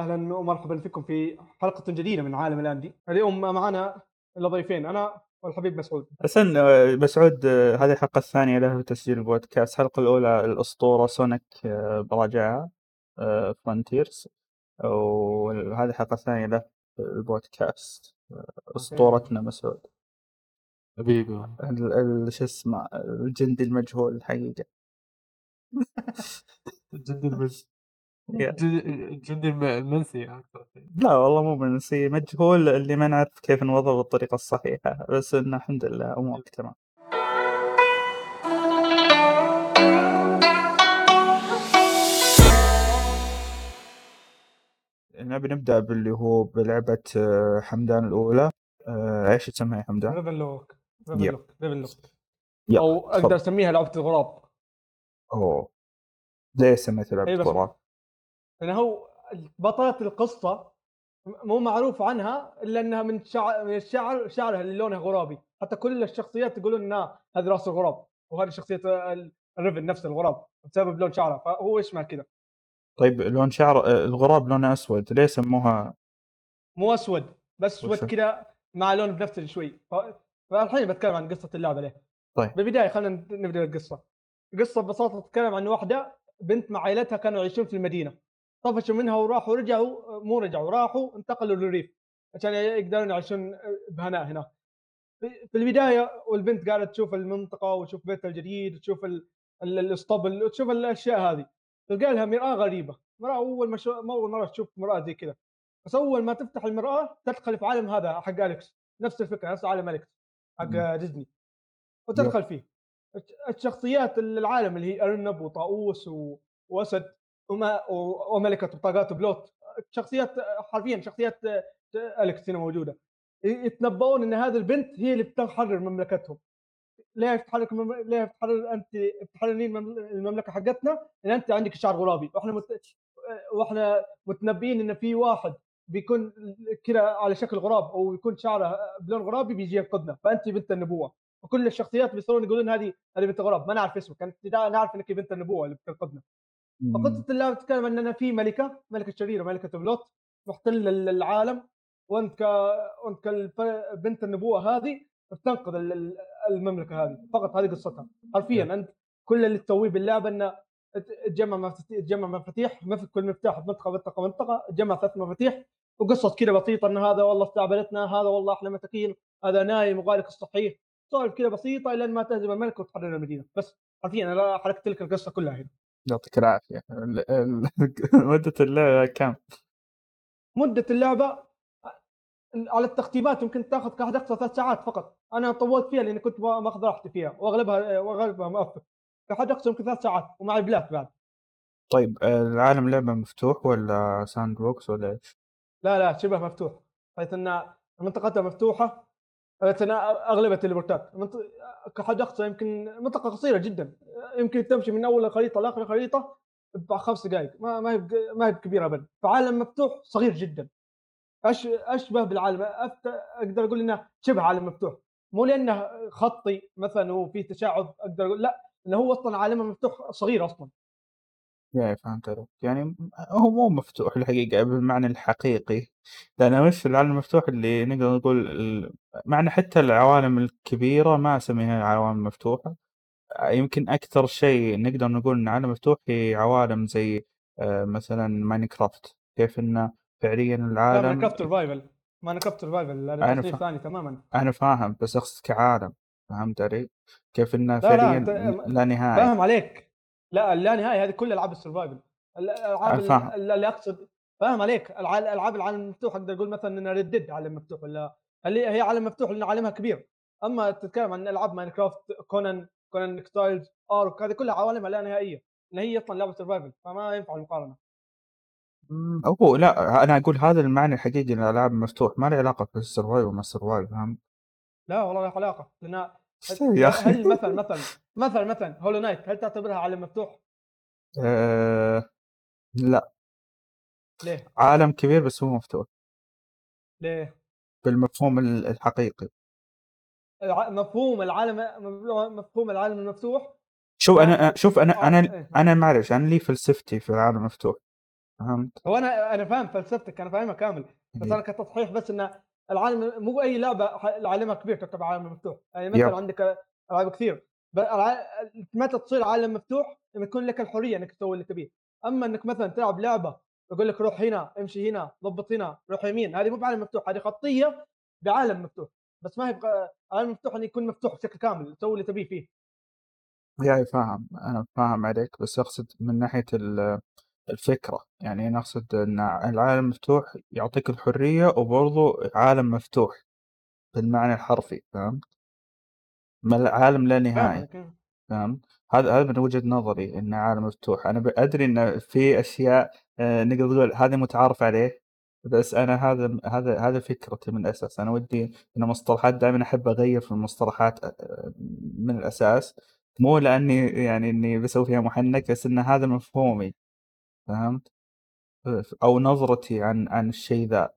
أهلا ومرحبا فيكم في حلقة جديدة من عالم ال indie اليوم معنا ضيفين أنا والحبيب مسعود. حسن آه، مسعود آه، هذه الحلقة الثانية له في تسجيل البودكاست. الحلقة الأولى الأسطورة Sonic آه، براجعها Frontiers وهذه الحلقة الثانية له في البودكاست. أسطورتنا مسعود. حبيبي. ال- ال- شو اسمه الجندي المجهول الحقيقة. الجندي يا. الجندي الم- المنسي أكثر لا والله مو منسي مجهول اللي ما نعرف كيف نوظفه بالطريقة الصحيحة بس إنه الحمد لله أمورك تمام. نبي نبدأ باللي هو بلعبة آه، حمدان الأولى. آه، إيش تسميها حمدان؟ ريفن لوك. ريفن لوك أو. أقدر أسميها لعبة الغراب. أوه. ليه سميت لعبة إيه بس- غراب؟ لأن هو بطله القصة م- مو معروف عنها إلا إنها من شعر من الشعر شعرها اللي لونها غرابي. حتى كل الشخصيات يقولون إنها هذه راس الغراب. وهذه شخصية ال- الريفن نفس الغراب بسبب لون شعرها فهو اسمها كذا طيب لون شعر الغراب لونه أسود. ليه سموها؟ مو أسود بس أسود كذا مع لون بنفسجي شوي فالحين بتكلم عن قصة اللعبة ليه. طيب. بالبداية خلينا نبدأ القصة القصة ببساطة تتكلم عن واحدة بنت مع عائلتها كانوا يعيشون في المدينة. طفشوا منها وراحوا رجعوا مو رجعوا راحوا انتقلوا للريف عشان يقدرون يعيشون بهناء هناك. في البداية والبنت قاعدة تشوف المنطقة وتشوف بيتها الجديد وتشوف ال- ال- الاسطبل وتشوف الأشياء هذه. تلقى لها مرآة غريبة. مرآة أول. ما أول مرة تشوف مرآة زي كذا. بس أول ما تفتح المرآة تدخل في عالم هذا حق أليكس. نفس الفكرة نفس عالم أليكس حق. ديزني. وتدخل فيه. الش- الشخصيات العالم اللي هي أرنب وطاووس و... وأسد. وما... و- وملكة بطاقات بلوت. شخصيات حرفيا شخصيات أليكس هنا موجودة. يتنبؤون إن هذه البنت هي اللي بتحرر مملكتهم. ليه بتحرك مم... ليه بتحرر أنت بتحررين ممل- المملكة حقتنا؟ لأن أنت عندك شعر غرابي. وإحنا مت... وإحنا متنبئين إن في واحد بيكون كذا على شكل غراب أو يكون شعره بلون غرابي بيجي ينقذنا. فأنت بنت النبوة. وكل الشخصيات بيصيرون يقولون هذه هذه بنت غراب. ما نعرف اسمك. أنت نعرف إنك بنت النبوة اللي بتنقذنا. فقصه اللعبه تتكلم عن ان في ملكة ملكة شريرة ملكة بلوت محتله العالم. وأنت ك وانت كالف- بنت النبوة هذه بتنقذ ال- المملكة هذه. فقط هذه قصتها. حرفيا أنت كل اللي تسويه باللعبه انه تجمع مفاتيح تجمع مفاتيح مف- كل مفتاح منطقة منطقة منطقة تجمع ثلاث مفاتيح. وقصص كذا بسيطة إن هذا والله استعبدتنا هذا والله إحنا مساكين هذا نايم وغالق الصحيح. سوالف كذا بسيطة لين ما تهزم الملك وتحرر المدينة. بس حرفيا أنا حركت لك القصة كلها هنا. يعطيك العافية ال- ال- مدة اللعبة كم؟ مدة اللعبة على التختيمات يمكن تاخذ كحد أقصى ثلاث ساعات فقط أنا طولت فيها لأني كنت ما- ماخذ راحتي فيها وأغلبها وأغلبها مقفل كحد أقصى يمكن ثلاث ساعات ومعي plat بعد طيب آه، العالم لعبة مفتوح ولا sandbox ولا إيش؟ لا لا شبه مفتوح حيث إن منطقتها مفتوحة ان اغلبها teleport ات منط- كحد اقصى يمكن منطقة قصيرة جدا. يمكن تمشي من أول الخريطه لآخر الخريطه بخمس دقائق ما ما هي ما هي كبيرة ابدا. فعالم مفتوح صغير جدا. أشبه بالعالم. أقدر أقول إنه شبه عالم مفتوح. مو لأنه خطي مثلا وفي تشعب أقدر أقول لا. إنه هو أصلا عالمه مفتوح صغير أصلا. يا فهمت عليك. يعني هو مو مفتوح الحقيقة بالمعنى الحقيقي. لأن وش العالم المفتوح اللي نقدر نقول ال- معنى حتى العوالم الكبيرة ما أسميها عوالم مفتوحة. يمكن أكثر شيء نقدر نقول إن عالم مفتوح هي عوالم زي آه، مثلا Minecraft كيف إنه فعليا لا العالم Minecraft survival Minecraft survival هذا أنا تصنيف فا- ثاني تماما. أنا فاهم بس أقصد كعالم. فهمت علي؟ كيف إنه لا، فعليا أنت- لا نهاية. فاهم عليك. لا لا نهايه هذه كل ألعاب ال survival. الألعاب اللي أقصد فاهم عليك؟ الع- العاب العالم المفتوح أقدر أقول مثلا ان Red Dead عالم مفتوح ولا اللي هي عالم مفتوح لأن عالمها كبير. أما تتكلم عن ألعاب Minecraft Conan Conan Exiles Ark هذه كلها عوالمها لا نهائية. إن هي أصلا لعبة survival فما ينفع المقارنة. هو لا أنا أقول هذا المعنى الحقيقي للألعاب المفتوح ما له علاقة في ال survival ما ال survival فهمت؟ لا والله لا علاقة لأن يا أخي هل مثلا مثلا مثلا مثلا Hollow Knight هل تعتبرها عالم مفتوح؟ آه لا ليه؟ عالم كبير بس هو مفتوح ليه؟ بالمفهوم ال- الحقيقي مفهوم العالم مفهوم العالم المفتوح شوف أنا شوف أنا آه، أنا إيه. أنا معلش أنا لي فلسفتي في العالم المفتوح فهمت؟ هو أنا أنا فاهم فلسفتك أنا فاهمها كامل بس. أنا كتصحيح بس إن العالم مو أي لعبة ح- عالمها كبير تعتبر عالم مفتوح. يعني مثلا. عندك ألعاب كثير متى تصير عالم مفتوح لما يكون لك الحرية إنك تسوي اللي تبيه. أما إنك مثلا تلعب لعبة يقول لك روح هنا امشي هنا ضبط هنا روح يمين هذه مو بعالم مفتوح هذه خطية بعالم مفتوح. بس ما هي بق- عالم مفتوح إنه يكون مفتوح بشكل كامل تسوي اللي تبيه فيه. يعني فاهم. أنا فاهم عليك بس أقصد من ناحية ال- الفكرة. يعني أنا أقصد أن العالم مفتوح يعطيك الحرية وبرضه عالم مفتوح بالمعنى الحرفي فهمت؟ ما عالم لا نهاية فاهمك فهمت؟ هذا هذا من وجهة نظري إنه عالم مفتوح، أنا ب- أدري إن في أشياء آه، نقدر نقول هذا متعارف عليه، بس أنا هذا هذا هذا فكرتي من الأساس، أنا ودي إن مصطلحات دائما أحب أغير في المصطلحات آه، من الأساس، مو لأني يعني إني بسوي فيها محنك بس إن هذا مفهومي، فهمت؟ أو نظرتي عن عن الشيء ذا،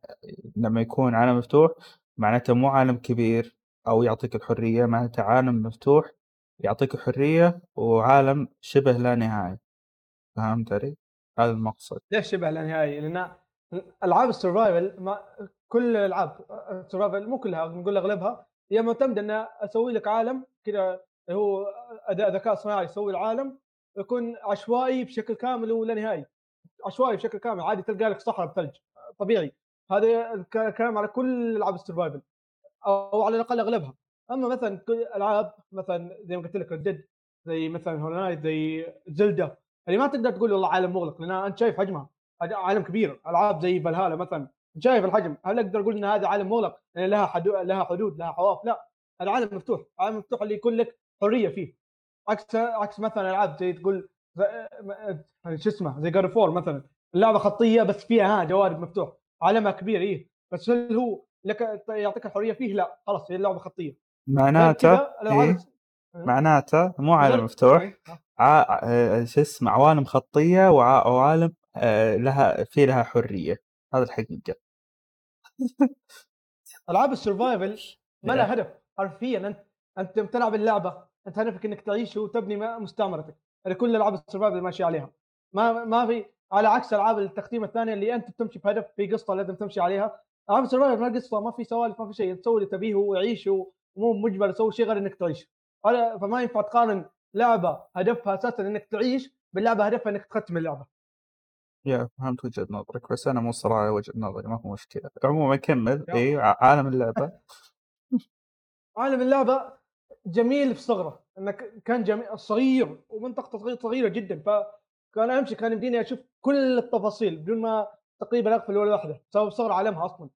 لما يكون عالم مفتوح معناته مو عالم كبير أو يعطيك الحرية، معناته عالم مفتوح يعطيك حرية وعالم شبه لا نهاية، فهمت علي؟ هذا المقصد. ليش شبه لا نهائي؟ لأن ألعاب ال survival ما كل الألعاب ال survival مو كلها نقول أغلبها هي معتمدة ان أسوي لك عالم كذا هو أداء ذكاء صناعي يسوي العالم يكون عشوائي بشكل كامل ولا نهائي عشوائي بشكل كامل. عادي تلقى لك صحراء بثلج. طبيعي. هذا الك- كلام على كل ألعاب ال survival. أو على الأقل أغلبها. أما مثلا كل ألعاب مثلا زي ما قلت لك Red Dead زي مثلا Hollow Knight زي Zelda اللي ما تقدر تقول والله عالم مغلق لأن انت شايف حجمها. عالم كبير. ألعاب زي فالهالا مثلا شايف الحجم. هل أقدر أقول إن هذا عالم مغلق؟ لأن لها حدود لها حدود لها حواف؟ لا. هذا عالم مفتوح. عالم مفتوح اللي يكون لك حرية فيه. عكس عكس مثلا ألعاب زي تقول شو اسمه زي God of War مثلا. اللعبة خطية بس فيها ها جوانب مفتوح. عالمها كبير إيه. بس هل هو لك يعطيك الحرية فيه؟ لا. خلاص هي اللعبة خطية. معناته الألعاب- إيه؟ معناته مو عالم مفتوح. إيه. ع... آه، شو اسمه عوالم خطية وع... وعالم آه، لها في لها حرية، هذا الحقيقة. ألعاب ال survival ما إيه. لها هدف. حرفيا أنت أنت بتلعب اللعبة أنت هدفك إنك تعيش وتبني مستعمرتك. هذه كل العاب ال survival ماشي عليها. ما ما في على عكس العاب التختيم الثانية اللي أنت بتمشي بهدف في قصة لازم تمشي عليها. ألعاب ال survival ما قصة ما في سوالف ما في شيء. تسوي اللي تبيه ويعيش ومو مجبر تسوي شيء غير إنك تعيش. فما ينفع تقارن لعبة هدفها أساسا إنك تعيش باللعبة هدفها إنك تختم اللعبة. يا فهمت وجهة نظرك بس أنا مو صراحة وجهة نظري ما هو مشكلة. عموما كمل. ع- عالم اللعبة. عالم اللعبة جميل في صغره انك كان جميل صغير ومنطقته صغيره صغيرة جدا فكان أمشي كان يمديني أشوف كل التفاصيل بدون ما تقريبا اغفل ولا واحدة بسبب صغر عالمها أصلا.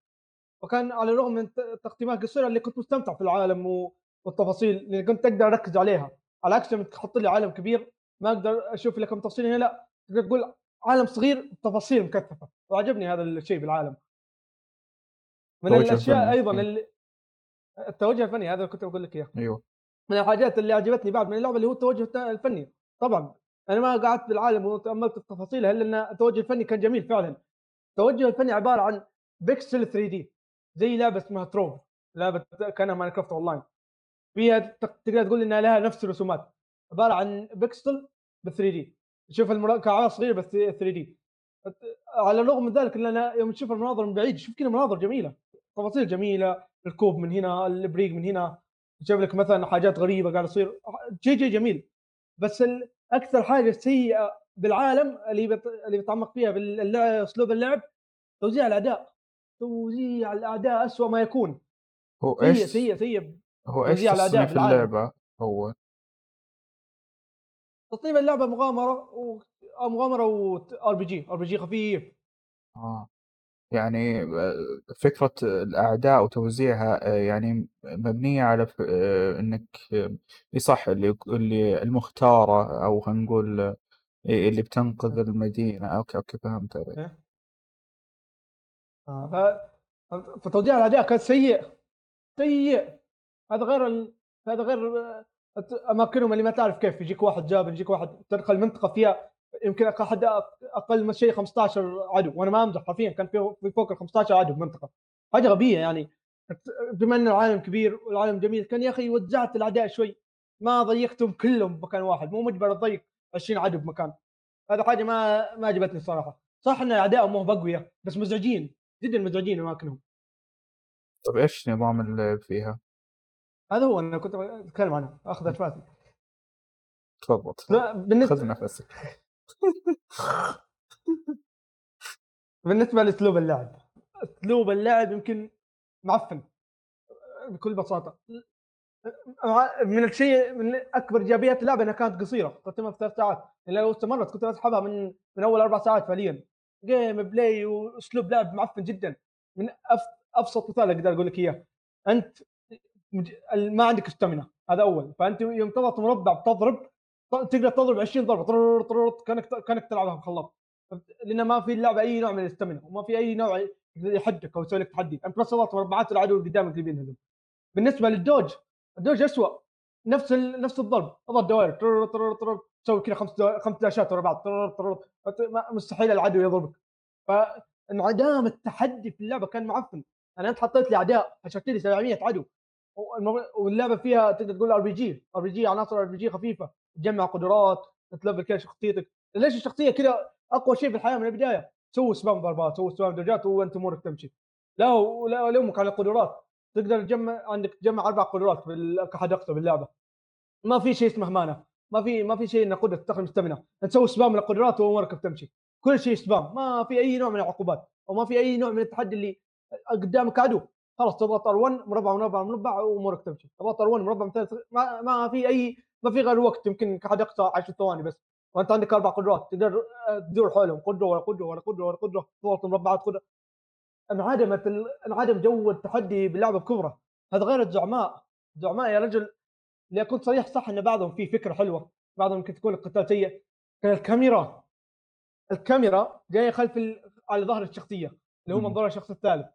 وكان على الرغم من ت- التقديمات القصيره اللي كنت مستمتع في العالم والتفاصيل اللي كنت أقدر أركز عليها. على عكس لما تحط لي عالم كبير ما أقدر أشوف لكم تفاصيل هنا لا تقدر تقول عالم صغير تفاصيل مكثفة. وعجبني هذا الشيء بالعالم. من الأشياء فني. أيضا. اللي التوجه الفني هذا كنت بقول لك إياه. أيوه. من الحاجات اللي عجبتني بعد من اللعبة اللي هو التوجه الت- الفني. طبعا أنا ما قعدت بالعالم وتأملت في تفاصيلها إن التوجه الفني كان جميل فعلا. التوجه الفني عبارة عن بيكسل 3 D زي لعبة اسمها Trove لعبة كأنها Minecraft online فيها تق- تقدر تقول إنها لها نفس الرسومات. عبارة عن بيكسل ب 3 D تشوف المكعبات صغيره بس 3 D. على الرغم من ذلك اننا يوم تشوف المناظر من بعيد تشوف كذا مناظر جميلة. تفاصيل جميلة الكوب من هنا الابريق من هنا. جاب لك مثلا حاجات غريبة قاعد تصير شيء شيء جميل. بس أكثر حاجة سيئة بالعالم اللي بت... اللي بتعمق فيها بالاسلوب اللعب توزيع الأداء. توزيع الاعداء اسوء ما يكون. هو إيش؟ سيء سيء هو الأداء تصنيف. اللعبة؟ هو؟ تصنيف اللعبة مغامرة و... آه، مغامرة و RPG. RPG خفيف. آه. يعني آه، فكرة الأعداء وتوزيعها آه، يعني مبنية على ف- آه، إنك آه، إي صح اللي اللي المختارة أو خلينا نقول آه، إيه اللي بتنقذ المدينة. أوكي أوكي فهمت عليك. آه، ف... فتوزيع الأعداء كان سيء. سيء. هذا غير ال... هذا غير آه، أماكنهم اللي ما تعرف كيف. يجيك واحد جاب يجيك واحد تدخل منطقة فيها يمكن احد أقل من شيء 15 عدو. وأنا ما أمزح حرفيا كان في في فوق ال 15 عدو بمنطقة. حاجة غبية يعني. بما إن العالم كبير والعالم جميل كان يا أخي وزعت الأعداء شوي. ما ضيقتهم كلهم بمكان واحد. مو مجبر تضيق 20 عدو بمكان. هذا حاجة ما ما عجبتني الصراحة. صح إن اعدائهم مو بقوياء بس مزعجين. جدا مزعجين أماكنهم. طيب إيش نظام اللعب فيها؟ هذا هو أنا كنت أتكلم عنه. أخذ اشفاتي تفضل بالنسبة خذ نفسك. بالنسبة لأسلوب اللعب أسلوب اللعب يمكن معفن. بكل بساطة. من الشيء من أكبر إيجابيات اللعبة إنها كانت قصيرة تتم في ثلاث ساعات. يعني لو استمرت كنت اسحبها من من أول أربع ساعات فعليا. gameplay وأسلوب لعب معفن جدا. من أف... أبسط مثال أقدر أقول لك إياه. أنت ما عندك stamina هذا أول. فأنت يوم تضغط مربع بتضرب تقدر تضرب 20 ضربة طرر طرر كانك كانك تلعبها بخلاط لأن ما في اللعبه أي نوع من ال stamina وما في أي نوع يحدك أو يسوي لك تحدي. انت بس مربعات العدو اللي قدامك اللي بينهزم بالنسبة للدوج الدوج اسوء نفس ال... نفس الضرب. اضغط دوائر طرر طرر طرر تسوي كذا خمس دو... خمس dash ات ورا بعض طرر طرر مستحيل العدو يضربك. فانعدام التحدي في اللعبة كان معفن. أنا أنت حطيت لي أعداء حشرت لي 700 عدو. واللعبة فيها تقدر تقول أر بي جي. أر بي جي عناصر أر بي جي خفيفة. تجمع قدرات ت level كذا شخصيتك. ليش الشخصية كذا أقوى شيء في الحياة من البداية؟ سوي spam ضربات سوي spam dodge ات وانت أمورك تمشي. لا ولا الومك على القدرات. تقدر تجمع عندك تجمع أربع قدرات كحد أقصى باللعبة. ما في شيء اسمه mana ما في ما في شيء انك قدرة تستخدم stamina تسوي spam للقدرات وأمورك بتمشي. كل شيء spam ما في أي نوع من العقوبات. أو ما في أي نوع من التحدي اللي قدامك عدو. خلاص تضغط R1 مربع مربع مربع وأمورك تمشي. تضغط R1 مربع مثلث ما, ما في أي ما في غير وقت يمكن كحد أقصى 10 ثواني بس. وأنت عندك أربع قدرات تقدر آه، تدور حولهم قدرة ورا قدرة ورا قدرة ورا قدرة تضغط مربعات قدرة. انعدمت ال... انعدم جو التحدي باللعبه بكبره هذا غير الزعماء. الزعماء يا رجل اللي اكون صريح صح إن بعضهم فيه فكرة حلوة بعضهم يمكن تكون القتال سيء كان الكاميرا الكاميرا جاية خلف ال... على ظهر الشخصية اللي هو. منظور الشخص الثالث.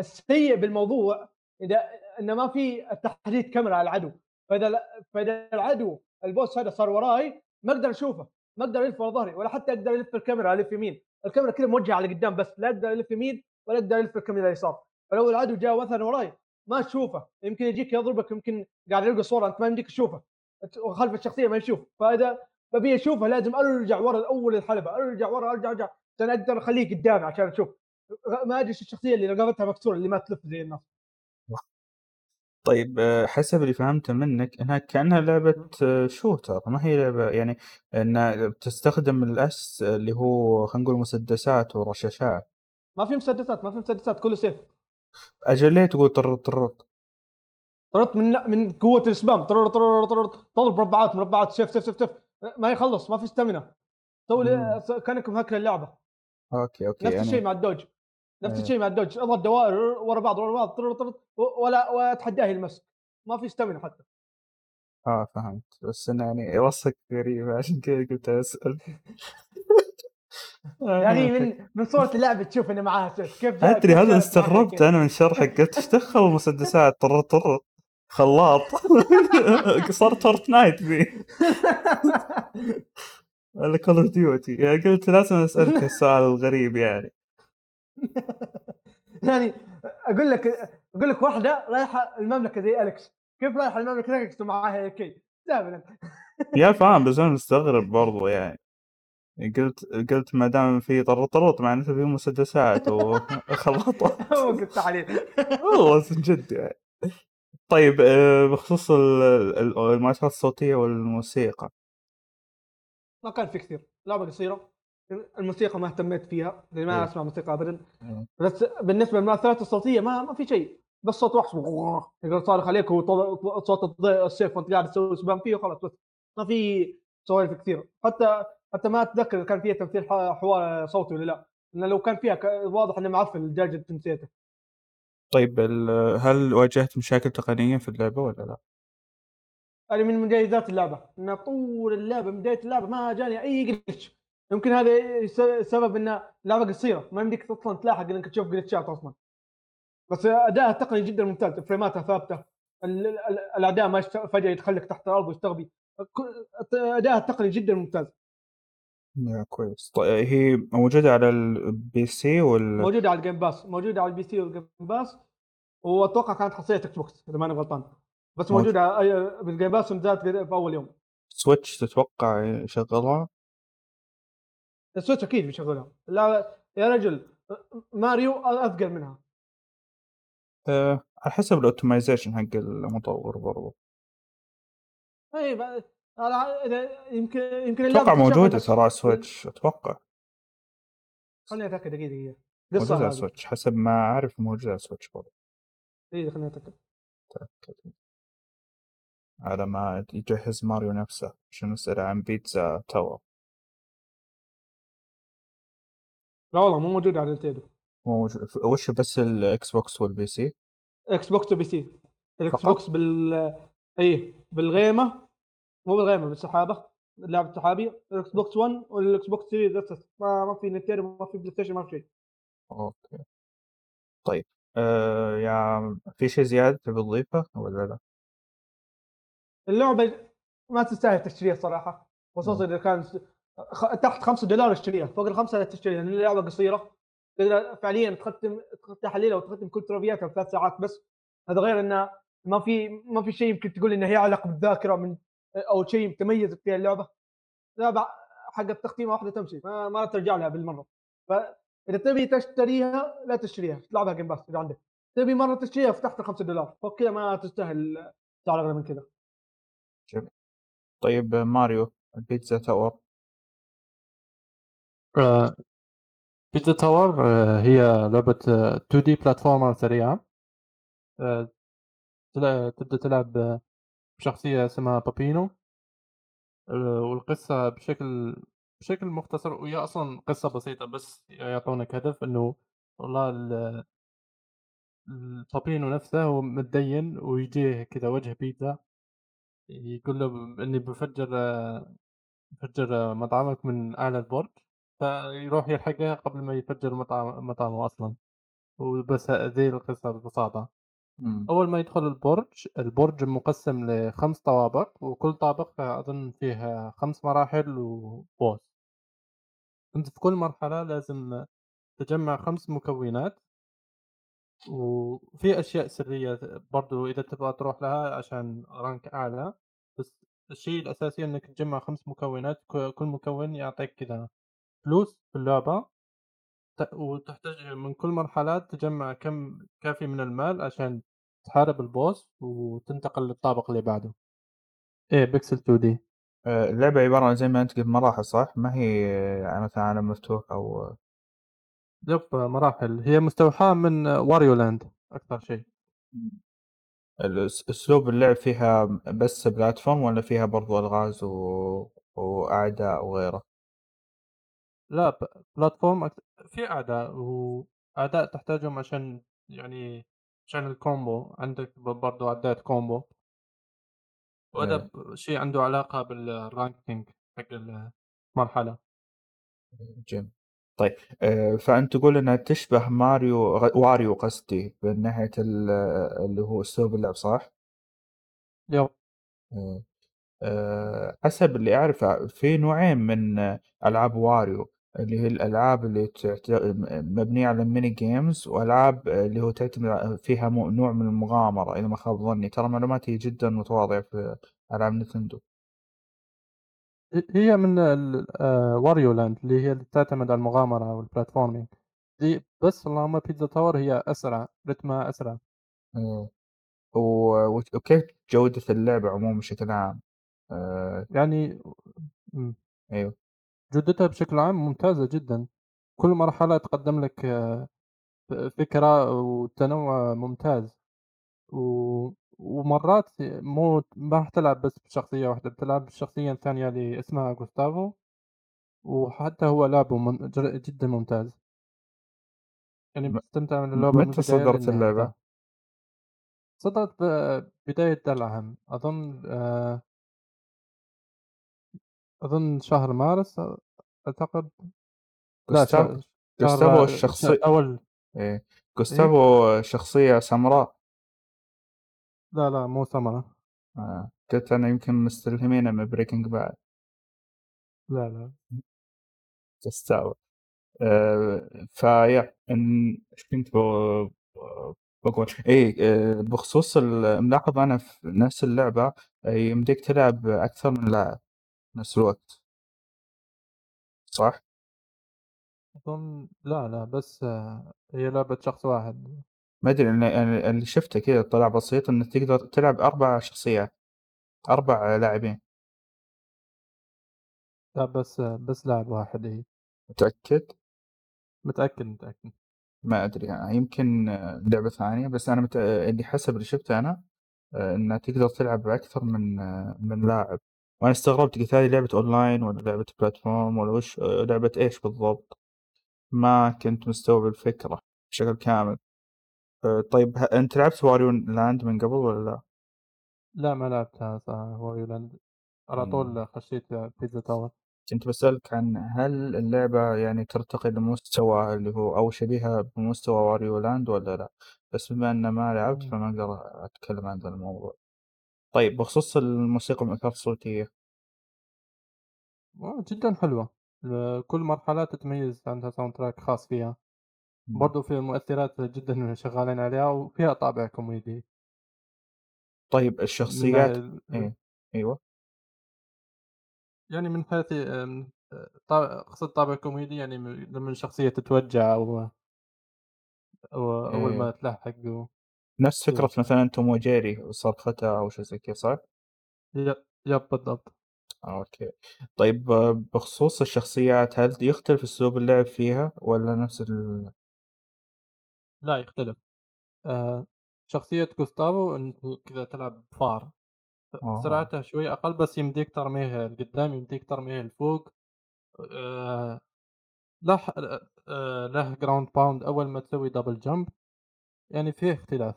السيء بالموضوع إذا إن ما في تحديد كاميرا على العدو. فإذا لا- فإذا العدو البوس هذا صار وراي ما أقدر أشوفه ما أقدر ألف ورا ظهري ولا حتى أقدر ألف الكاميرا ألف يمين. الكاميرا كذا موجهة على قدام بس لا أقدر ألف يمين ولا أقدر ألف الكاميرا يسار فلو العدو جاء مثلا وراي ما تشوفه يمكن يجيك يضربك يمكن قاعد يلقى صورة أنت ما يمديك تشوفه. وخلف الشخصية ما يشوف. فإذا ببي أشوفه لازم أرجع ورا اول الحلبة أرجع ورا أرجع أرجع عشان أقدر أخليه قدامي عشان أشوف. ما أدري الشخصية اللي رقبتها مكسورة اللي ما تلف زي الناس. طيب آه، حسب اللي فهمته منك إنها كأنها لعبة آه، شوتر. ما هي لعبة يعني إن بتستخدم الأس اللي هو خلينا نقول مسدسات ورشاشات. ما في مسدسات ما في مسدسات كله سيف. أجل ليه تقول طر طر طردت من من قوة ال spam طر طر طر تضرب مربعات مربعات سيف سيف سيف سيف. ما يخلص ما في سوي لي- كانك مهكر اللعبة. أوكي أوكي نفس يعني الشيء مع ال dodge. نفس إيه. الشيء مع ال dodge اضغط دوائر ورا بعض ورا بعض طر طر ولا واتحداه يلمس ما في stamina حتى. آه فهمت. بس انه يعني وصفك غريب عشان كذا قلت أسأل. يعني من من صورة اللعبة تشوف إنه معاها سيف كيف أدري هذا استغربت؟ أنا من شرحك. قلت إيش دخل؟ المسدسات طر طر خلاط. صار Fortnite ذي. ولا Call of Duty قلت لازم أسألك السؤال الغريب يعني. يعني أقول لك أقول لك واحدة رايحة المملكة زي أليس. كيف رايحة المملكة زي أليس ومعاها AK؟ دائما يا فاهم بس أنا مستغرب برضو يعني. قلت قلت ما دام في طر طرط معناته في مسدسات وخلاطات هو قلت تعليل والله جد يعني. طيب آه، بخصوص ال- ال- المؤثرات الصوتية والموسيقى. ما كان في كثير. لعبه قصيرة. الموسيقى ما اهتميت فيها لأني ما إيه. أسمع موسيقى ابدا. مم. بس بالنسبة للمؤثرات الصوتية ما ما في شيء. بس صوت وحش يقدر صارخ عليك وطو- صوت الضي- السيف وانت قاعد تسوي سبام فيه وخلاص بس ما في سوالف كثير حتى حتى ما أتذكر كان فيها تمثيل حوار صوتي ولا لا. لأن لو كان فيها واضح انه معفن لدرجه نسيته. طيب هل واجهت مشاكل تقنية في اللعبة ولا لا؟ هذه من مميزات اللعبة. إن طول اللعبة من بداية اللعبة ما جاني أي جلتش يمكن هذا سبب ان اللعبه قصيرة ما يمديك أصلا تلاحق إنك تشوف جلتشات أصلا. بس ادائها التقني جدا ممتاز فريماتها ثابتة ال- ال- الاعداء ما فجأة يدخلك تحت الأرض ويستغبي. ادائها التقني جدا ممتاز. كويس. طيب هي موجودة على ال PC ولا؟ موجودة على ال Game Pass موجودة على ال PC وال Game Pass وأتوقع كانت حصريه Xbox إذا ماني غلطان. بس موجود. موجودة على- بال Game Pass ونزلت في اول يوم. Switch تتوقع يشغلها؟ ال Switch أكيد بيشغلها. لا يا رجل ماريو أثقل منها. آه على حسب ال optimization حق المطور برضو. اي بعد- إذا- يمكن يمكن أتوقع بس- ترى على ال Switch أتوقع. خليني أتأكد دقيقة دقيقة. موجودة قصه على السويتش حسب ما أعرف موجودة على ال Switch برضو. دقيقة خليني أتأكد. تأكد. على ما يجهز ماريو نفسه عشان نسأل عن Pizza Tower. لا والله مو موجود على نينتندو مو موجود. وش بس ال Xbox وال PC Xbox و PC ال Xbox؟ بال اي بالغيمة. مو بالغيمة بالسحابة. اللعبة السحابية. ال Xbox 1 وال Xbox 3 بس ما ما في Nintendo ما في PlayStation ما في شيء. okay. طيب آه يا في شيء زيادة تبي تضيفه ولا لا؟ اللعبة ما تستاهل تشتريها الصراحه خصوصا إذا كان تحت 5 دولار اشتريها فوق الخمسه لا تشتريها لأن اللعبة قصيرة. تقدر فعليا تختم تحليلها وتختم كل تروفياتها بثلاث ساعات بس. هذا غير إنه ما في ما في شيء يمكن تقول إنه هي علاقة بالذاكرة من أو شيء تميز فيها اللعبة. لعبة حق التختيمة واحدة تمشي ما, ما ترجع لها بالمرة. فاذا تبي تشتريها لا تشتريها تلعبها جيم باس إذا عندك. تبي مرة تشتريها في تحت 5 دولار. فوق كذا ما تستاهل سعر اغلى من كذا. طيب ماريو ال Pizza Tower Pizza Tower آه، هي لعبة 2D platformer سريعة. آه، تبدأ تلعب آه، بشخصية اسمها Peppino. آه، والقصة بشكل بشكل مختصر وهي أصلا قصة بسيطة بس يعطونك هدف إنه والله ال- البابينو نفسه هو متدين ويجيه كذا وجه بيتزا. يقول له إني بفجر آه، بفجر آه، مطعمك من أعلى البرج. فيروح يلحقه قبل ما يفجر مطعم مطعمه أصلا. وبس ذي القصة ببساطة. مم. أول ما يدخل البرج البرج مقسم لخمس طوابق وكل طابق أظن فيه خمس مراحل وبوس. أنت في كل مرحلة لازم تجمع خمس مكونات. وفي أشياء سرية برضو إذا تبغى تروح لها عشان rank أعلى. بس الشيء الأساسي إنك تجمع خمس مكونات كل مكون يعطيك كذا فلوس في اللعبة وتحتاج من كل مرحلة تجمع كم كافي من المال عشان تحارب ال boss وتنتقل للطابق اللي بعده إيه بيكسل 2 دي آه، اللعبة عبارة عن زي ما أنت قلت مراحل صح؟ ما هي مثلا عالم مفتوح أو yep مراحل هي مستوحاة من Wario Land أكثر شيء أسلوب اللعب فيها بس platform ولا فيها برضو ألغاز و... وأعداء وغيره؟ لا ب- platform أكثر. في أعداء وأعداء تحتاجهم عشان يعني عشان ال combo عندك ب- برضو أعداء combo وهذا إيه. ب- شيء عنده علاقة بال ranking حق المرحلة جيم طيب آه، فأنت تقول إنها تشبه ماريو غ- Wario قصدي من ناحية ال- اللي هو أسلوب اللعب صح؟ yep آه، آه، حسب اللي أعرفه في نوعين من آه، ألعاب Wario اللي هي الألعاب اللي تعت- مبنية على mini games وألعاب آه، اللي هو تعتمد فيها نوع من المغامرة إذا ما خاب ظني. ترى معلوماتي جدا متواضعة في ألعاب Nintendo. هي من ال- آه، Wario Land اللي هي اللي تعتمد على المغامرة وال platforming دي بس اللهم Pizza Tower هي أسرع رتمها أسرع. آه، و- وكيف جودة اللعبة عموما بشكل عام؟ آه، يعني مم. أيوه. جودتها بشكل عام ممتازة جدا. كل مرحلة تقدم لك آه، ف- فكرة وتنوع ممتاز. و... ومرات مو ما راح تلعب بس بشخصية واحدة بتلعب بالشخصية الثانية اللي اسمها جوستافو وحتى هو لعبه من... جر- جدا ممتاز. يعني م- بتستمتع من اللعبة من متى البداية صدرت للنهاية اللعبة؟ صدرت ب- بداية دلعهم. أظن آه، أظن شهر مارس أعتقد. لا جوستافو شهر جوستافو شهر الشخصي أول. إيه جوستافو شخصية سمراء لا لا مو سمرة آه. قلت أنا يمكن مستلهمينه من بريكنج بعد لا لا. جوستافو. آه. فيا إن إيش كنت بقول؟ إيه آه، بخصوص ملاحظ أنا في نفس اللعبة آه، يمديك تلعب أكثر من لاعب. نفس الوقت صح؟ أظن لا، لا، بس آه، هي لعبة شخص واحد. ما أدري أنا أنا اللي شفته كذا طلع بسيط إنك تقدر تلعب 4 شخصيات، 4 لاعبين. لا بس بس لاعب واحد هي. متأكد؟ متأكد، متأكد. ما أدري يعني يمكن لعبة ثانية بس أنا مت اللي حسب اللي شفته أنا آآ إنه تقدر تلعب بأكثر من من لاعب، وأنا استغربت قلت هذه لعبة أونلاين والّا لعبة platform والّا وش لعبة إيش بالضبط؟ ما كنت مستوعب الفكرة بشكل كامل. آآ طيب ه أنت لعبت Wario Land من قبل والّا لا؟ لا ما لعبتها صراحة Wario Land، على إمم. طول خشيت Pizza Tower. كنت باسألك عن هل اللعبة يعني ترتقي لمستوى اللي هو أو شبيهة بمستوى Wario Land والّا لأ؟ بس بما إن ما لعبت إمم. فما أقدر أتكلم عن ذا الموضوع. طيب بخصوص الموسيقى والمؤثرات الصوتية. آه جدًا حلوة، ل كل مرحلة تتميز عندها sound track خاص فيها،. برضه في مؤثرات جدًا شغالين عليها وفيها طابع كوميدي. طيب من الشخصيات ال إيه، أيوه. يعني من حيث آمم ط أقصد طابع كوميدي يعني لمّا الشخصية تتوجع أو أو أول آآ ما تلحق نفس كذا فكرة. مثلًا توم وجيري وصرختها أو شيء زي كذا صح؟ ي yep بالضبط. آه okay. طيب بخصوص الشخصيات هل يختلف أسلوب اللعب فيها والّا نفس ال لا يختلف. آآ شخصية جوستافو أنت كذا تلعب فار، آه. سرعته شوي أقل بس يمديك ترميه لقدام، يمديك ترميه لفوق. آآ له آآ له ground pound أول ما تسوي double jump يعني فيه اختلاف.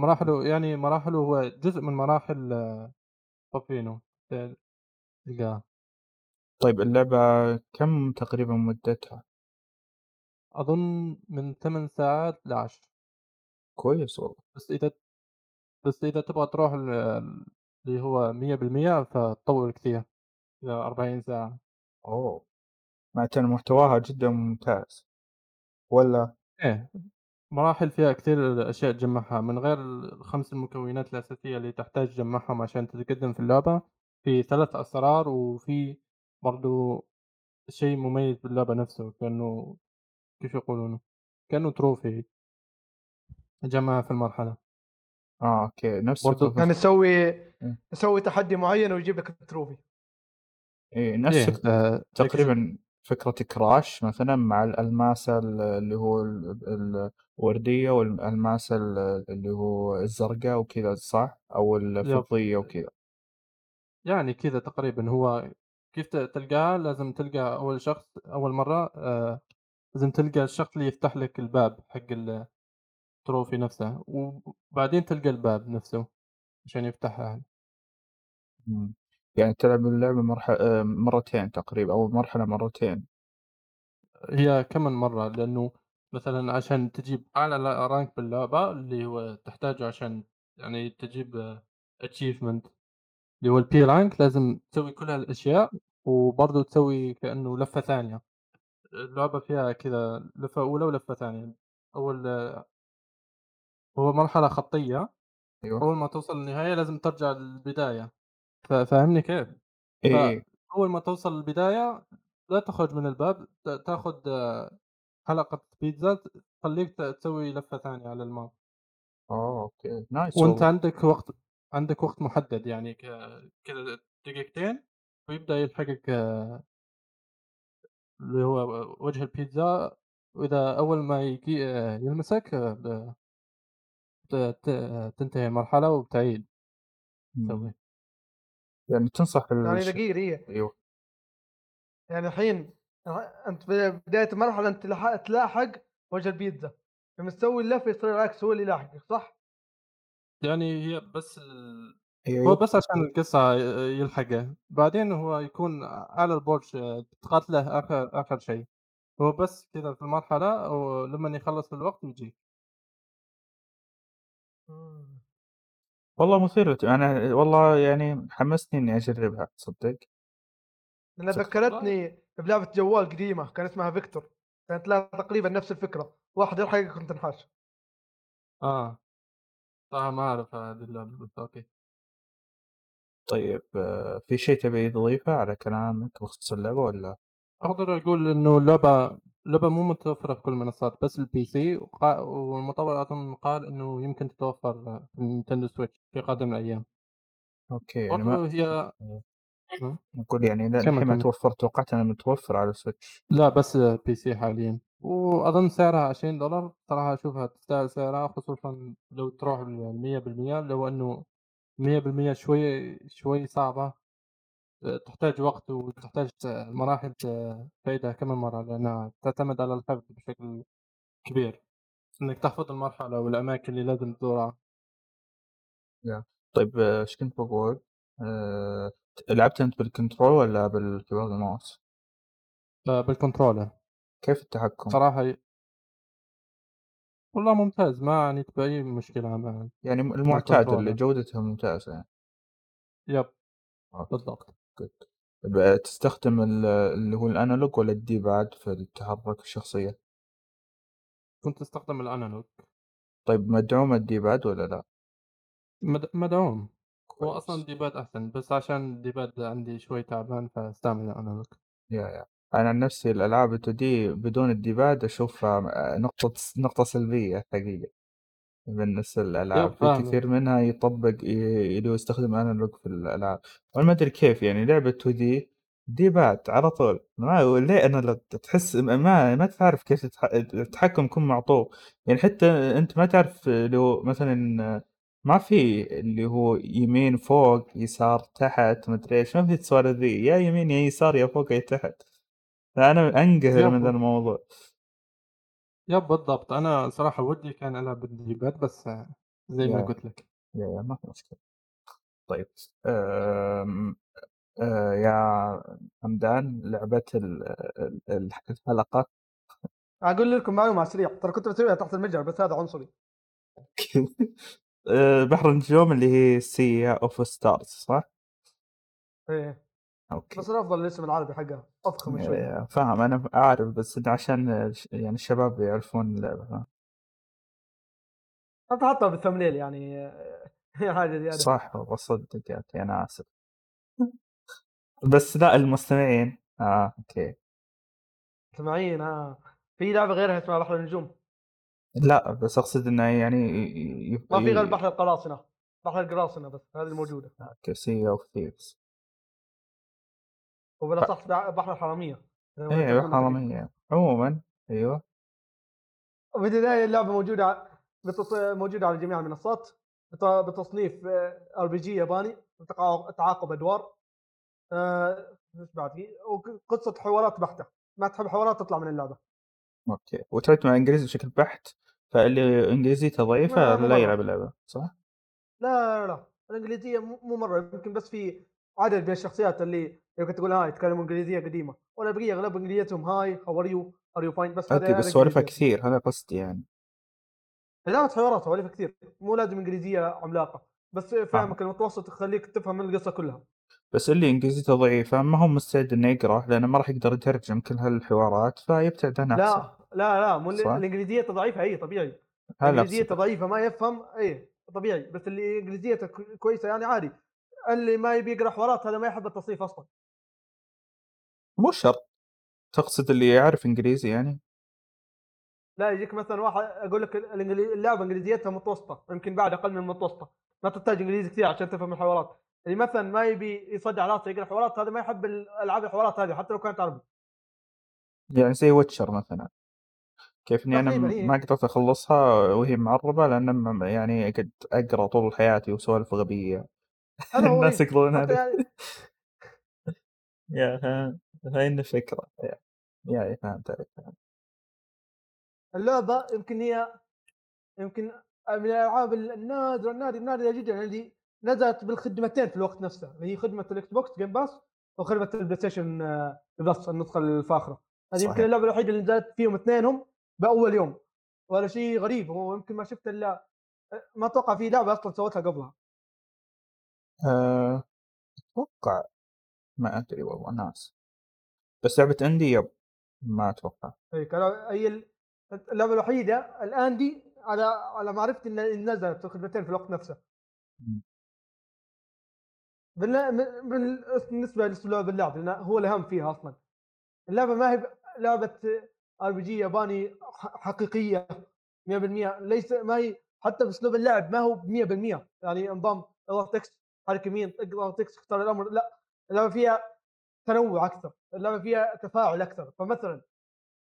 مراحله يعني مراحله هو جزء من مراحل بابينو تلقاه. طيب اللعبة كم تقريبًا مدتها؟ أظن من 8 ساعات ل10. كويس والله. بس إذا بس إذا تبغى تروح اللي هو 100% فتطوّل كثير، إلى 40 ساعة. أوه! معناته محتواها جدًا ممتاز، والّا؟ إيه، مراحل فيها كثير أشياء تجمّعها من غير ال5 المكونات الأساسية اللي تحتاج تجمّعهم عشان تتقدم في اللعبة، في 3 أسرار وفي برضه شيء مميز باللعبة نفسه كأنه كيف يقولونه، كأنه trophy تجمّعه في المرحلة. آه okay، نفس برضه يعني تسوي إيه. تسوي تحدي معين ويجيب لك ال trophy. إيه نفس إيه. تقريبًا فكرة Crash مثلًا مع الألماسة ال اللي هو ال الوردية والألماسة ال اللي هو الزرقا وكذا صح؟ أو. الفضية وكذا. يعني كذا تقريبًا هو كيف ت تلقاها لازم تلقى أول شخص أول مرة آآ لازم تلقى الشخص اللي يفتح لك الباب حق ال التروفي نفسه، وبعدين تلقى الباب نفسه عشان يفتحها يعني. إمم، يعني تلعب اللعبة مرح آآ مرتين تقريبًا أو المرحلة مرتين. هي كمان مرة لأنه مثلًا عشان تجيب أعلى ل rank باللعبة اللي هو تحتاجه عشان يعني تجيب achievement اللي هو الP rank لازم تسوي كل هالأشياء، وبرضه تسوي كأنه لفة ثانية. اللعبة فيها كذا لفة أولى ولفة ثانية. أول هو مرحلة خطية، أيوه. أول ما توصل للنهاية لازم ترجع للبداية، ف فاهمني كيف؟ إيه،. فأول ما توصل للبداية لا تخرج من الباب ت تاخذ حلقة بيتزا تخلّيك ت تسوي لفة ثانية على الماب. آه okay، nice والله. عندك وقت عندك وقت محدد يعني ك كذا دقيقتين ويبدأ يلحقك اللي هو وجه البيتزا، وإذا أول ما ييجي يلمسك ب ت ت تنتهي المرحلة وبتعيد. تسوي. يعني تنصح يعني الش دقيقة دقيقة أيوه. يعني الحين أ أنت في بداية المرحلة أنت لح تلاحق وجه البيتزا، لمّا تسوي اللفة يصير العكس هو اللي يلاحقك صح؟ يعني هي بس ال هو أيوه. بس عشان القصة ي يلحقه، بعدين هو يكون أعلى البرج تقاتله آخر آخر شيء، هو بس كذا في المرحلة ولمن يخلص الوقت يجيك. والله مثيرة أنا والله يعني حمسني إني أجربها تصدق؟ لأنها والله ذكّرتني بلعبة جوال قديمة كان اسمها Vector، كانت لها تقريبًا نفس الفكرة، واحد يلحقك وأنت تنحاش. آه، صراحة ما أعرف هذه اللعبة بس okay. طيب في شيء تبي تضيفه على كلامك بخصوص اللعبة والّا؟ أقدر أقول إنه اللعبة اللعبة مو متوفرة في كل المنصات بس ال PC وقا والمطور أظن قال إنه يمكن تتوفر في ال Nintendo Switch في قادم الأيام. okay يعني ما هي إمم. نقول يعني الحين ما. توفر توقعت انه متوفر على ال Switch لا بس PC حاليًا، وأظن سعرها 20$ صراحة أشوفها تستاهل سعرها خصوصًا لو تروح ل100% لو إنه 100% شوي شوي صعبة، تحتاج وقت وتحتاج مراحل تعيدها كم من مرة لأنها تعتمد على الحفظ بشكل كبير، إنك تحفظ المرحلة والأماكن اللي لازم تزورها. طيب آه، إيش كنت بقول؟ أه... لعبت أنت بال control ولا بال keyboard والماوس؟ آآ بال controller كيف التحكم؟ صراحة ي والله ممتاز ما عانيت بأي مشكلة مع يعني المعتاد اللي بالكنترولر. جودته ممتازة يعني yep okay، بالضبط. آه، تستخدم ال- اللي هو ال analog ولا ال D-pad في التحرك الشخصية؟ كنت أستخدم ال analog طيب مدعومة ال D-pad ولا لا؟ مد مدعوم. هو أصلًا كويس ال D-pad أحسن، بس عشان ال D-pad عندي شوي تعبان فأستعمل ال analog. yeah yeah أنا عن نفسي الألعاب ال 2D بدون ال D-pad أشوفها آه، نقطة نقطة سلبية حقيقة بالنسبة للألعاب yep في فاهمك. كثير منها يطبق ي- اللي هو يستخدم analog في الألعاب. وأنا ما أدري كيف يعني لعبة 2D D-pad على طول. ما ليه analog تحس ما ما تعرف كيف تتح- التحكم يكون معطوب يعني حتى أنت ما تعرف هو مثلا ما في اللي هو يمين فوق يسار تحت مدري إيش ما في السوالف ذي يا يمين يا يسار يا فوق يا تحت. فأنا أنقهر من ذا يب الموضوع. يب بالضبط. أنا صراحة ودي كان ألعب بالديباد بس زي ما يا قُلت لك. يا يا ما في مشكلة طيب أم... أه يا حمدان لعبة ال- ال- ال- الحلقة أقول لكم معلومة السريع ترى كنت بسويها تحت المتجر بس هذا عنصري أه، بحر النجوم اللي هي Sea of Stars صح؟ إيه okay. بس الأفضل الاسم العربي حقها. أفخم شوي. أه، فاهم. أنا أعرف بس عشان يعني الشباب يعرفون اللعبة فاهم؟ أنت حطها بال thumbnail يعني. هي حاجة زيادة. صح والله صدق يا أخي، أنا آسف. بس لا المستمعين. آه okay. سامعين ها في لعبة غيرها اسمها بحر النجوم. لا بس أقصد إنه يعني ي- ي- ما في غير بحر القراصنة. بحر القراصنة بس هذه الموجودة. okay Sea of Thieves وبالاصح بحر الحراميه إيه حرامية عموما أيوه. وبالبدايه اللعبة موجودة بتص... موجودة على جميع المنصات بت... بتصنيف RPG ياباني تعاقب أدوار آه، إيش بعد وقصه حوارات بحتة. ما تحب حوارات تطلع من اللعبة. okay. وتعرف مع إنجليزي بشكل بحت فاللي انجليزيته مو لا مرة. يلعب اللعبة صح؟ لا لا لا الإنجليزية مو مرة. يمكن بس في عدد من الشخصيات اللي يمكن تقول هاي يتكلموا إنجليزية قديمة ولا بقية أغلب إنجليزيتهم hi how are you are you fine بس okay بس سوالفها. كثير هذا قصدي يعني. لعبة حوارات سوالفها كثير مو لازم إنجليزية عملاقة بس فهمك المتوسط يخليك تفهم القصة كلها. بس اللي إنجليزيته ضعيفة ما هو مستعد إنه يقرأ لأنه ما راح يقدر يترجم كل هالحوارات فيبتعد عنها لا لا لا مو؟ الانجليزيه ضعيفة إي طبيعي. أقصد. ضعيفة ما يفهم إي طبيعي بس اللي إنجليزيته كو- كويسة يعني عادي. اللي ما يبي يقرأ حوارات هذا ما يحب التصنيف أصلا. مو شرط. تقصد اللي يعرف إنجليزي يعني؟ لا يجيك مثلا واحد أقول لك اللعبة إنجليزيتها متوسطة يمكن بعد أقل من المتوسطه ما تحتاج إنجليزي كثير عشان تفهم الحوارات. اللي مثلا ما يبي يصدع راسه يقرأ حوارات هذا ما يحب الالعاب الحوارات هذه حتى لو كانت عربي. يعني زي ويتشر مثلا. كيف إني أنا إيه. ما قدرت أخلصها وهي معربة لأن يعني قد أقرأ طول حياتي وسوالف هذا هو الناس إيه. يقولون حتى هذه يعني yeah هاي الفكرة yeah yeah فهمت عليك فهمت. اللعبة يمكن هي يمكن من الألعاب النادرة النادرة النادرة جدا اللي نزلت بالخدمتين في الوقت نفسه اللي هي خدمة ال Xbox Game Pass وخدمة ال PlayStation آه، Plus النسخة الفاخرة هذه يمكن. اللعبة الوحيدة اللي نزلت فيهم اثنينهم بأول يوم ولا شيء غريب هو يمكن ما شفت إلا ما أتوقع في لعبة أصلا سوتها قبلها أه، أتوقع ما أدري والله ناس بس لعبة اندي يب ما أتوقع. كان هي ال- اللعبة الوحيدة الان دي على على معرفتي إن نزلت الخدمتين في الوقت نفسه. بالنسبة لاسلوب اللعب لأن هو الاهم فيها أصلا. اللعبة ما هي لعبة RPG ياباني حقيقيه 100% ليس ما هي حتى بأسلوب اللعب ما هو 100% يعني نظام اضغط text حرك يمين اضغط text اختار الأمر لا. اللعبة فيها تنوع أكثر اللعبة فيها تفاعل أكثر. فمثلا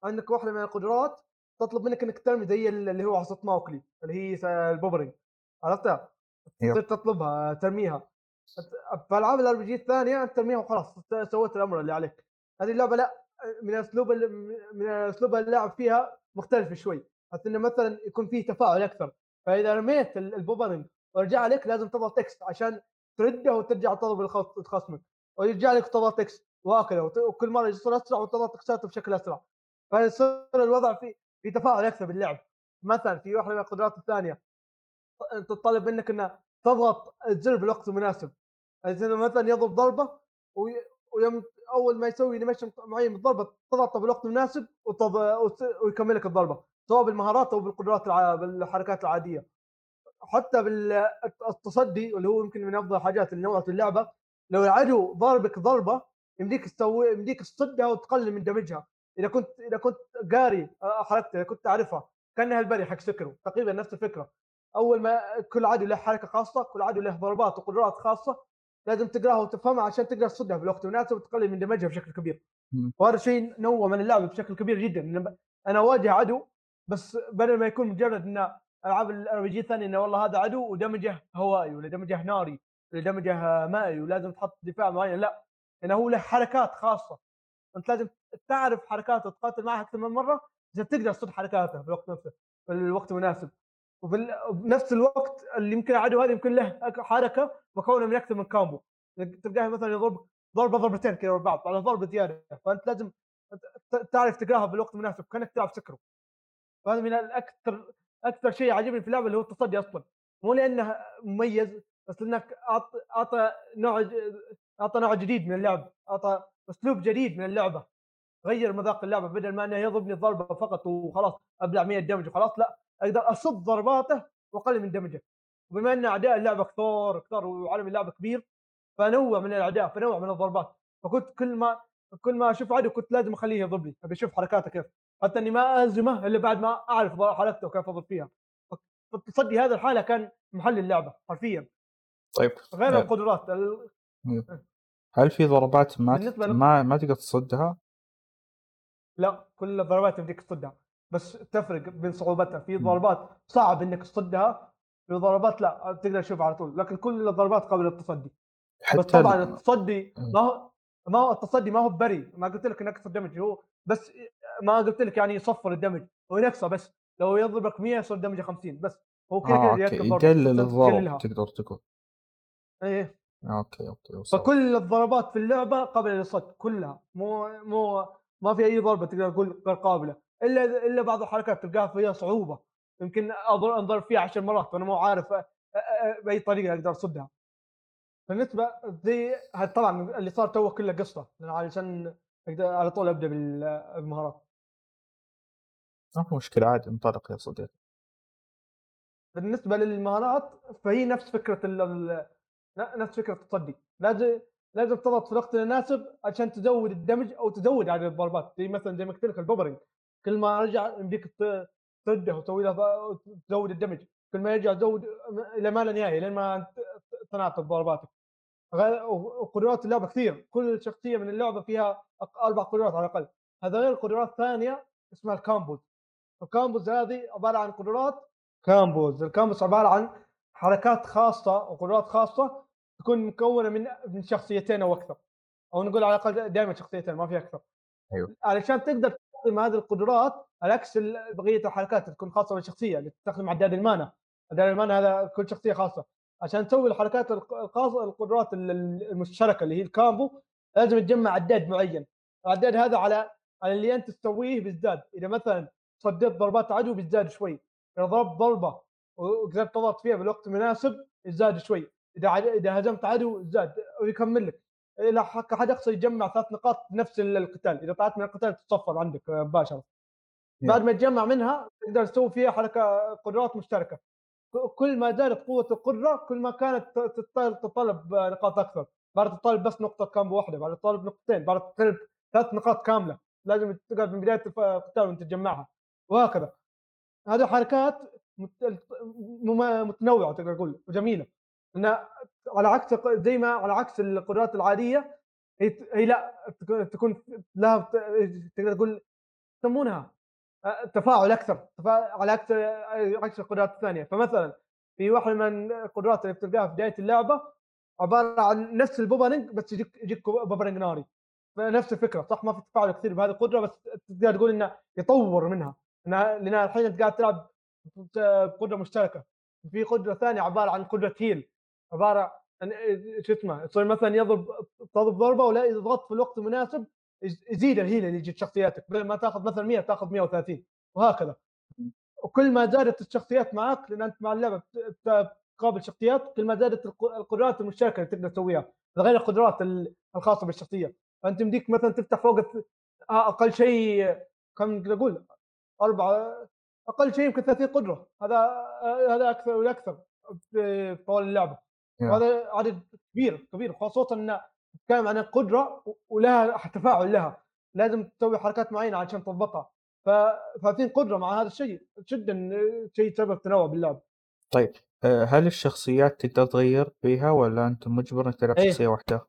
عندك واحدة من القدرات تطلب منك إنك ترمي زي اللي هو عصا موكلي اللي هي البوبرينج. عرفتها؟ تصير تطلبها ترميها. في العاب ال RPG الثانية أنت ترميها وخلاص سويت الأمر اللي عليك. هذه اللعبة لأ من أسلوب من أسلوب اللعب فيها مختلف شوي. بس إنه مثلا يكون فيه تفاعل أكثر. فإذا رميت البوبرنج ورجع لك لازم تضغط X عشان ترده وترجع تضرب خصمك ويرجع لك تضغط X وهكذا وكل مرة يصير أسرع وتضغط X بشكل أسرع. فيصير الوضع في في تفاعل أكثر باللعب مثلا في واحدة من القدرات الثانية تطلب منك انه تضغط الزر بالوقت المناسب. يعني مثلا يضرب ضربة ويوم أول ما يسوي animation معين بالضربة تضغط بالوقت المناسب ويكمل لك الضربة سواء بالمهارات أو بالقدرات الع... بالحركات العادية. حتى بالتصدي اللي هو يمكن من أفضل الحاجات اللي نوعت اللعبة لو العدو ضربك ضربة يمديك تسوي يمديك تصدها وتقلل من damage ها. إذا كنت إذا كنت قاري حركتها إذا كنت تعرفها كأنها ال parry حق Sekiro تقريبا نفس الفكرة. أول ما كل عدو له حركة خاصة كل عدو له ضربات وقدرات خاصة لازم تقراها وتفهمها عشان تقدر تصدها بالوقت المناسب وتقلل من damage ها بشكل كبير. وهذا شيء نوع من اللعبه بشكل كبير جدا. أنا أواجه عدو بس بدل ما يكون مجرد إن ألعاب ال RPG الثانية انه والله هذا عدو و damage ه هوائي ولا damage ه ناري ولا damage ه مائي ولازم تحط دفاع معين لا. انه هو له حركات خاصة. أنت لازم تعرف حركاته وتقاتل معه أكثر من مرة عشان تقدر تصد حركاته في الوقت نفسه في الوقت المناسب. وبنفس الوقت اللي يمكن العدو هذا يمكن له حركة مكونة من أكثر من كامبو تلقاه مثلا يضرب ضربة ضربتين كذا ورا بعض على ضربة زيادة. فأنت لازم تعرف تقراها بالوقت المناسب كأنك تلعب سكرو. فهذا من الأكثر أكثر شيء عجبني في اللعبة اللي هو التصدي أصلا. مو لأنه مميز بس لأنك أعطى نوع أعطى نوع جديد من اللعب أعطى أسلوب جديد من اللعبة غير مذاق اللعبة بدل ما إنه يضربني ضربه فقط وخلاص أبلع 100 دمج وخلاص لا أقدر أصد ضرباته وأقلل من دمجه. وبما إن أعداء اللعبة كثار كثار وعالم اللعبة كبير فنوع من الأعداء فنوع من الضربات. فكنت كل ما كل ما أشوف عدو كنت لازم أخليه يضرب لي أبي أشوف حركاته كيف حتى إني ما الزمه إلا بعد ما أعرف حركته وكيف أضرب فيها. فالتصدي هذا الحالة كان محل اللعبة حرفيا. طيب غير القدرات ال... هل في ضربات ما. ما ما تقدر تصدها؟ لا كل الضربات يمديك تصدها بس تفرق بين صعوبتها. في ضربات صعب إنك تصدها في ضربات لا تقدر تشوفها على طول لكن كل الضربات قابله للتصدي حتى بس طبعا التصدي ما هو ما هو التصدي ما هو بري. ما قلت لك إنك دمج هو بس ما قلت لك يعني يصفر الدمج هو ينقصه بس. لو يضربك 100 يصير دمجه 50 بس. هو كذا آه كذا يقلل الضرب تقدر تقول. إيه. okay okay وصل. فكل الضربات في اللعبة قابله للصد كلها مو مو ما في أي ضربة تقدر تقول غير قابلة إلا إلا بعض الحركات تلقاها فيها صعوبة يمكن انضرب فيها عشر مرات وأنا مو عارف بأي طريقة أقدر أصدها. بالنسبة زي طبعا اللي صار تو كله قصة علشان أقدر على طول أبدأ بالمهارات. ما في مشكلة عادي انطلق يا صديقي. بالنسبة للمهارات فهي نفس فكرة نفس فكرة التصدي. لازم لازم تضغط في الوقت المناسب عشان تزود ال damage أو تزود عدد الضربات. زي مثلا زي ما قلت لك البوبرنج كل ما رجع يمديك ترده وتسوي له تزود ال damage. كل ما يرجع تزود إلى ما لا نهاية لين ما تنعطف ضرباتك. وقدرات اللعبة كثير. كل شخصية من اللعبة فيها أربع قدرات على الأقل. هذا غير قدرات ثانية اسمها ال combos. ال combos هذه عبارة عن قدرات combos. ال combos عبارة عن حركات خاصة وقدرات خاصة تكون مكونة من من شخصيتين أو أكثر. أو نقول على الأقل دائما شخصيتين ما في أكثر. أيوه. علشان تقدر تستخدم هذه القدرات على عكس بقية الحركات تكون خاصة بالشخصية اللي تستخدم عداد ال mana عداد ال mana هذا كل شخصية خاصة. عشان تسوي الحركات الخاصه القدرات المشتركة اللي هي ال combo لازم تجمع عداد معين. العداد هذا على على اللي أنت تسويه بيزداد. إذا مثلا صديت ضربات عدو بيزداد شوي. إذا ضربت ضربة وقدرت تضغط فيها بالوقت المناسب يزداد شوي. إذا إذا هزمت عدو زاد ويكمل لك. إلى حد اقصى يجمع ثلاث نقاط نفس القتال. إذا طلعت من القتال تتصفر عندك مباشرة. بعد ما تجمع منها تقدر تسوي فيها حركة قدرات مشتركة. كل ما زادت قوة القدرة كل ما كانت تتطلب نقاط أكثر. بعد تطالب بس نقطة كامبو واحدة بعد تطالب نقطتين بعد تطالب ثلاث نقاط كاملة. لازم تقعد من بداية القتال وانت تجمعها. وهكذا. هذه حركات متنوعة تقدر تقول وجميلة. انها على عكس زي ما على عكس القدرات العادية هي, لا تكون- لها تقدر تقول يسمونها آه، تفاعل أكثر على عكس عكس القدرات الثانية. فمثلا في واحدة من القدرات اللي بتلقاها في بداية اللعبة عبارة عن نفس البوبرنج بس يجيك يجيك بوبرنج ناري. فنفس الفكرة صح؟ ما في تفاعل كثير بهذه القدرة بس تقدر تقول إنه يطور منها لأن الحين أنت قاعد تلعب بقدرة مشتركة. في قدرة ثانية عبارة عن قدرة heal عبارة عن شو اسمه يصير مثلا يضرب تضرب ضربة ولا ضغطت في الوقت المناسب يز- يزيد ال heal اللي يجي شخصياتك بدل ما تأخذ مثلا 100 تأخذ 130 وهكذا. وكل ما زادت الشخصيات معك لأن أنت مع اللعبة تقابل شخصيات كل ما زادت الق- القدرات المشتركة اللي تقدر تسويها غير القدرات ال- الخاصة بالشخصية. فأنت يمديك مثلا تفتح فوق آه، أقل شيء كم أقول أربعة أقل شيء يمكن 30 قدرة. هذا هذا أكثر ولا أكثر في في طول اللعبة. يا. وهذا عدد كبير كبير خاصة إنه تتكلم عن القدرة ولها تفاعل لها لازم تسوي حركات معينة عشان تضبطها ف 30 قدرة مع هذا الشيء جدا شيء سبب تنوع باللعب طيب آه، هل الشخصيات تقدر تغير فيها ولا أنت مجبر انك تلعب إيه. شخصية واحدة؟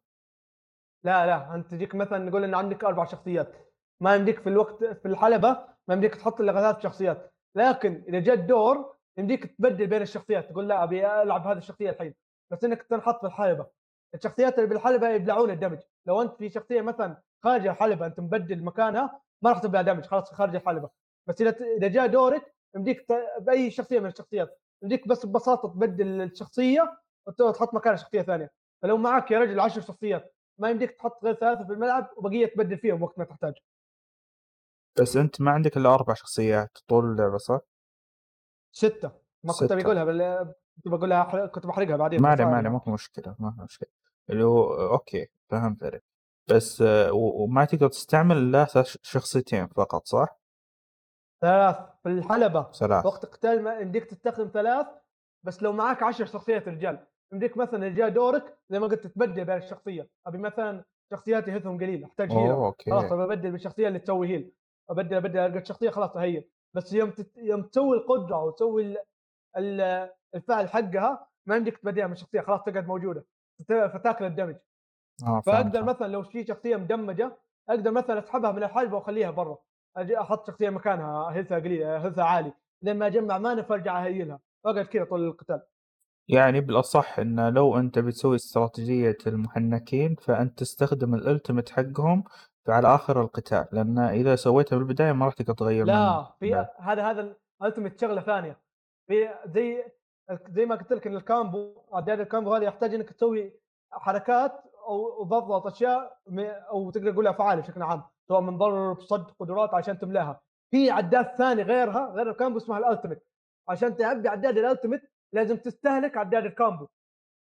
لا لا أنت تجيك مثلا نقول إن عندك أربع شخصيات ما يمديك في الوقت في الحلبة ما يمديك تحط إلا ثلاث شخصيات لكن إذا جاء الدور يمديك تبدل بين الشخصيات تقول لا أبي ألعب هذه الشخصية الحين بس إنك تنحط في الحلبة الشخصيات اللي بالحلبة يبلعون الدمج لو أنت في شخصية مثلا خارج الحلبة أنت مبدل مكانها ما راح تبلع دمج خلاص خارج الحلبة بس إذا إذا جاء دورك يمديك بأي شخصية من الشخصيات يمديك بس ببساطة تبدل الشخصية وتحط مكانها شخصية ثانية فلو معك يا رجل 10 شخصيات ما يمديك تحط غير ثلاثة في الملعب وبقية تبدل فيهم وقت ما تحتاج بس أنت ما عندك إلا أربع شخصيات طول اللعبة صح؟ ستة ما كنت. بقولها. كنت بقولها أحرق... كنت بحرقها بعدين ما عليه ما. عليه ما في مشكلة ما في مشكلة. اللي هو okay فهمت عليك. بس و- وما تقدر تستعمل الا ش- شخصيتين فقط صح؟ ثلاث في الحلبة. ثلاث. وقت قتال ما يمديك تستخدم ثلاث بس لو معك 10 شخصيات رجال يمديك مثلا جاء دورك زي ما قلت تبدل بين الشخصية. أبي مثلا شخصياتي health هم قليل أحتاج heal okay. خلاص ببدل بالشخصية اللي تسوي heal أبدل أبدل ألقى الشخصيه خلاص هي بس يوم تت... يوم تسوي القدرة وتسوي. الفعل حقها ما يمديك تبدلها من الشخصيه خلاص تقعد موجودة فت- فتاكل الدمج. فهمت فأقدر مثلا لو في شخصية مدمجة أقدر مثلا أسحبها من الحلبة وأخليها برا. أجي أحط شخصية مكانها هيلثها قليل هيلثها عالي لين ما أجمع مانا فأرجع اهيلها وأقعد كذا طول القتال. يعني بالأصح انه لو أنت بتسوي استراتيجية المحنكين فأنت تستخدم الألتيميت حقهم على آخر القتال لأن إذا سويتها بالبداية ما راح تقدر تغير لا في. هذا هذا ال ultimate شغلة ثانية. زي زي ما قلت لك إن ال combo عداد ال combo هذا يحتاج إنك تسوي حركات أو تضغط أشياء أو تقدر تقول افعال بشكل عام سواء من ضرب صد قدرات عشان تملاها. في عداد ثاني غيرها غير ال combo اسمها ال ultimate عشان تعبي عداد ال ultimate لازم تستهلك عداد ال combo.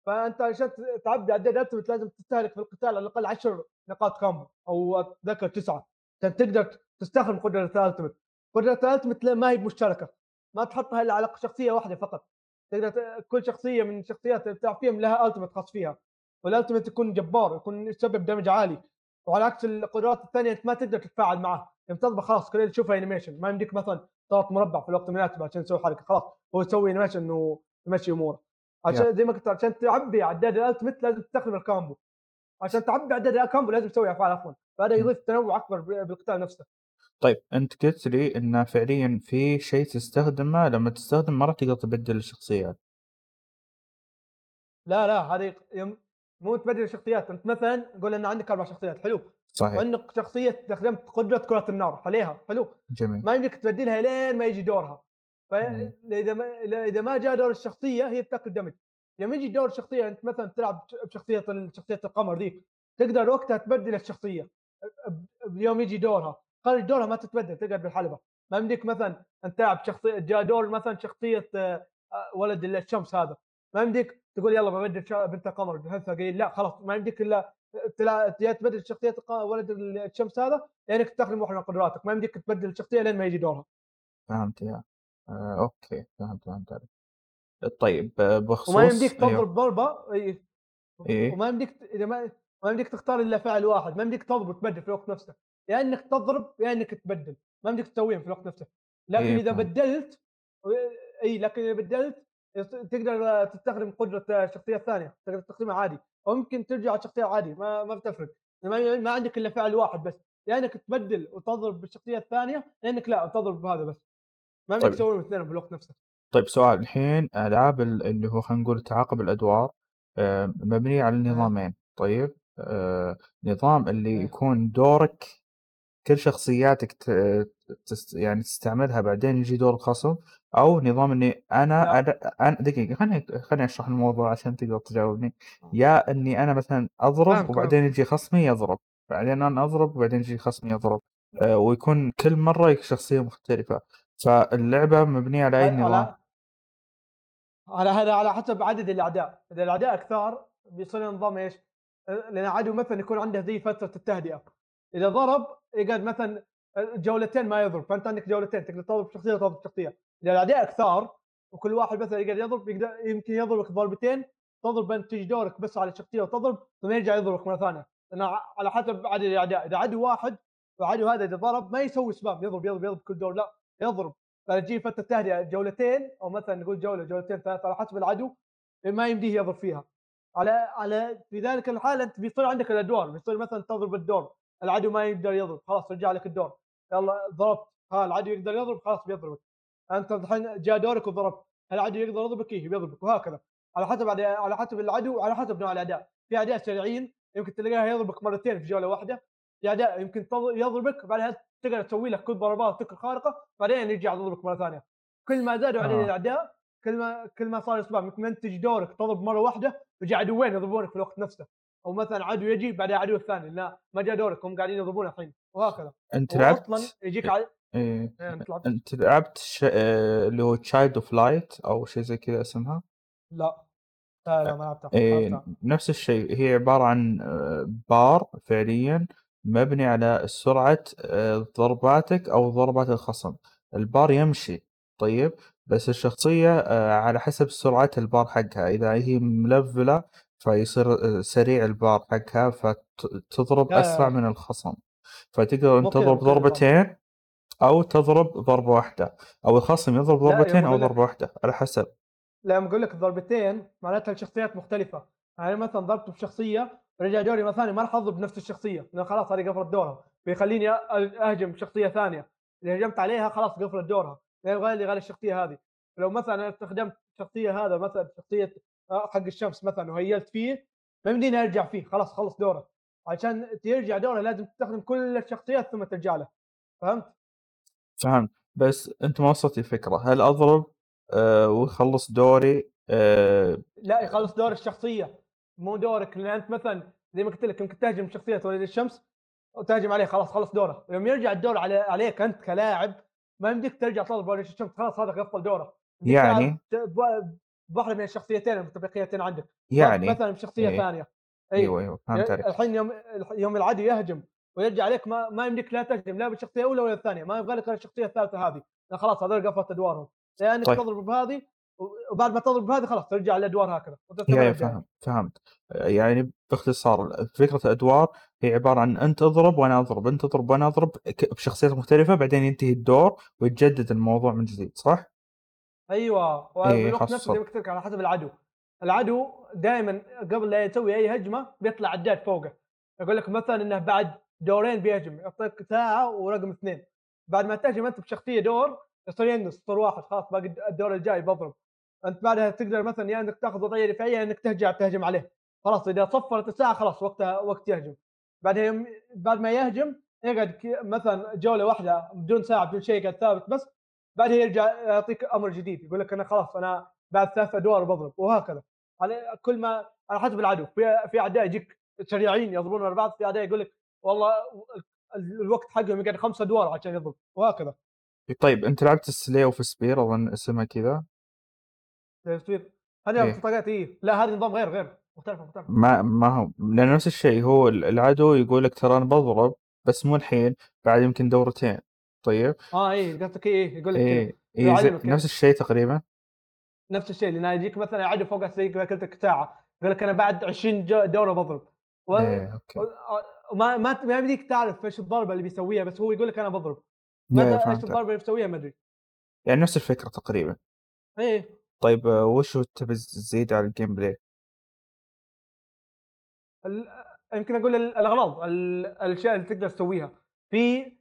فأنت عشان تعبي عداد ال ultimate لازم تستهلك في القتال على الأقل 10 نقاط combo أو أتذكر تسعة. عشان تقدر تستخدم قدرة ال ultimate قدرة ال ultimate لا- ما هي مشتركه ما تحطها إلا على شخصية واحدة فقط. تقدر كل شخصية من الشخصيات اللي بتلعب فيهم لها ultimate خاص فيها. وال ultimate يكون جبار يكون يسبب damage عالي. وعلى عكس القدرات الثانية أنت ما تقدر تتفاعل معه تضربه خلاص كل اللي تشوفه animation ما يمديك مثلا تضغط مربع في الوقت المناسب عشان تسوي حركة. خلاص هو يسوي animation إنه يمشي أموره. عشان زي ما قلت عشان تعبي عداد ال ultimate لازم تستخدم ال combo عشان تعبي عداد ال combo لازم تسوي أفعال عفوا. فهذا يضيف تنوع أكبر بالقتال نفسه. طيب أنت قلت لي انه فعليا في شيء تستخدمه لما تستخدم ما راح تقدر تبدل الشخصيات. لا لا هذه يوم مو تبدل الشخصيات. أنت مثلا قول إن عندك أربع شخصيات حلو. صحيح. وعندك شخصية استخدمت قدرة كرة النار عليها حلو. جميل. ما يمديك تبدلها لين ما يجي دورها. فاذا ما إذا ما جاء دور الشخصية هي بتأكل دمج. لما يجي دور الشخصية أنت مثلا تلعب بشخصية شخصية القمر ذيك تقدر وقتها تبدل الشخصية. ب- يوم يجي دورها. خارج دورها ما تتبدل تقعد بالحلبة. ما يمديك مثلا انت تلعب شخصية جاء دور مثلا شخصية آه، آه، ولد الشمس هذا. ما يمديك تقول يلا ببدل بنت القمر بهذا قليل لا خلاص. ما يمديك إلا تبدل شخصية ولد الشمس هذا لانك تستخدم واحدة من قدراتك. ما يمديك تبدل الشخصية لين ما يجي دورها. فهمت يا. آه أوكي. فهمت فهمت عليك. طيب آه، بخصوص وما يمديك أيوه. تضرب ضربة إيه. إيه. وما يمديك إذا ما ما يمديك تختار إلا فعل واحد. ما يمديك تضرب وتبدل في الوقت نفسه. يا إنك تضرب يا إنك تبدل ما بدك تسويهم في الوقت نفسه لكن إيه إذا. بدلت إي لكن إذا بدلت تقدر تستخدم قدرة الشخصية الثانية تقدر تستخدمها عادي أو ممكن ترجع على الشخصية عادي ما ما بتفرق ما, ما عندك إلا فعل واحد بس يا إنك تبدل وتضرب بالشخصية الثانية يا إنك لا تضرب بهذا بس ما بدك طيب. تسويهم اثنين في الوقت نفسه طيب سؤال الحين ألعاب ال- اللي هو خلينا نقول تعاقب الأدوار آه، مبنيه على نظامين طيب آه، نظام اللي. يكون دورك كل شخصياتك ت- تست يعني تستعملها بعدين يجي دور الخصم أو نظام إني أنا. أنا, أنا دقيقة خليني خليني أشرح الموضوع عشان تقدر تجاوبني. يا إني أنا مثلا أضرب فاهمك، وبعدين يجي خصمي يضرب بعدين أنا أضرب وبعدين يجي خصمي يضرب. آه، ويكون كل مرة شخصية مختلفة. فاللعبة مبنية على أي نظام؟ على هذا على حسب عدد الأعداء. إذا الأعداء كثار بيصير نظام إيش؟ لأن عدو مثلا يكون عنده زي فترة التهدئة. إذا ضرب يقعد مثلا جولتين ما يضرب فأنت عندك جولتين تقدر تضرب شخصية وتضرب شخصية. إذا الأعداء كثار وكل واحد مثلا يقعد يضرب يقدر يمكن يضربك ضربتين تضرب انت تجي دورك بس على الشخصيه وتضرب ثم يرجع يضربك مرة ثانية. لأن على حسب عدد الأعداء. إذا عدو واحد فعدو هذا إذا ضرب ما يسوي سبام يضرب يضرب يضرب كل دور لا يضرب. فتجي فترة تهدئة جولتين أو مثلا نقول جولة جولتين ثلاثة على حسب العدو ما يمديه يضرب فيها. على على في ذلك الحال أنت بيصير عندك الأدوار بيصير مثلا تضرب الدور. العدو ما يقدر يضرب خلاص رجع لك الدور. يلا ضربت ها العدو يقدر يضرب خلاص بيضربك. أنت الحين جاء دورك وضربت العدو يقدر يضربك إيه بيضربك وهكذا. على حسب على حسب العدو وعلى حسب نوع الاعداء في اعداء سريعين يمكن تلاقيها يضربك مرتين في جولة واحدة. في اعداء يمكن يضربك بعدها تقدر تسوي لك كل ضربات تكر خارقة بعدين يرجع يضربك مرة ثانية. كل ما زادوا عدد آه. الاعداء كل ما كل ما صار اسباب ممكن انت تجي دورك تضرب مرة واحدة ويجي عدوين يضربونك في الوقت نفسه. أو مثلا عدو يجي بعدين عدو الثاني لا ما جاء دورك هم قاعدين يضربون الحين وهكذا أنت لعبت أصلا يجيك على إيه. إيه، أنت لعبت؟ أنت لعبت ش... آه، اللي هو Child of Light أو شيء زي كذا اسمها لا لا لا ما لعبتها إيه. نفس الشيء هي عبارة عن آه، بار فعليا مبني على سرعة آه، ضرباتك أو ضربات الخصم البار يمشي طيب بس الشخصية آه، على حسب سرعة البار حقها إذا هي ملفلة فيصير آه، سريع البار حقها فتضرب لا، لا، لا. من الخصم. فتقدر كذا، تضرب. ضربتين أو تضرب ضربة واحدة أو الخصم يضرب لا، ضربتين لك- ضربة واحدة على حسب. لما أقول لك ضربتين معناتها الشخصيات مختلفة. يعني مثلا ضربت بشخصية رجع دوري مرة ثانية ما راح أضرب بنفس الشخصية لأن خلاص هذه قفلت دورها بيخليني أهجم شخصية ثانية. إذا هجمت عليها خلاص قفلت دورها لا يبغى لي غير الشخصية هذه. لو مثلا استخدمت الشخصيه هذا مثلا شخصية حق الشمس مثلا وهيلت فيه ما يمديني ارجع فيه خلاص خلص دوره. عشان ترجع دوره لازم تستخدم كل الشخصيات ثم ترجع له. فهمت؟ فهمت. بس أنت ما وصلت الفكرة. هل أضرب؟ آه، ويخلص دوري؟ آه، لا يخلص دور الشخصية. مو دورك لأن أنت مثلا زي ما قلت لك يمكن تهجم شخصية وليد الشمس وتهجم عليه خلاص خلص دوره. يوم يرجع الدور على عليك أنت كلاعب ما يمديك ترجع تضرب وليد الشمس خلاص هذا قفل دوره. يعني؟ تلعب ب- بواحده من الشخصيتين المتبقيتين عندك يعني مثلا بشخصية إيه. ثانية اي أيوه أيوه فهمت عليك الحين يوم يوم العدو يهجم ويرجع عليك ما ما يمديك لا تهجم لا بالشخصية الأولى ولا الثانية ما يبغى لك الشخصية الثالثة هذه خلاص هذول قفلت أدوارهم لأنك طيب. تضرب بهذه وبعد ما تضرب بهذه خلاص ترجع الادوار هكذا وتستمر يا يا الجاي. فهم فهمت يعني باختصار فكرة الأدوار هي عبارة عن أنت اضرب وأنا أضرب أنت تضرب وأنا أضرب ك- بشخصيات مختلفة بعدين ينتهي الدور ويتجدد الموضوع من جديد صح؟ أيوه. وبالوقت. نفسه زي ما قلت لك على حسب العدو. العدو دائما قبل لا يسوي أي هجمة بيطلع عداد فوقه. يقول لك مثلا إنه بعد دورين بيهجم يعطيك ساعة ورقم اثنين. بعد ما تهجم أنت بشخصية دور يصير ينقص يصير واحد خلاص باقي الدور الجاي بضرب. أنت بعدها تقدر مثلا يا إنك تأخذ وضعية دفاعية إنك ترجع تهجم عليه. خلاص إذا صفرت الساعة خلاص وقتها وقت يهجم. بعدها يوم بعد ما يهجم يقعد مثلا جولة واحدة بدون ساعة بدون شيء قاعد ثابت بس بعدها يرجع يعطيك أمر جديد يقول لك أنا خلاص أنا بعد ثلاث ادوار بضرب وهكذا. على كل ما على حسب العدو في في أعداء يجيك سريعين يضربون على بعض في أعداء يقول لك والله ال- الوقت حقهم يقعد خمس ادوار عشان يضرب وهكذا. طيب أنت لعبت سلي أوف سبير أظن اسمها كذا. تصوير هذه إيه. بطاقات إيه. لا هذا نظام غير غير. مختلف مختلف ما ما هو لأن نفس الشيء هو العدو يقول لك ترى أنا بضرب بس مو الحين بعد يمكن دورتين. طيب. آه إيه قصدك إيه يقول لك إيه إيه يعلمك نفس الشيء تقريبا؟ نفس الشيء لأن يجيك مثلا عدو فوق زي ما قلت ساعة. يقول لك أنا بعد 20 جو- دورة بضرب. و... إيه okay. ما ما ما يمديك تعرف إيش الضربة اللي بيسويها بس هو يقول لك أنا بضرب. يا ماذا إيش الضربة اللي بيسويها ما أدري. يعني نفس الفكرة تقريبا. إيه. طيب آه، وش تبي تزيد على ال gameplay؟ يمكن أقول ال- الأغراض ال- الأشياء اللي تقدر تسويها. في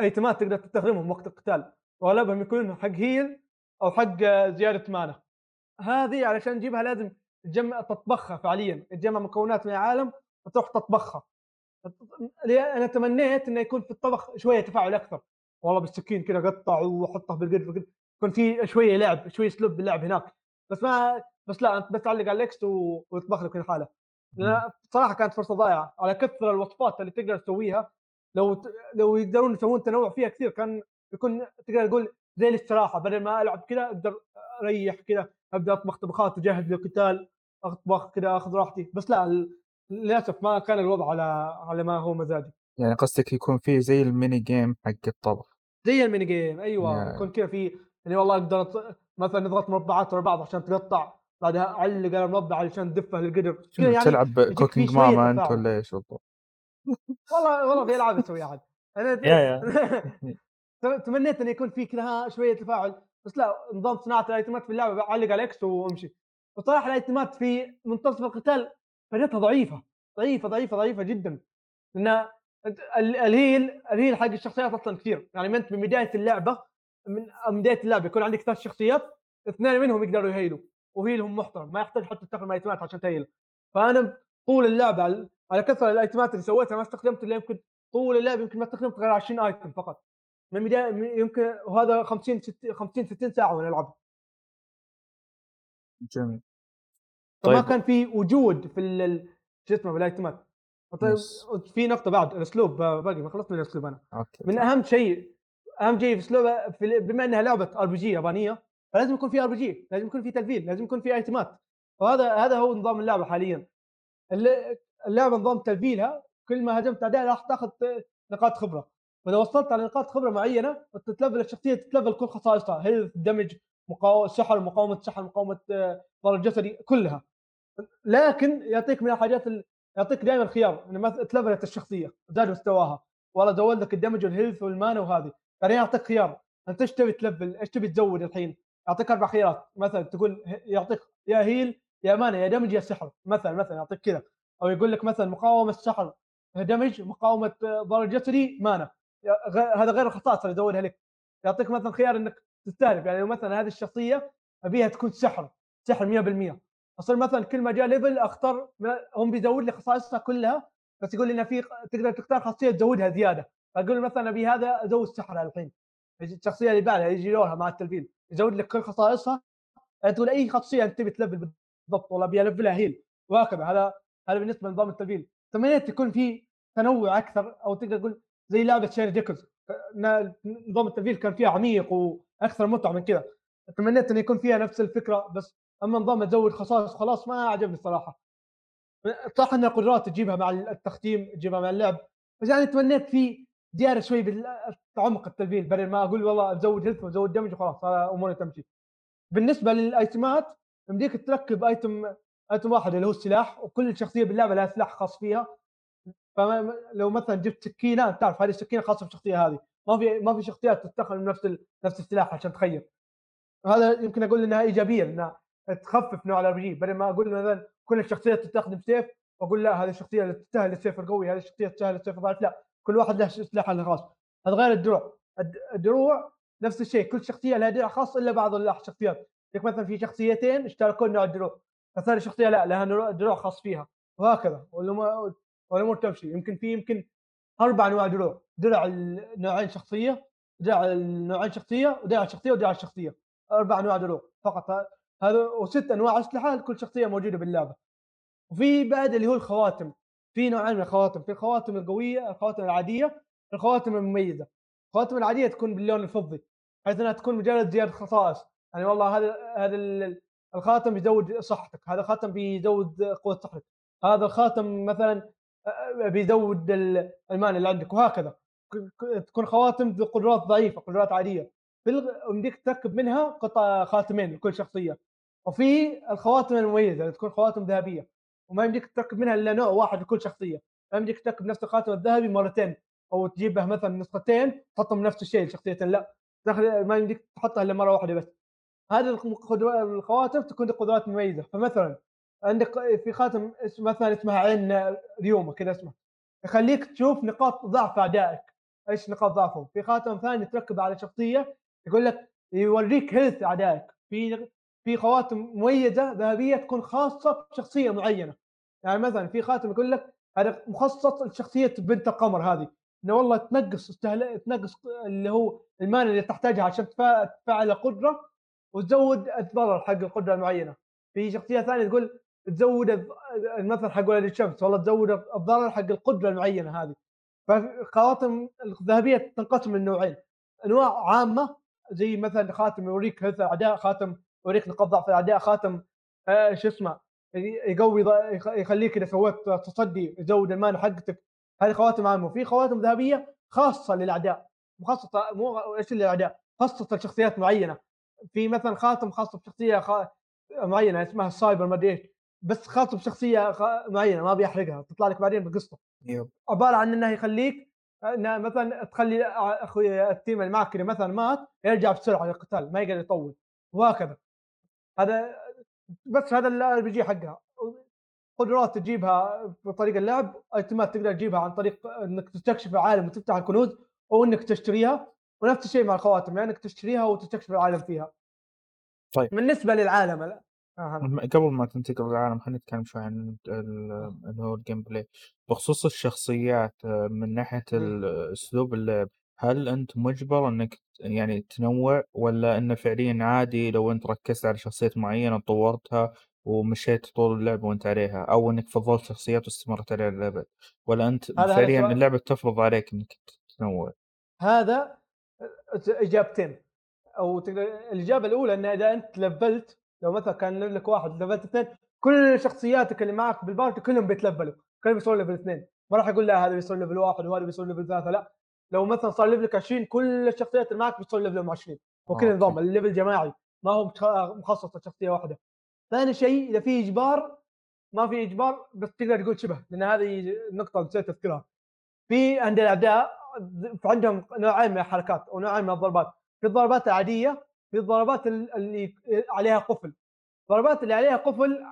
items ات تقدر تستخدمهم وقت القتال واغلبهم يكونون حق heal أو حق زيادة mana. هذه علشان تجيبها لازم تجمع تطبخها فعليا تجمع مكونات من العالم وتروح تطبخها. أنا تمنيت إنه يكون في الطبخ شوية تفاعل أكثر. والله بالسكين كذا قطع وحطه بالقدر يكون في شوية لعب شوية اسلوب باللعب هناك. بس ما بس لا انت بس تعلق على ال X ويطبخ لك الحاله صراحة كانت فرصة ضائعه على كثر الوصفات اللي تقدر تسويها لو. لو يقدرون يسوون تنوع فيها كثير كان يكون تقدر تقول زي الاستراحة بدل ما ألعب كذا أقدر أريح كذا أبدأ أطبخ طبخات أجهز للقتال اطبخ كذا أخذ راحتي بس لا للأسف ما كان الوضع على على ما هو مزاجي يعني قصدك يكون فيه زي ال mini game حق الطبخ زي ال mini game أيوه يا- يكون كذا في يعني والله أقدر مثلا نضغط مربعات ورا بعض عشان تقطع بعدها أعلق على المربع علشان تدفه للقدر يعني تلعب Cooking Mama أنت. ولا إيش بالضبط؟ والله والله في ألعاب اسويها عاد. أنا تمنيت انه يكون في كذا شوية تفاعل بس لا نظام صناعة ال items ات في اللعبة علق على X وامشي. وصراحة ال items ات في منتصف القتال بديتها ضعيفة ضعيفة ضعيفة ضعيفة جدا. لأن ال- ال heal ال heal حق الشخصيات أصلا كثير. يعني أنت من بداية اللعبة من بداية اللعبة يكون عندك ثلاث شخصيات اثنين منهم يقدروا heal وا. و heal هم محترم ما يحتاج حتى تستخدم items ات عشان ت heal. فأنا طول اللعبة على- كثر ال items ات اللي سويتها ما استخدمت إلا يمكن طول اللعبه يمكن ما استخدمت غير 20 item فقط. من بدايه يمكن وهذا 50 60 50 60 ساعة وأنا العب جميل. فما طيب. كان في وجود في ال- شو اسمه بال items ات. طيب. في نقطة بعد الأسلوب باقي ما خلصت من الأسلوب أنا. okay من أهم شيء أهم شيء في أسلوبه في بما إنها لعبة RPG يابانية فلازم يكون في RPG لازم يكون في تلفيل لازم يكون في items ات. وهذا هذا هو نظام اللعبة حاليا. اللعبة نظام تلفيلها كل ما هجمت اعداء راح تاخذ نقاط خبرة. وإذا وصلت على نقاط خبرة معينة تتلفل الشخصية تتلفل كل خصائصها health damage مقاومه سحر مقاومة سحر مقاومة آه، ضرر جسدي كلها. لكن يعطيك من الحاجات ال... يعطيك دائما خيار إنه مثلا تلفلت الشخصية زاد مستواها. والله زود لك ال damage وال health وال mana وهذه. بعدين يعطيك خيار. أنت إيش تبي تلفل؟ إيش تبي تزود الحين؟ يعطيك أربع خيارات. مثلا تقول يعطيك يا heal يا mana يا damage يا سحر. مثلا مثلا يعطيك كذا. أو يقول لك مثلا مقاومة سحر damage مقاومة آه، ضرر جسدي mana هذا غير الخصائص اللي يزودها لك. يعطيك مثلا خيار إنك تستهدف يعني لو مثلا هذه الشخصية أبيها تكون سحر سحر 100% أصير مثلا كل ما جاء level أختار هم بيزود لي خصائصها كلها بس يقول لي انه في تقدر تختار خاصية تزودها زيادة. فاقول مثلا أبي هذا أزود سحر الحين. الشخصية اللي بعدها يجي لونها مع التلفيل يزود لك كل خصائصها. تقول أي خاصية أنت تبي تلفل بالضبط والله ابي ألفلها heal وهكذا. هذا هذا بالنسبة لنظام التلفيل تمنيت يكون في تنوع أكثر أو تقدر تقول زي لعبة شير ديكرز نظام التلفيل كان فيها عميق وأكثر متعة من كذا تمنيت إنه يكون فيها نفس الفكرة بس أما نظام تزود خصائص خلاص ما عجبني الصراحة. صح ان القدرات تجيبها مع التختيم تجيبها مع اللعب بس يعني تمنيت في زياده شوي بالتعمق التلفيل بدل ما أقول والله أزود هيلث وأزود دمج وخلاص أموري تمشي. بالنسبة للأيتمات يمديك تركب ايتم ايتم واحد اللي هو السلاح وكل شخصية باللعبة لها سلاح خاص فيها. فلو مثلا جبت سكينة تعرف هذه السكينة خاصة بالشخصية هذه. ما في ما في شخصيات تستخدم نفس ال... نفس السلاح عشان تخير هذا يمكن أقول إنها إيجابية إنها تخفف نوع ال RP بدل ما أقول مثلا كل الشخصيات تستخدم سيف وأقول لا هذه الشخصية اللي تستاهل السيف القوي هذه الشخصية تستاهل السيف الضعيف. لا كل واحد له سلاح الخاص. هذا غير الدروع. الد- الدروع نفس الشيء. كل شخصية لها درع خاص إلا بعض الشخصيات. يعني مثلا في شخصيتين اشتركوا نوع الدروع. فثاني شخصية لا لها دروع خاص فيها. وهكذا. والأمور تمشي. يمكن في يمكن أربع أنواع دروع. درع النوعين شخصية درع النوعين شخصية ودرع الشخصيه ودرع الشخصيه أربع أنواع دروع فقط. هذا وست أنواع اسلحه لكل شخصية موجودة باللعبة. وفي بعد اللي هو الخواتم. في نوعين من الخواتم. في الخواتم القوية الخواتم العادية الخواتم المميزة. الخواتم العادية تكون باللون الفضي بحيث إنها تكون مجرد زيادة خصائص. يعني والله هذا هذا الخاتم بيزود صحتك هذا الخاتم بيزود قوة صحتك هذا الخاتم مثلا بيزود ال- المان اللي عندك وهكذا. تكون خواتم بقدرات ضعيفة قدرات عادية. يمديك تركب منها قطع خاتمين لكل شخصية. وفي الخواتم المميزة اللي تكون خواتم ذهبية. وما يمديك تركب منها إلا نوع واحد لكل شخصية. ما يمديك تركب نفس الخاتم الذهبي مرتين أو تجيبه مثلا نسختين تحطهم نفس الشيء لشخصيتين لا. ما يمديك تحطها إلا مرة واحدة بس. هذه الخواتم تكون قدرات مميزة. فمثلا عندك في خاتم مثلا اسمها عين ريوما كذا اسمه. يخليك تشوف نقاط ضعف اعدائك إيش نقاط ضعفهم؟ في خاتم ثاني تركبه على شخصية يقول لك يوريك هيلث اعدائك في في خواتم مميزة ذهبية تكون خاصة بشخصية معينة. يعني مثلا في خاتم يقول لك هذا مخصص لشخصية بنت القمر هذه. إنه والله تنقص. تنقص اللي هو المال اللي تحتاجها عشان تفعل القدرة وتزود الضرر حق القدره المعينه. في شخصيه ثانية تقول تزود المثل حق ولد الشمس والله تزود الضرر حق القدره المعينه هذه. فالخواتم الذهبيه تنقسم لنوعين. انواع عامه زي مثلا خاتم يوريك هيلث الاعداء خاتم يوريك نقاط ضعف الاعداء خاتم آه شو اسمه يقوي يخليك اذا سويت تصدي يزود المانع حقتك. هذه خواتم عامه. وفي خواتم ذهبيه خاصه للاعداء مخصصة مو إيش للاعداء خاصه لشخصيات معينة. في مثلا خاتم خاص بشخصية خ... معينة اسمها السايبر ما أدري إيش. بس خاص بشخصية خ... معينة ما بيحرقها تطلع لك بعدين بقصه yep. عبارة عن إنه يخليك انه مثلا تخلي أخوي ال team اللي معك مثلا مات يرجع بسرعة للقتال ما يقدر يطول وهكذا. هذا بس هذا ال RPG حقها. قدرات تجيبها بطريق اللعب items ات تقدر تجيبها عن طريق إنك تستكشف العالم وتفتح الكنوز أو إنك تشتريها. ونفس الشيء مع الخواتم يعني انك تشتريها وتستكشف العالم فيها طيب. بالنسبة للعالم لا. آه قبل ما تنتقل للعالم خلينا نتكلم شوي عن ال- اللي هو ال gameplay بخصوص الشخصيات آه، من. ال- أسلوب اللعب هل أنت مجبر إنك يعني تنوع ولا إنه فعليا عادي لو أنت ركزت على شخصية معينة طورتها ومشيت طول اللعبة وأنت عليها أو إنك فضلت شخصيات واستمرت عليها الابد ولا أنت فعليا اللعبة تفرض عليك إنك تنوع هذا إجابتين. أو تقدر الإجابة الأولى إن إذا أنت لفلت لو مثلا كان لك واحد لفلت اثنين كل شخصياتك اللي معك بال party كلهم بيتلفلوا. كلهم بيصيروا level اثنين. ما راح أقول لا هذا بيصير level واحد وهذا بيصير level ثلاثة لا. لو مثلا صار level ك 20 كل الشخصيات اللي معك بتصير level هم 20 وكذا okay. نظام ال level جماعي. ما هو مخصص لشخصية واحدة. ثاني شيء إذا في إجبار ما في إجبار بس تقدر تقول شبه لأن هذه النقطه نسيت أذكرها. في عند الاعداء عندهم نوعين من الحركات أو نوعين من الضربات. في الضربات العادية في الضربات ال- اللي عليها قفل. الضربات اللي عليها قفل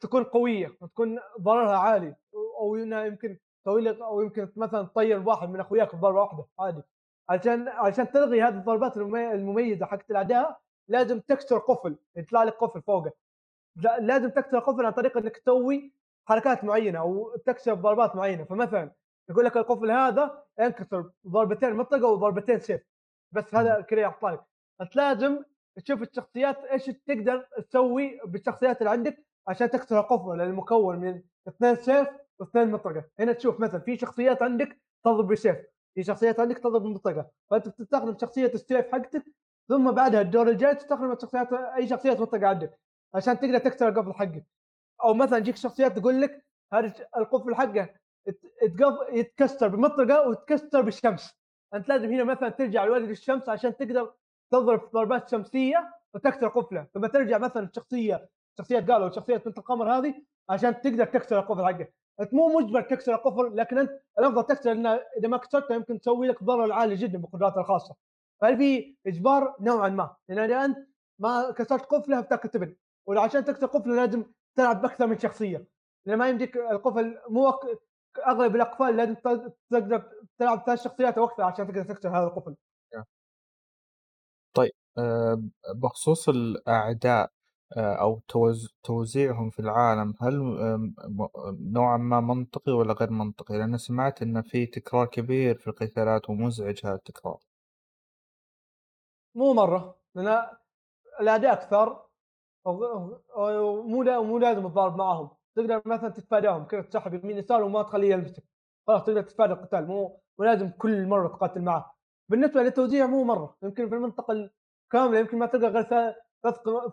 تكون قوية وتكون ضررها عالي أو يمكن تسوي أو يمكن مثلا تطير واحد من أخوياك بضربه واحدة عادي. عشان عشان تلغي هذه الضربات الممي- المميزة حقت الأعداء لازم تكسر قفل يطلع لك قفل فوقه. لا- لازم تكسر قفل عن طريق إنك تسوي حركات معينة أو تكسر ضربات معينة. فمثلا يقول لك القفل هذا ينكسر ضربتين مطلقة وضربتين سيف. بس هذا كذا يعطيك بس لازم تشوف الشخصيات إيش تقدر تسوي بالشخصيات اللي عندك عشان تكسر القفل المكون من اثنين سيف واثنين مطرقه هنا تشوف مثلا في شخصيات عندك تضرب بسيف في شخصيات عندك تضرب بمطرقه فأنت بتستخدم شخصية السيف حقتك ثم بعدها الدور الجاي تستخدم الشخصيات أي شخصيات مطرقه عندك عشان تقدر تكسر القفل حقك. أو مثلا تجيك شخصيات تقول لك هذا القفل حقه يتكسر بمطرقة ويتكسر بالشمس. أنت لازم هنا مثلا ترجع لولد الشمس عشان تقدر تضرب ضربات شمسية وتكسر قفله. ثم ترجع مثلا الشخصية شخصيه قالوا شخصية بنت القمر هذه عشان تقدر تكسر القفل حقه أنت مو مجبر تكسر القفل لكن أنت الأفضل تكسر لأن إذا ما كسرته يمكن تسوي لك ضرر عالي جدا بقدراتها الخاصة. فهل في إجبار؟ نوعا ما. لأن إذا أنت ما كسرت قفله بتاكل تبن وعشان تكسر قفله لازم تلعب بأكثر من شخصية. لأن ما يمديك القفل مو أغلب الأقفال لازم تقدر تلعب ثلاث شخصيات أو أكثر عشان تقدر تكسر هذا القفل آه، بخصوص الأعداء آه، توز... توزيعهم في العالم هل نوعا ما منطقي ولا غير منطقي؟ لأن سمعت إن في تكرار كبير في القتالات ومزعج هذا التكرار. مو مرة لأن الأعداء كثر وغ- ومو مو لازم تضارب معاهم تقدر مثلا تتفاداهم كذا تسحب يمين يسار وما تخليه يلمسك خلاص تقدر تتفادى القتال مو مو لازم كل مرة تقاتل معه بالنسبة للتوزيع مو مرة يمكن في المنطقة الكاملة يمكن ما تلقى غير ثلاث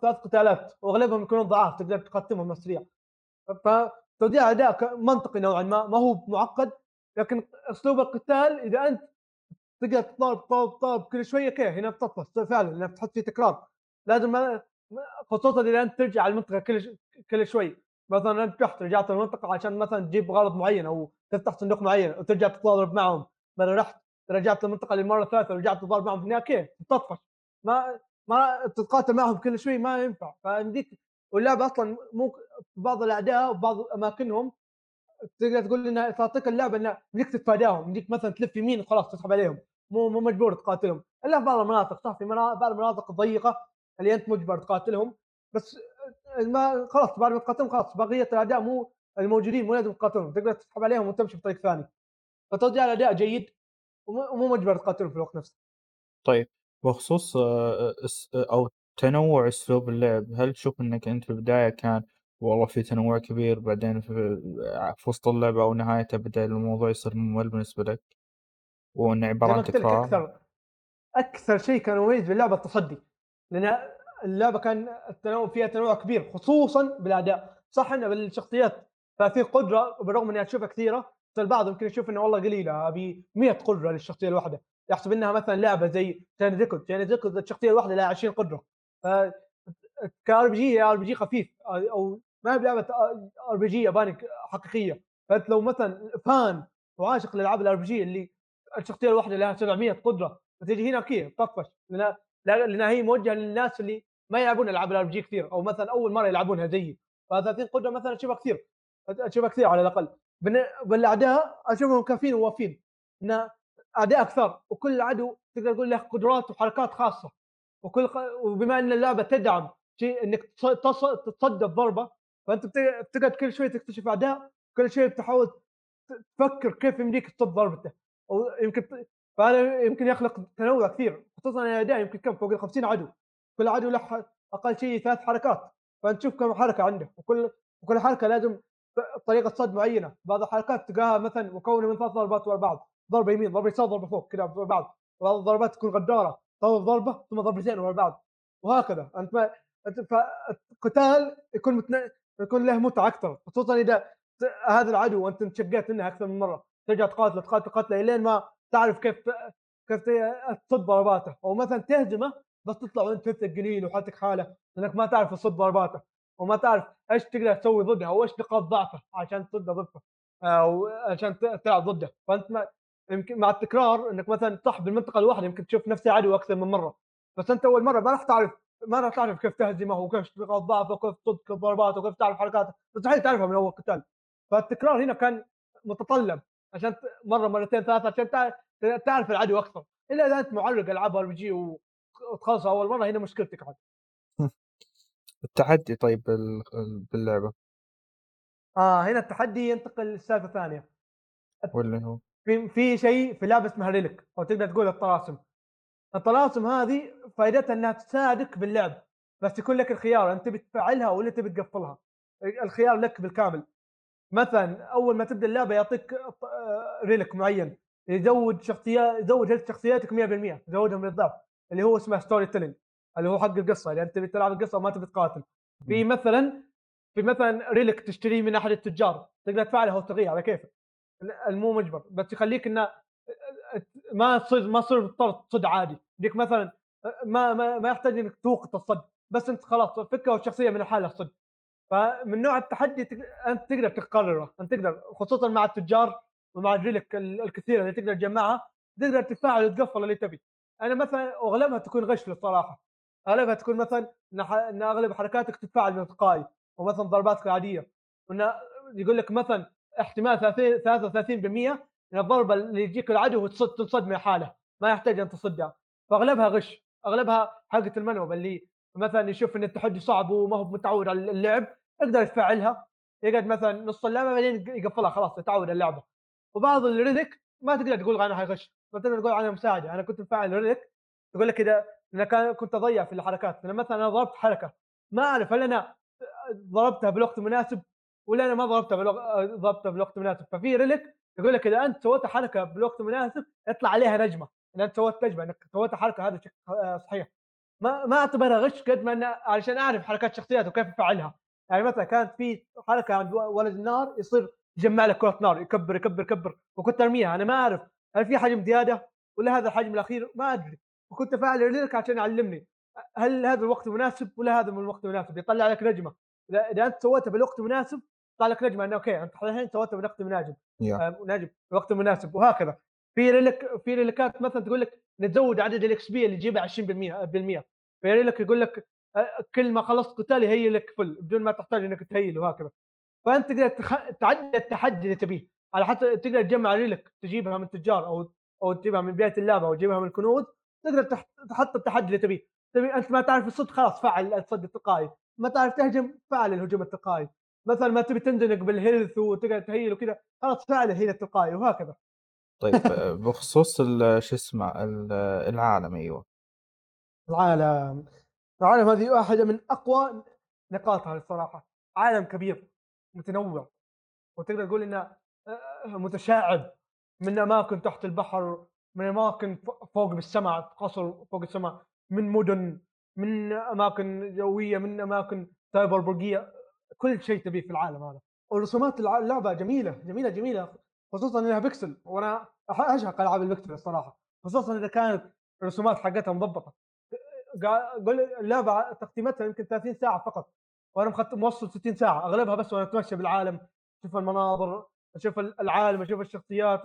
ثلاث قتالات وأغلبهم يكونون ضعاف تقدر تقتلهم سريع فتوزيع أداء منطقي نوعا ما ما هو معقد لكن أسلوب القتال إذا أنت تقدر تضارب تضارب تضارب كل شوية كذا هنا بتطفش فعلا لأنك بتحط فيه تكرار. لازم خصوصا إذا أنت ترجع على المنطقة كل كل شوي. مثلا أنت رحت رجعت المنطقة عشان مثلا تجيب غرض معين أو تفتح صندوق معين وترجع تتضارب معهم. بعدين رحت رجعت المنطقة للمره الثالثه ورجعت تتضارب معهم. في النهايه كيف؟ تطفش. ما ما تتقاتل معهم كل شوي ما ينفع. فيمديك واللعبه أصلا مو بعض الأعداء وبعض أماكنهم تقدر تقول إنها تعطيك اللعبة إنها بدك تتفاداهم بدك مثلا تلف يمين وخلاص تسحب عليهم. مو مو مجبور تقاتلهم. إلا في بعض المناطق صح؟ في بعض المناطق الضيقة اللي أنت مجبر تقاتلهم. بس ما خلاص بعد ما تقاتلهم خلاص بقية الاعداء مو الموجودين مو لازم تقاتلهم تقدر تسحب عليهم وتمشي بطريق ثاني. فتوزيع الأداء جيد ومو مجبر تقاتلهم في الوقت نفسه. طيب بخصوص آه، أو تنوع أسلوب اللعب هل تشوف إنك أنت في البداية كان والله في تنوع كبير بعدين في, في وسط اللعبة أو نهايتها بدأ الموضوع يصير ممل بالنسبة لك؟ وإنه عبارة عن تكرار؟ أكثر أكثر شيء كان مميز باللعبه التصدي. لأن اللعبة كان التنوع فيها تنوع كبير خصوصا بالأداء. صح إنه بالشخصيات ففي قدرة بالرغم إني أشوفها كثيرة البعض يمكن يشوف إنه والله قليلة أبي 100 قدرة للشخصية الواحدة. يحسب إنها مثلا لعبة زي chained record chained record الشخصية الواحدة لها 20 قدرة. ف ك RPG RPG خفيف أو ما هي بلعبة RPG ياباني حقيقية. فأنت لو مثلا fan وعاشق للالعاب ال RPG اللي الشخصية الواحدة لها 700 قدرة فتيجي هنا كيف تطفش لأن هي موجهة للناس اللي ما يلعبون ألعاب ال RPG كثير أو مثلا أول مرة يلعبونها زيي ف 30 قدرة مثلا أشوفها كثير أشوفها كثير على الأقل. بالأعداء أشوفهم كافيين ووافين إن أعداء أكثر وكل عدو تقدر تقول له قدرات وحركات خاصة وكل وبما إن اللعبة تدعم شيء إنك تتصدى الضربه فأنت بتقعد كل شوي تكتشف أعداء كل شوي تحاول تفكر كيف يمديك تصد ضربته أو يمكن فهذا يمكن يخلق تنوع كثير خصوصا الأعداء يمكن كم فوق ال 50 عدو. كل عدو له أقل شيء ثلاث حركات فأنت تشوف كم حركة عنده وكل وكل حركة لازم طريقه صد معينة. بعض الحركات تلقاها مثلا مكونة من ثلاث ضربات ورا بعض ضربة يمين ضربة يسار ضربة فوق كذا ورا بعض بعض الضربات تكون غدارة تضرب ضربة ثم ضربتين ورا بعض وهكذا. أنت ما فالقتال يكون متن... يكون له متعة أكثر خصوصا إذا هذا العدو وأنت انشقيت منه أكثر من مرة ترجع تقاتله تقاتله تقاتله إلين ما تعرف كيف كيف تصد ضرباته أو مثلا تهزمه بس تطلع وانت قليل وحالتك حالة لأنك ما تعرف تصد ضرباته وما تعرف إيش تقدر تسوي ضدها وايش نقاط ضعفه عشان تصد ضده أو عشان تلعب ضده. فأنت ما يمكن مع التكرار إنك مثلا صح بالمنطقة الواحدة يمكن تشوف نفس العدو أكثر من مرة. بس أنت أول مرة ما راح تعرف ما راح تعرف كيف تهزمه وكيف نقاط ضعفه وكيف تصد ضرباته وكيف تعرف حركاته. مستحيل تعرفها من أول قتال. فالتكرار هنا كان متطلب عشان مرة مرتين ثلاثة عشان تعرف العدو أكثر. إلا إذا أنت معرق ألعاب أر بي جي وتخلصها أول مرة هنا مشكلتك عاد. التحدي طيب باللعبة. آه هنا التحدي ينتقل لسالفه ثانية واللي هو؟ في في شيء في لعبة اسمها ريلك أو تقدر تقول الطلاسم. الطلاسم هذه فائدتها إنها تساعدك باللعب بس يكون لك الخيار أنت تبي تفعلها ولا تبي تقفلها. الخيار لك بالكامل. مثلا أول ما تبدأ اللعبة يعطيك relic معين. يزود شخصيات يزود شخصياتك 100% يزودهم للضعف اللي هو اسمه storytelling اللي هو حق القصة اللي انت تبي تلعب القصة وما تبي تقاتل. في مثلا في مثلا relic تشتريه من أحد التجار تقدر تفعله وتلغيه على كيفك. المو مجبر بس يخليك إنه ما تصير ما تصير مضطر تصد عادي. يديك مثلا ما ما, ما يحتاج إنك توقف الصد بس أنت خلاص فكه الشخصيه من الحالة الصد فمن نوع التحدي أنت تقدر تقرره أنت تقدر خصوصا مع التجار ومع الريلك الكثيرة اللي تقدر تجمعها تقدر تفعل وتقفل اللي تبي. أنا مثلا أغلبها تكون غش للصراحة. أغلبها تكون مثلا إن أغلب حركاتك تتفاعل من تلقائي ومثلا ضرباتك العادية. وانه يقول لك مثلا احتمال 33% من الضربه اللي يجيك العدو تنصد من حاله ما يحتاج أن تصدها فأغلبها غش. أغلبها حقة المنوب اللي مثلا يشوف إن التحدي صعب وما هو متعود على اللعب يقدر يفعلها. يقعد مثلا نص اللعبة بعدين يقفلها خلاص يتعود على اللعبة. وبعض الريدك ما تقدر تقول عنها غش ما تقدر تقول عنها مساعدة. أنا كنت مفعل ريدك يقول لك اذا أنا كنت اضيع في الحركات. أنا مثلا أنا ضربت حركة. ما أعرف هل أنا ضربتها بالوقت المناسب ولا أنا ما ضربتها بالوقت ضربتها بالوقت المناسب ففي ريلك يقول لك إذا أنت سويت حركة بالوقت المناسب يطلع عليها نجمة. اذا أنت سويت نجمة إنك سويت حركة هذا صحيح. ما ما أعتبرها غش قد ما أنا علشان أعرف حركات شخصيات وكيف أفعلها. يعني مثلا كانت في حركة عند ولد النار يصير يجمع لك كرة نار يكبر يكبر يكبر. وكنت أرميها. أنا ما أعرف هل في حجم زيادة ولا هذا الحجم الأخير ما أدري. وكنت أفعل relic عشان يعلمني. هل هذا الوقت مناسب ولا هذا من الوقت المناسب يطلع لك نجمة. إذا أنت سويتها بالوقت المناسب يطلع لك نجمة. انه okay أنت الحين سويتها بالوقت المناسب آه، نجم بالوقت المناسب وهكذا. في relic في relic ات مثلا تقول لك نزود عدد ال XP اللي تجيبه 20% بالمية في relic يقول لك آه، كل ما خلصت قتال يهيل لك full بدون ما تحتاج إنك تهيل وهكذا. فأنت تقدر تخ... تعدل التحدي اللي تبيه. على حتى تقدر تجمع relic تجيبها من تجار أو أو تجيبها من بدايه اللعبة أو تجيبها من الكنوز تقدر تح... تحط التحدي اللي تبيه. تبي أنت ما تعرف الصد خلاص فعل الصد التلقائي ما تعرف تهجم فعل الهجوم التلقائي مثلا ما تبي تنزنق بالهيلث وتقدر تهيل وكذا خلاص فعل الهيل التلقائي وهكذا. طيب آه، بخصوص ال- شو اسمه ال- العالم أيوه. العالم. العالم هذه واحدة من أقوى نقاطها الصراحة. عالم كبير. متنوع وتقدر تقول إنه متشعب. من اماكن تحت البحر من اماكن فوق بالسماء قصر فوق السماء من مدن من أماكن جوية من أماكن سايبر برقية. كل شيء تبيه في العالم هذا. ورسومات اللعبة جميلة جميلة جميلة. خصوصا إنها بيكسل. وأنا أعشق ألعاب البيكسل الصراحة. خصوصا إذا كانت الرسومات حقتها مضبطة. طول اللعبة تقييمها يمكن 30 ساعة فقط. وأنا مخط... موصل 60 ساعة أغلبها بس وأنا أتمشى بالعالم أشوف المناظر أشوف العالم أشوف الشخصيات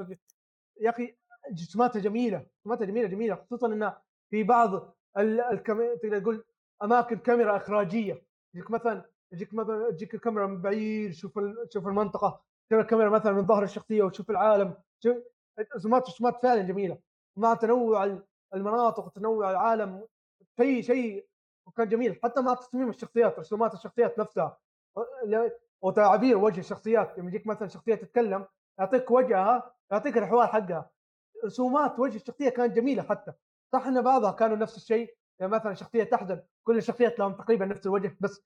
يا أخي رسوماتها جميلة رسوماتها جميلة جميلة خصوصا انه في بعض ال... الكم... تقدر تقول أماكن كاميرا إخراجية. يجيك مثلا يجيك مثلا تجيك الكاميرا من بعيد شوف ال... شوف المنطقة تجيك الكاميرا مثلا من ظهر الشخصية وتشوف العالم شوف رسومات فعلا جميلة. مع تنوع المناطق وتنوع العالم شيء شيء وكان جميل حتى مع تصميم الشخصيات رسومات الشخصيات نفسها. وتعابير وجه الشخصيات لما يجيك مثلا شخصية تتكلم يعطيك وجهها يعطيك الحوار حقها. رسومات وجه الشخصية كانت جميلة حتى. صح إن بعضها كانوا نفس الشيء يعني مثلا شخصية تحزن كل الشخصيات لهم تقريبا نفس الوجه بس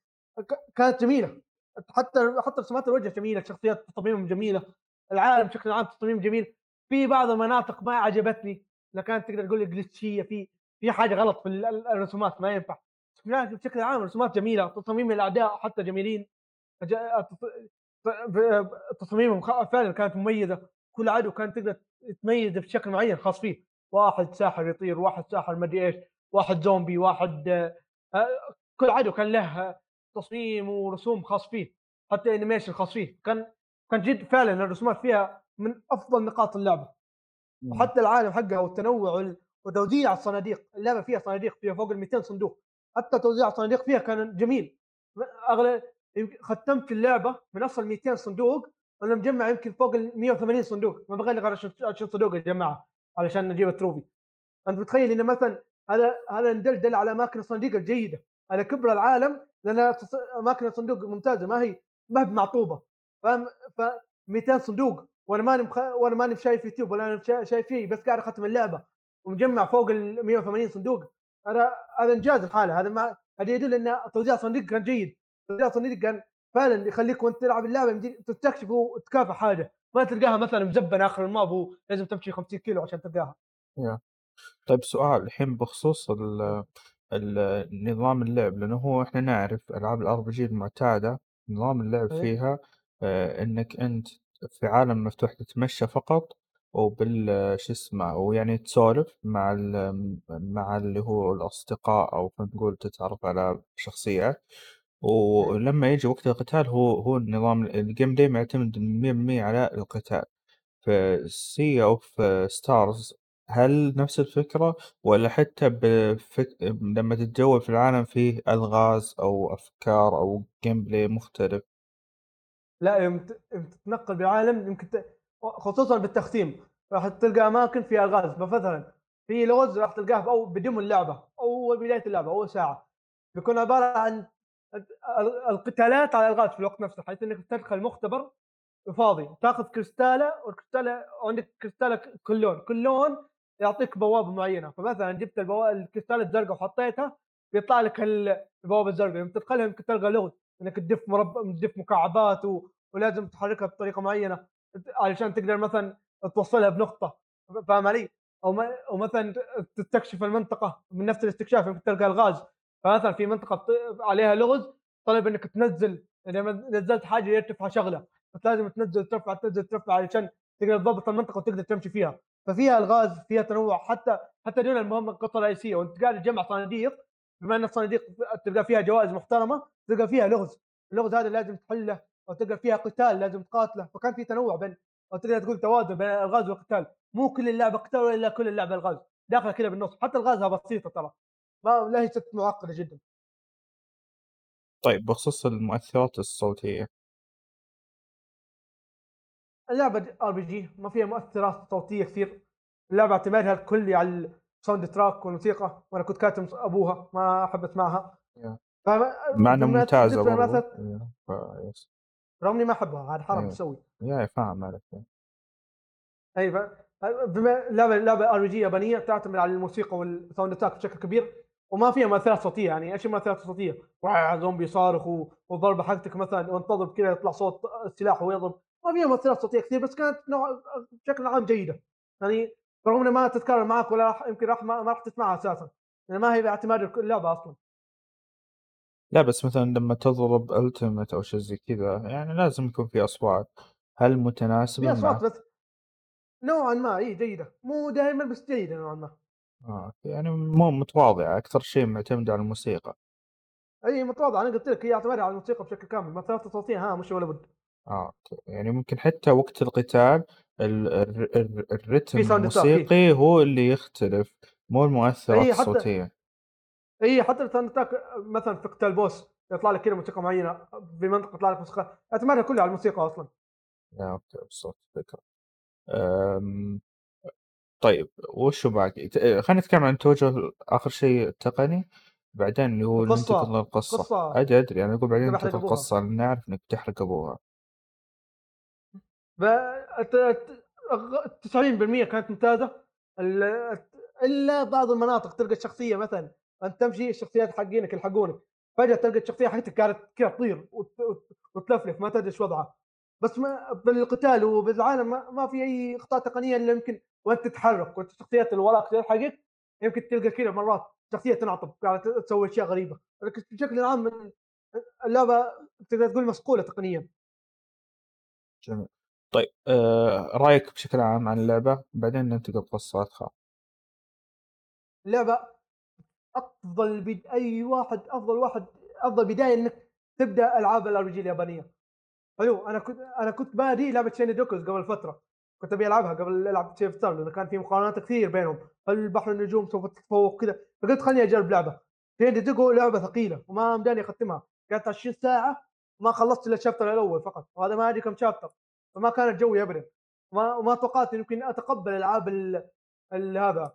كانت جميلة. حتى حتى رسومات الوجه جميلة الشخصيات تصاميمهم جميلة العالم بشكل عام تصميم جميل. في بعض المناطق ما عجبتني لكن تقدر تقول جلتشيه في في حاجة غلط في ال- ال- الرسومات ما ينفع. بشكل عام رسومات جميلة تصاميم الاعداء حتى جميلين. فجاء- تص- ب- تصاميمهم خ- فعلا كانت مميزة. كل عدو كان تقدر تميز بشكل معين خاص فيه. واحد ساحر يطير واحد ساحر ما إيش واحد زومبي واحد آه، آه، كل عدو كان له آه، تصميم ورسوم خاص فيه حتى انيميشن خاص فيه. كان كان جد فعلا الرسومات فيها من أفضل نقاط اللعبة. وحتى العالم حقها والتنوع وال- وتوزيع الصناديق اللعبة فيها صناديق فيها فوق ال 200 صندوق. حتى توزيع الصناديق فيها كان جميل. يمكن ختمت اللعبة من أصل 200 صندوق أنا مجمع يمكن فوق ال 180 صندوق. ما بغير غير 20 صندوق اجمعها علشان نجيب ال trophy. أنت متخيل إن مثلا هذا هذا ندلدل على اماكن الصناديق الجيدة على كبر العالم لأن اماكن الصندوق ممتازة ما هي ما هي معطوبه فاهم؟ ف 200 صندوق وأنا ماني مخ... وأنا ماني شايف يوتيوب ولا أنا شا- شايف فيه بس قاعد أختم اللعبة. ومجمع فوق ال 180 صندوق. هذا هذا انجاز الحالة هذا ما هذا يدل إن توزيع الصناديق كان جيد. توزيع الصناديق كان فعلا يخليك وأنت تلعب اللعبة تستكشف وتكافح حاجة. ما تلقاها مثلا مزبنه آخر ال map ولازم تمشي 50 كيلو عشان تلقاها. طيب سؤال الحين بخصوص نظام اللعب لأنه هو إحنا نعرف ألعاب ال RPG المعتادة نظام اللعب إيه. فيها آه، إنك أنت في عالم مفتوح تتمشى فقط وبال شو اسمه ويعني تسولف مع ال مع اللي هو الأصدقاء أو خلينا نقول تتعرف على شخصيات ولما يجي وقت القتال هو هو النظام ال gameplay معتمد 100% على القتال. في Sea of Stars هل نفس الفكرة؟ ولا حتى بفك... لما تتجول في العالم فيه ألغاز أو أفكار أو gameplay مختلف؟ لا يوم تتنقل بالعالم يمكن. خصوصا بالتختيم. راح تلقى أماكن فيها الغاز مثلا في لغز راح تلقاه أو بدم اللعبة أو بداية اللعبة اول ساعة. بيكون عبارة عن ال- القتالات على الغاز في الوقت نفسه حيث إنك تدخل مختبر فاضي تأخذ كريستاله والكريستاله عندك كريستاله كل لون كل لون يعطيك بوابة معينة. فمثلا جبت. الكريستاله الزرقاء وحطيتها بيطلع لك ال- البوابة الزرقاء. يوم تدخلها يمكن تلقى لغز إنك تدف مربع تدف مكعبات و... ولازم تحركها بطريقة معينة. علشان تقدر مثلا توصلها بنقطة فاهم علي؟ أو. أو مثلا تستكشف المنطقة من نفس الاستكشاف يمكن تلقى الغاز. فمثلا في منطقة عليها لغز طلب إنك تنزل إذا نزلت حاجة يرتفع شغلة. بس لازم تنزل ترفع تنزل ترفع علشان تقدر تضبط المنطقة وتقدر تمشي فيها. ففيها الغاز فيها تنوع. حتى حتى دون المهمه القطه الرئيسيه وأنت قاعد تجمع صناديق بما إن الصناديق تلقى فيها جوائز محترمة تلقى فيها لغز. اللغز هذا لازم تحله أو تلقى فيها قتال لازم تقاتله فكان في تنوع بين أو تقدر تقول توازن بين الغاز والقتال. مو كل اللعبة قتال ولا كل اللعبة الغاز داخلة كذا بالنص حتى الغازها بسيطة ترى. ما ليست معقدة جدا. طيب بخصوص المؤثرات الصوتية. اللعبة RPG ما فيها مؤثرات صوتية كثير. اللعبة اعتمادها الكلي على ال soundtrack والموسيقى وأنا كنت كاتب أبوها ما أحب أسمعها. مع انها ممتازه إيه،. رغم إني ما أحبها هذا حرام أيوه. تسوي يا فاهم عليك اي ف- بما لعبة لعبة RPG يابانية تعتمد على الموسيقى وال soundtrack بشكل كبير وما فيها مؤثرات صوتية يعني إيش المؤثرات الصوتية؟ wow، زومبي صارخ والضربه حقتك مثلا وانت تضرب كذا يطلع صوت السلاح وهو يضرب ما فيها مؤثرات صوتية كثير بس كانت نوع بشكل عام جيدة يعني رغم إنها ما تتكرر معك ولا راح يمكن راح ما, ما راح تسمعها أساسا يعني ما هي باعتماد اللعبة أصلا لا بس مثلا لما تضرب التيمت أو شيء زي كذا يعني لازم يكون في أصوات. هل متناسبة؟ في مع أصوات بس. نوعا ما إي جيدة. مو دائما بس جيدة نوعا ما. آه. يعني مو متواضعة. أكثر شيء معتمده على الموسيقى. إي متواضعة. أنا قلت لك هي اعتمادها على الموسيقى بشكل كامل. المؤثرات الصوتيه ها مش ولا بد. آه okay. يعني ممكن حتى وقت القتال ال- ال- ال- الرتم في soundtrack، إيه. الموسيقي هو اللي يختلف مو المؤثرات حتى- الصوتية. إي حتى track مثلا في قتال boss يطلع لك كذا موسيقى معينة في منطقة يطلع لك موسيقى اعتمادها كله على الموسيقى أصلا يا okay بالضبط فكرة أم... طيب وشو؟ ت- خلينا نتكلم عن توجه آخر شيء التقني بعدين اللي هو القصة. ننتقل للقصه قصة أدري أدري أنا أقول بعدين ننتقل. للقصه لأن نعرف إنك بتحرق ابوها ف 90% كانت ممتازة ال- إلا بعض المناطق تلقى الشخصية مثلا أنت تمشي الشخصيات حقينك يلحقونك. فجأة تلقى الشخصية حقتك كانت كذا تطير وت- وت- وتلفلف ما تدري إيش وضعها. بس ما بالقتال وبالعالم ما, ما في أي إخطاء تقنية إلا يمكن وأنت تتحرك وأنت الشخصيات اللي وراك تلحقك يمكن تلقى كذا مرات شخصية تنعطب قاعدة تسوي أشياء غريبة. لكن بشكل عام اللعبة تقدر تقول مصقولة تقنيا. جميل. طيب آه رأيك بشكل عام عن اللعبة؟ بعدين ننتقل لقصه ادخل اللعبة أفضل بد... أي واحد أفضل واحد أفضل بداية إنك تبدأ ألعاب ال RPG اليابانية. حلو أنا كنت أنا كنت بادي لعبة Chained Echoes قبل فترة. كنت أبي ألعبها قبل ألعب Sea of Stars لأنه كان في مقارنات كثير بينهم. هل البحر النجوم سوف تتفوق كذا؟ فقلت خليني أجرب لعبة. Chained Echoes لعبة ثقيلة وما مداني أختمها. كانت 20 ساعة ما خلصت إلا ال chapter الأول فقط وهذا ما أدري كم chapter. فما كانت جوي ابدا وما, توقعت يمكن أتقبل ألعاب ال... ال... هذا.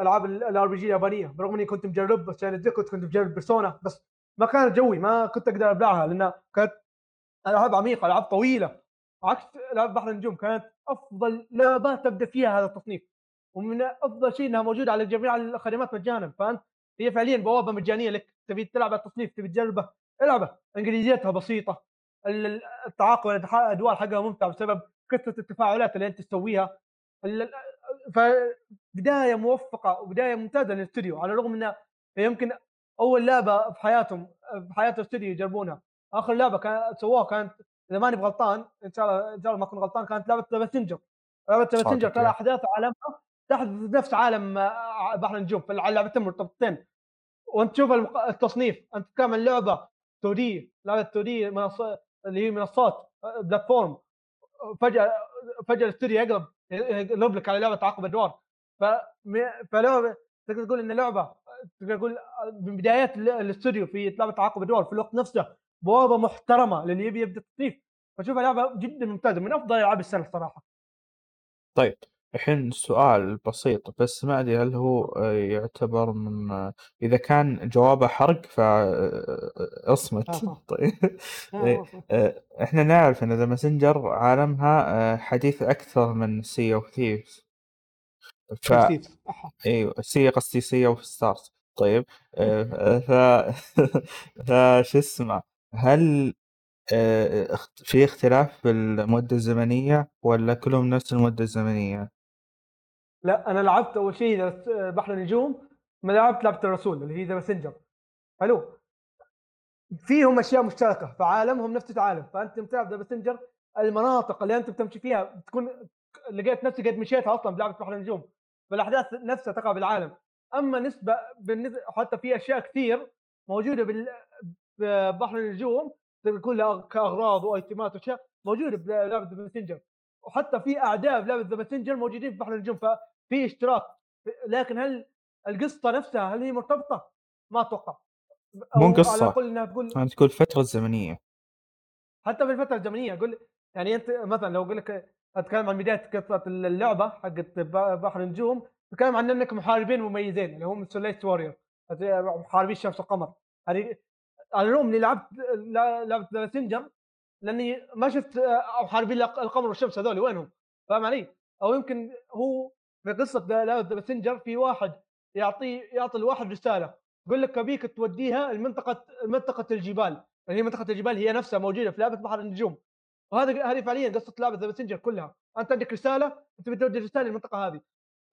ألعاب ال RPG اليابانية برغم إني كنت مجرب بس يعني زي كنت مجرب Persona بس ما كانت جوي ما كنت أقدر أبلعها لأنها كانت ألعاب عميقة ألعاب طويلة. عكس ألعاب بحر النجوم كانت أفضل لعبه تبدأ فيها هذا التصنيف. ومن أفضل شيء إنها موجودة على جميع الخدمات مجانا. فأنت هي فعليا بوابة مجانية لك. تبي تلعب على التصنيف تبي تجربه العبه إنجليزيتها بسيطة. ال- التعاقب والادوار حقها ممتع بسبب كثره التفاعلات اللي أنت تسويها. ال- فبدايه موفقة وبداية ممتازة للاستوديو على الرغم انها هي يمكن أول لعبة في حياتهم في حياة الاستوديو يجربونها. آخر لعبة كان سووها كانت إذا ماني غلطان إن شاء الله إن شاء الله ما أكون غلطان كانت لعبة The Messenger لعبة ترى إيه. أحداث عالمها تحدث نفس عالم آه، بحر النجوم في اللعبتين مرتبطتين. وأنت تشوف التصنيف أنت تتكلم عن لعبة 2 دي لعبة 2 دي منصات اللي هي منصات آه، بلاتفورم. فجأة فجأة الاستوديو يقلب يقلب لك على لعبة تعاقب ادوار ف فلعبه تقدر تقول إن لعبه تقدر تقول من بدايات ال- الاستوديو في لعبه تعاقب ادوار في الوقت نفسه بوابة محترمة للي يبي يبدأ التصنيف فشوفها لعبه جدا ممتازة من أفضل ألعاب السنة الصراحة. طيب الحين سؤال بسيط بس ما أدري هل هو آه، يعتبر من آه، إذا كان جوابه حرق فاصمت آه. طيب. إحنا نعرف إن The Messenger عالمها حديث أكثر من Sea of Thieves ف أيوه Sea قصدي Sea of Stars. طيب آه، ف ف شو اسمه هل آه، في اختلاف في المدة الزمنية ولا كلهم نفس المدة الزمنية؟ لا أنا لعبت أول شيء بحر النجوم ما لعبت لعبه الرسول اللي هي The Messenger. حلو. فيهم أشياء مشتركة فعالمهم نفس العالم. فأنت بتلعب The Messenger المناطق اللي أنت بتمشي فيها بتكون لقيت نفسي قد مشيتها أصلا بلعبة بحر النجوم. فالأحداث نفسها تقع بالعالم. أما نسبة بالنسبة حتى في أشياء كثير موجودة بال بحر النجوم كلها كأغراض وأيتمات وأشياء موجودة بلعبه The Messenger. وحتى في أعداء بلعبه The Messenger موجودين في بحر النجوم ففي اشتراك. لكن هل القصة نفسها هل هي مرتبطة؟ ما أتوقع. مو على قصه الأقل إنها تقول انت تقول الفترة الزمنيه حتى في الفترة الزمنية أقول يعني أنت مثلا لو أقول لك أتكلم عن بداية قصة اللعبة حقت بحر النجوم. تتكلم عن إنك محاربين مميزين اللي هم Solstice Warrior محاربين الشمس والقمر. هذه على الرغم اني لعبت لعبه The Messenger لأني ما شفت آه، محاربين الق- القمر والشمس هذول. وينهم؟ فاهم علي؟ أو يمكن هو في قصة The Messenger في واحد يعطي يعطي الواحد رسالة. يقول لك أبيك توديها المنطقة منطقه الجبال. هي منطقة الجبال هي نفسها موجودة في لعبة بحر النجوم. وهذا هذه فعليا قصة لعبة The Messenger كلها. أنت عندك رسالة أنت بتودي رساله للمنطقة هذه.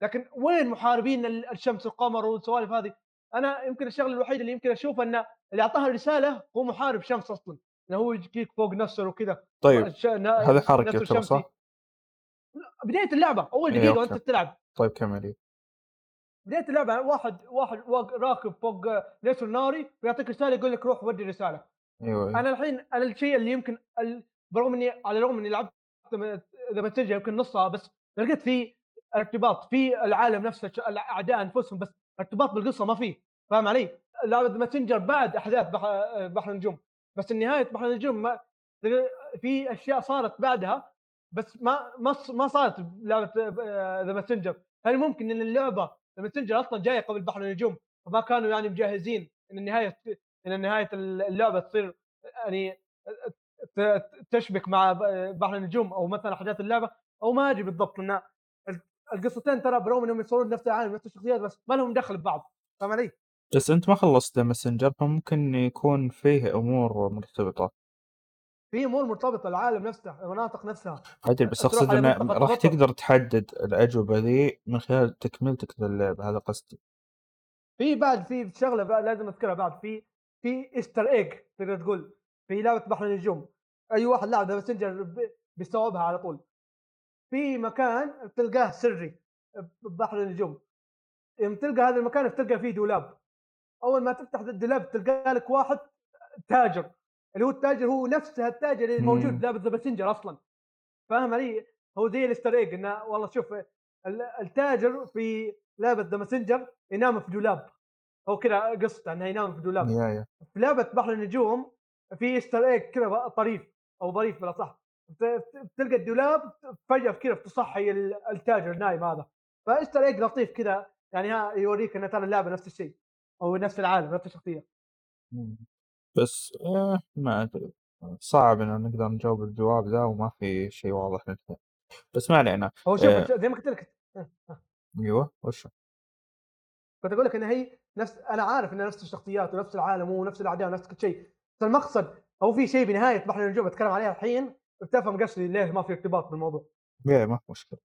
لكن وين محاربين ال- الشمس والقمر والسوالف هذه؟ أنا يمكن الشغله الوحيده اللي يمكن اشوفها إن اللي أعطاها الرسالة هو محارب شمس أصلا. إنه هو يجيك فوق نفسه وكذا. طيب هذا حركة صح؟ بداية اللعبة أول إيه، دقيقة okay. وأنت تلعب طيب كملي بداية اللعبة واحد واحد راكب فوق نسر ناري ويعطيك رسالة يقول لك روح ودي رساله أيوه أيوة. أنا الحين أنا الشيء اللي يمكن برغم إني على الرغم إني لعبت The Messenger يمكن نصها بس لقيت في ارتباط في العالم نفسه الأعداء أنفسهم بس ارتباط بالقصة ما فيه فاهم علي؟ لعبه Messenger بعد أحداث بحر, بحر النجوم بس النهاية بحر النجوم ما في أشياء صارت بعدها بس ما ما ما صارت بلعبة The Messenger هل ممكن إن اللعبة The Messenger أصلا جاية قبل بحر النجوم فما كانوا يعني مجهزين إن النهاية إن نهاية اللعبة تصير يعني تشبك مع بحر النجوم أو مثلا احداث اللعبة أو ما أدري بالضبط إن ال- القصتين ترى برغم إنهم يصورون نفس العالم نفس الشخصيات بس ما لهم دخل ببعض فاهم علي؟ بس أنت ما خلصت The Messenger فممكن يكون فيه أمور مرتبطة في أمور مرتبطة العالم نفسه المناطق نفسها أدري بس أقصد إنه راح. تقدر تحدد الأجوبة ذي من خلال تكملتك للعبة هذا قصدي في بعد في شغلة بقى لازم أذكرها بعد في في Easter egg تقدر تقول في لعبة بحر النجوم أي واحد لاعب The Messenger بيستوعبها على طول. في مكان تلقاه سري ببحر النجوم. يوم تلقى هذا المكان بتلقى فيه دولاب. أول ما تفتح الدولاب تلقى لك واحد تاجر. اللي هو التاجر هو نفسه التاجر اللي. موجود لعبه The Messenger أصلا. فاهم علي؟ هو زي ال Easter egg إنه والله شوف ال- التاجر في لعبة The Messenger ينام في دولاب. هو كذا قصته إنه ينام في دولاب. في لعبة بحر النجوم في Easter egg كذا طريف. أو ظريف بالاصح بت- بتلقى الدولاب فجأة كذا بتصحي ال- التاجر النايم هذا. ف Easter egg لطيف كذا؟ يعني ها يوريك إن ترى اللعبة نفس الشيء أو نفس العالم نفس الشخصية. بس آه ما أدري. صعب ان نقدر نجاوب الجواب ذا وما في شيء واضح للحين بس ما علينا. هو شوف آه. زي ما قلت لك. أيوه وش؟ كنت أقول لك إن هي نفس أنا عارف ان نفس الشخصيات ونفس العالم ونفس الأعداء ونفس كل شيء. بس المقصد أو في شيء بنهاية بحر النجوم اتكلم عليها الحين؟ بتفهم قصدي ليه ما في ارتباط بالموضوع. يا ما في مشكلة.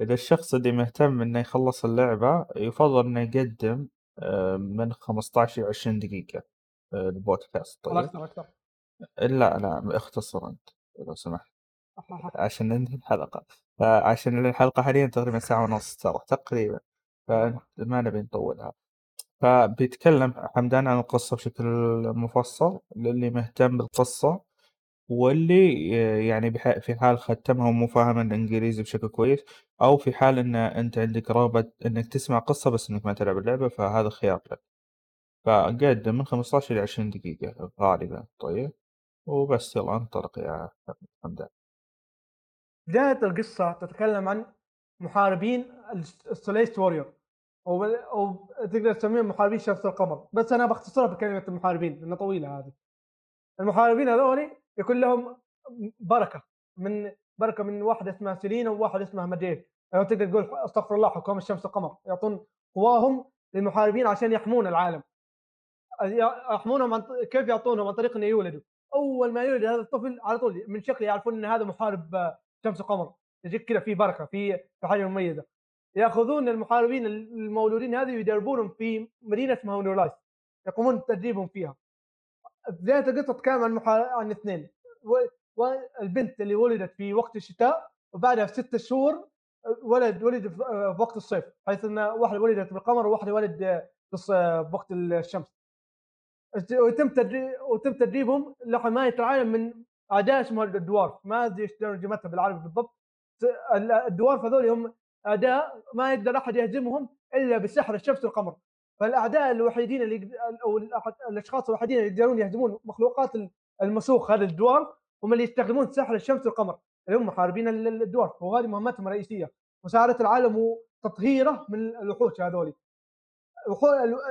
إذا الشخص اللي مهتم إنه يخلص اللعبة يفضل إنه يقدم آه، من 15 ل 20 دقيقة آه، البودكاست طيب؟ أكثر أكثر لا لا اختصر أنت لو سمحت. عشان ننهي الحلقة. فعشان الحلقة حاليا تقريبا ساعة ونص ترى تقريبا. فما نبي نطولها. فبيتكلم حمدان عن القصة بشكل مفصل للي مهتم بالقصة واللي يعني بح- في حال ختمها ومو فاهم الإنجليزي بشكل كويس أو في حال إن أنت عندك رغبة إنك تسمع قصة بس إنك ما تلعب اللعبة فهذا خيار لك. فقدم من 15 ل 20 دقيقة غالبا. طيب؟ وبس يلا انطلق يا حمدان. بداية القصة تتكلم عن محاربين السوليست وورير. أو أو تقدر تسميهم محاربين شمس القمر. بس أنا بختصرها بكلمة المحاربين لأنها طويلة هذه. المحاربين هذول يكون لهم بركة من بركة من واحدة اسمها سيلينا وواحد اسمها مدريد يعني تقدر تقول أستغفر الله حكام الشمس القمر يعطون قواهم للمحاربين عشان يحمون العالم. يحمونهم عن كيف يعطونهم؟ عن طريق إنه يولدوا. أول ما يولد هذا الطفل على طول من شكله يعرفون إن هذا محارب شمس القمر يجيك كذا في بركة في حاجة مميزة. ياخذون المحاربين المولودين هذه ويدربونهم في مدينة اسمها يقومون تدريبهم فيها بدايه القصة تتكلم عن. عن اثنين. والبنت اللي ولدت في وقت الشتاء وبعدها بست شهور ولد ولد في وقت الصيف حيث إن واحدة ولدت بالقمر وواحده ولد بوقت الشمس ويتم تدريب ويتم تدريبهم لحماية العالم من أعداء اسمه الدوارف ما أدري إيش ترجمتها بالعربي بالضبط الدوارف هذول هم اعداء ما يقدر أحد يهزمهم إلا بسحر الشمس والقمر فالأعداء الوحيدين اللي أو الأشخاص الوحيدين اللي يقدرون يهزمون مخلوقات المسوخ هذا الدوارف هم اللي يستخدمون سحر الشمس والقمر اللي هم محاربين الدوارف وهذه مهمتهم الرئيسية. مساعده العالم وتطهيره من الوحوش هذول.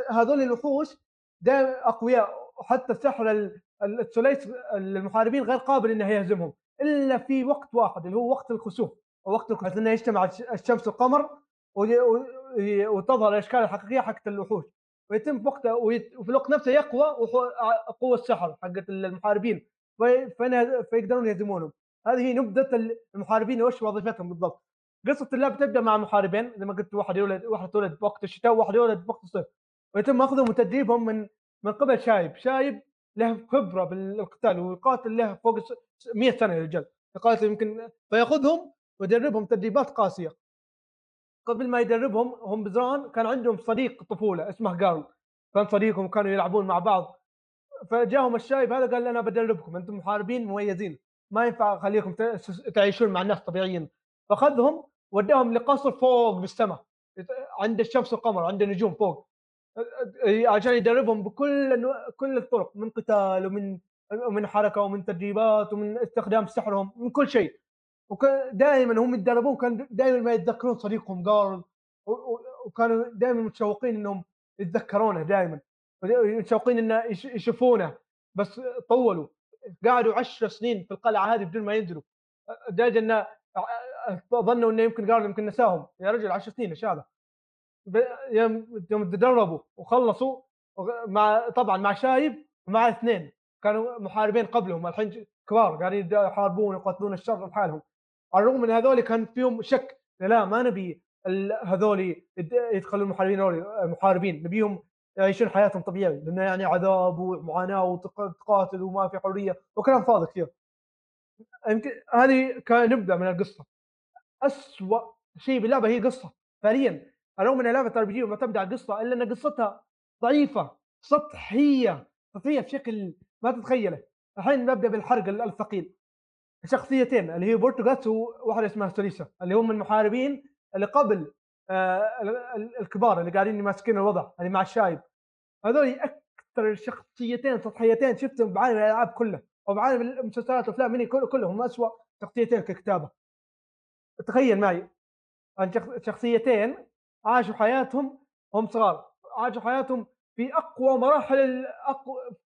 هذول الوحوش دائما أقوياء. وحتى سحر الثليث المحاربين غير قابل إنه يهزمهم. إلا في وقت واحد اللي هو وقت الخسوف وقت الخسوف إنه يجتمع الشمس والقمر وتظهر الأشكال الحقيقية حقت الوحوش. ويتم وقتها وفي الوقت نفسه يقوى قوة السحر حقت المحاربين. فيقدرون يهزمونهم. هذه هي نبذة المحاربين وش وظيفتهم بالضبط؟ قصة اللعبة تبدأ مع محاربين. زي ما قلت واحد يولد واحد تولد بوقت الشتاء وواحد يولد بوقت الصيف. ويتم أخذهم وتدريبهم من من قبل شايب. شايب له خبرة بالقتال ويقاتل له فوق 100 سنة يا رجال يقاتل يمكن فيأخذهم ويدربهم تدريبات قاسية. قبل ما يدربهم هم بزران كان عندهم صديق طفولة اسمه جارل كان صديقهم كانوا يلعبون مع بعض. فجاهم الشايب هذا قال أنا بدربكم أنتم محاربين مميزين. ما ينفع أخليكم تعيشون مع الناس طبيعيين. فأخذهم وداهم لقصر فوق بالسماء. عند الشمس والقمر عند النجوم فوق. عشان يدربهم بكل كل الطرق من قتال ومن من حركة ومن تدريبات ومن استخدام سحرهم من كل شيء. ودائما هم يتدربون كان دائما ما يتذكرون صديقهم جارل وكانوا دائما متشوقين إنهم يتذكرونه دائما متشوقين انه يشوفونه بس طولوا قعدوا عشر سنين في القلعة هذه بدون ما ينزلوا لدرجة انه ظنوا انه يمكن قالوا يمكن نساهم يا رجل 10 سنين إيش هذا؟ يوم تدربوا وخلصوا مع طبعا مع شايب ومع اثنين كانوا محاربين قبلهم الحين كبار قاعدين يحاربون ويقاتلون الشر بحالهم على الرغم من هذول كان فيهم شك لا ما نبي هذول يدخلون المحاربين محاربين نبيهم يعيشون حياتهم طبيعي لأنه يعني عذاب ومعاناة وتقاتل وما في حرية وكلام فاضي كثير. يمكن هذه كان نبدأ من القصة. اسوء شيء باللعبه هي قصة. فعليا رغم انها لعبه RPG ومعتمده القصة إلا أن قصتها ضعيفة سطحية سطحية بشكل ما تتخيله. الحين نبدأ بالحرق الثقيل. شخصيتين اللي هي بورتوغاس وواحدة اسمها سوليسا اللي هم المحاربين اللي قبل آه الكبار اللي قاعدين ماسكين الوضع اللي مع الشايب. هذول أكثر شخصيتين سطحيتين شفتهم بعالم الألعاب كله بعالم المسلسلات والافلام كلهم اسوء شخصيتين ككتابة. تخيل معي شخصيتين عاشوا حياتهم هم صغار عاشوا حياتهم في أقوى مراحل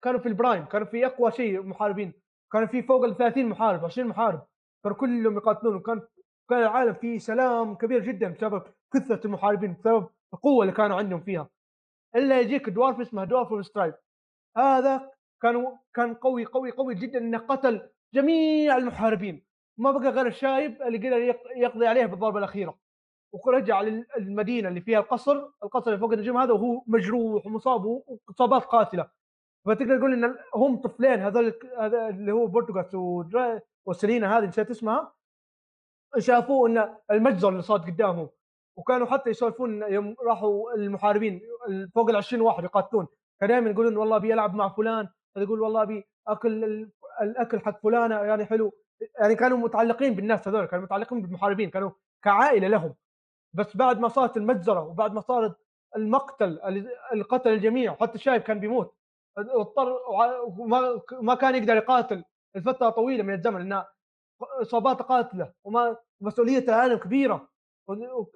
كانوا في ال prime كانوا في أقوى شيء محاربين. كان في فوق ال 30 محارب 20 محارب. كانوا كلهم يقاتلون وكان كان العالم فيه سلام كبير جدا بسبب كثرة المحاربين بسبب القوة اللي كانوا عندهم فيها. إلا يجيك Dweller اسمه Dweller of Strife هذا كان كان قوي قوي قوي جدا إنه قتل جميع المحاربين. ما بقى غير الشايب اللي قدر يقضي عليه بالضربة الأخيرة. ورجع للمدينة اللي فيها القصر. القصر اللي فوق النجوم هذا وهو مجروح ومصاب وإصابات قاتلة. فتقدر تقول إن هم طفلين هذول اللي هو بورتوغاس وسلينا هذه نسيت اسمها. شافوا إن المجزر اللي صار قدامهم وكانوا حتى يسولفون يوم راحوا المحاربين فوق ال 20 واحد يقاتلون. كانوا دائما يقولون والله أبي العب مع فلان يقول والله أبي أكل الأكل حق فلانه يعني حلو. يعني كانوا متعلقين بالناس هذول كانوا متعلقين بالمحاربين كانوا كعائلة لهم. بس بعد ما صارت المجزره وبعد ما صارت المقتل اللي قتل الجميع حتى الشايب كان بيموت. اضطر وما ما كان يقدر يقاتل. لفتره طويلة من الزمن لأن اصابات قاتلة وما مسؤوليه العالم كبيرة.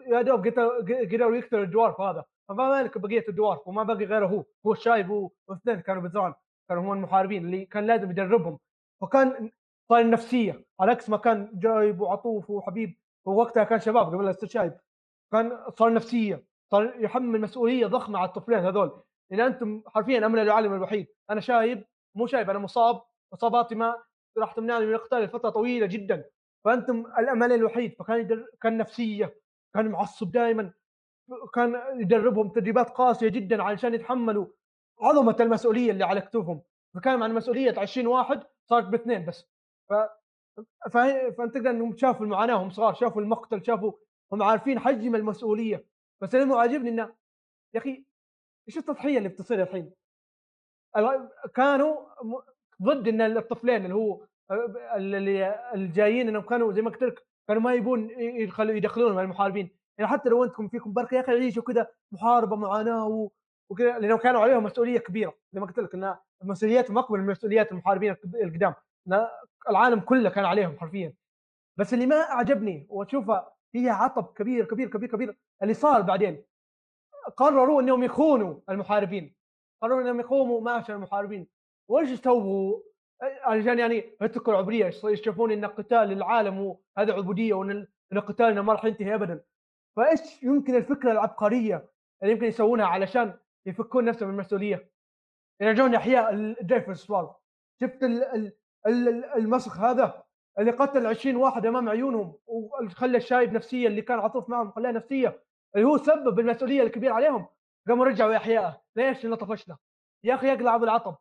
يا دوب قدروا يقتلوا الدوارف هذا. فما مالك بقية الدوارف؟ وما بقي غيره هو. هو الشايب واثنين كانوا بزران كانوا هم المحاربين اللي كان لازم يدربهم. فكان صار النفسيه على عكس ما كان جايب وعطوف وحبيب ووقتها كان شباب قبل لا يصير شايب. كان صار نفسية صار يحمل مسؤولية ضخمة على الطفلين هذول. لأن أنتم حرفيا امل العالم الوحيد. أنا شايب مو شايب أنا مصاب اصاباتي ما راح تمنعني من القتال لفترة طويلة جدا. فأنتم الأمل الوحيد. فكان يدر... كان نفسية كان معصب دائما كان يدربهم تدريبات قاسية جدا علشان يتحملوا عظمة المسؤولية اللي على كتوفهم فكان عن مسؤولية 20 واحد صارت باثنين بس. ف... ف... فأنت تقدر إنهم شافوا المعاناه وهم صغار شافوا المقتل شافوا هم عارفين حجم المسؤولية. بس أنا عاجبني انه يا أخي إيش التضحية اللي بتصير الحين؟ ال- كانوا ضد إن الطفلين اللي هو اللي الجايين إنهم كانوا زي ما قلت لك كانوا ما يبون يدخلوا يدخلونهم المحاربين. يعني حتى لو أنتم فيكم بركة يا أخي عيشوا كذا محاربة معاناه وكذا لأنهم كانوا عليهم مسؤولية كبيرة زي ما قلت لك إن مسؤولياتهم اكبر من مسؤوليات المحاربين القدام. العالم كله كان عليهم حرفيا. بس اللي ما أعجبني وأشوفه فيها عطب كبير كبير كبير كبير اللي صار بعدين. قرروا إنهم يخونوا المحاربين. قرروا إنهم يقوموا معشر المحاربين. وإيش سووا؟ عشان يعني يتركوا العبودية. يشوفون إن قتال العالم وهذا عبودية وإن إن قتالنا ما راح ينتهي ابدا. فإيش يمكن الفكرة العبقرية اللي يمكن يسوونها علشان يفكون نفسهم من المسؤوليه يرجعون إحياء الجيف السوال شفت ال- ال- ال- المسخ هذا اللي قتل 20 واحد أمام عيونهم وخلى الشايب نفسيه اللي كان عطوف معهم خلاه نفسية. اللي هو سبب المسؤولية الكبيرة عليهم. قاموا رجعوا احياءه ليش؟ لأنه طفشنا. يا أخي يقلع بالعطب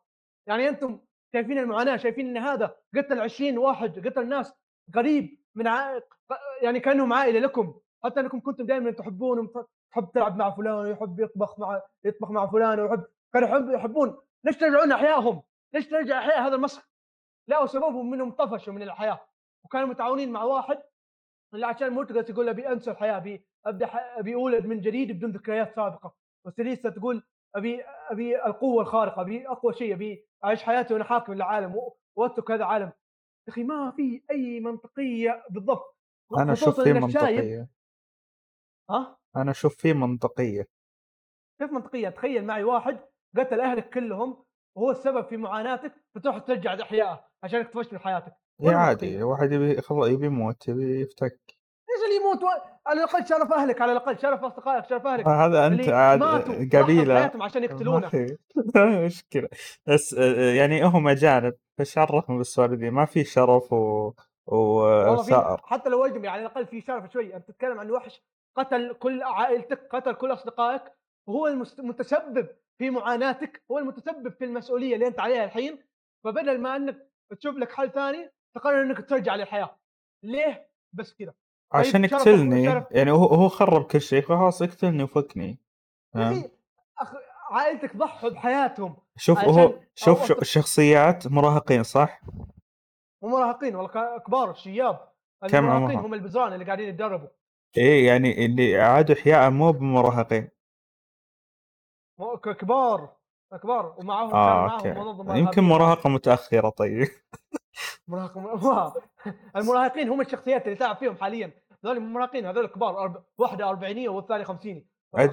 يعني أنتم شايفين المعاناة شايفين إن هذا قتل 20 واحد قتل ناس قريب من ع... يعني كأنهم عائلة لكم. حتى أنكم كنتم دائما تحبون تحب تلعب مع فلان ويحب يطبخ مع يطبخ مع فلان ويحب كانوا يحب يحبون. ليش ترجعون احيائهم؟ ليش ترجع أحياء هذا المسخ؟ لا وسببهم منهم طفشوا من الحياة وكانوا متعاونين مع واحد اللي عشان مرتقى تقول ابي انسى الحياة ابي أبدأ أبي أولد من جديد بدون ذكريات سابقة. وسيليسا تقول أبي أبي القوة الخارقة أبي أقوى شيء أبي أعيش حياتي وأنا حاكم العالم وأترك هذا العالم. يا أخي ما في أي منطقية بالضبط. أنا أشوف شايف- منطقية. ها؟ أنا أشوف فيه منطقية. كيف منطقية؟ تخيل معي واحد قتل أهلك كلهم وهو السبب في معاناتك فتروح ترجع احيائه عشانك طفشت من حياتك. اي وين عادي؟ واحد يبي خلاص يبي يموت يبي يفتك. إيش اللي يموت؟ و... على الأقل شرف أهلك على الأقل شرف أصدقائك شرف أهلك. هذا أنت عاد قبيلة. بحياتهم عشان يقتلونه. في. مشكلة. بس آه، يعني هم اجانب فايش عرفهم بالسوالف دي. ما في شرف و وثأر حتى لو اجنبي على الأقل في شرف شوي. أنت تتكلم عن وحش قتل كل عائلتك قتل كل أصدقائك وهو المتسبب في معاناتك هو المتسبب في المسؤولية اللي أنت عليها الحين. فبدل ما أنك تشوف لك حل ثاني تقرر إنك ترجع للحياة. ليه؟ بس كذا عشان شرف- يقتلني يعني هو هو خرب كل شيء خلاص يقتلني وفكني. يا فاهم؟ أخي أخ... عائلتك ضحوا بحياتهم شوف عشان- هو شوف شو أصدق- شخصيات مراهقين صح؟ مو مراهقين والله كبار الشياب. كم عمرهم؟ هم البزران اللي قاعدين يتدربوا. إيه يعني اللي عادوا إحياء مو بمراهقين. كبار كبار. ومعاهم آه معاهم أوكي. منظمه يمكن. مراهقة متأخرة طيب. مراهق المراهقين هم الشخصيات اللي تلعب فيهم حاليا. هذول المراهقين هذول كبار أرب... واحدة أربعينية والثاني خمسيني.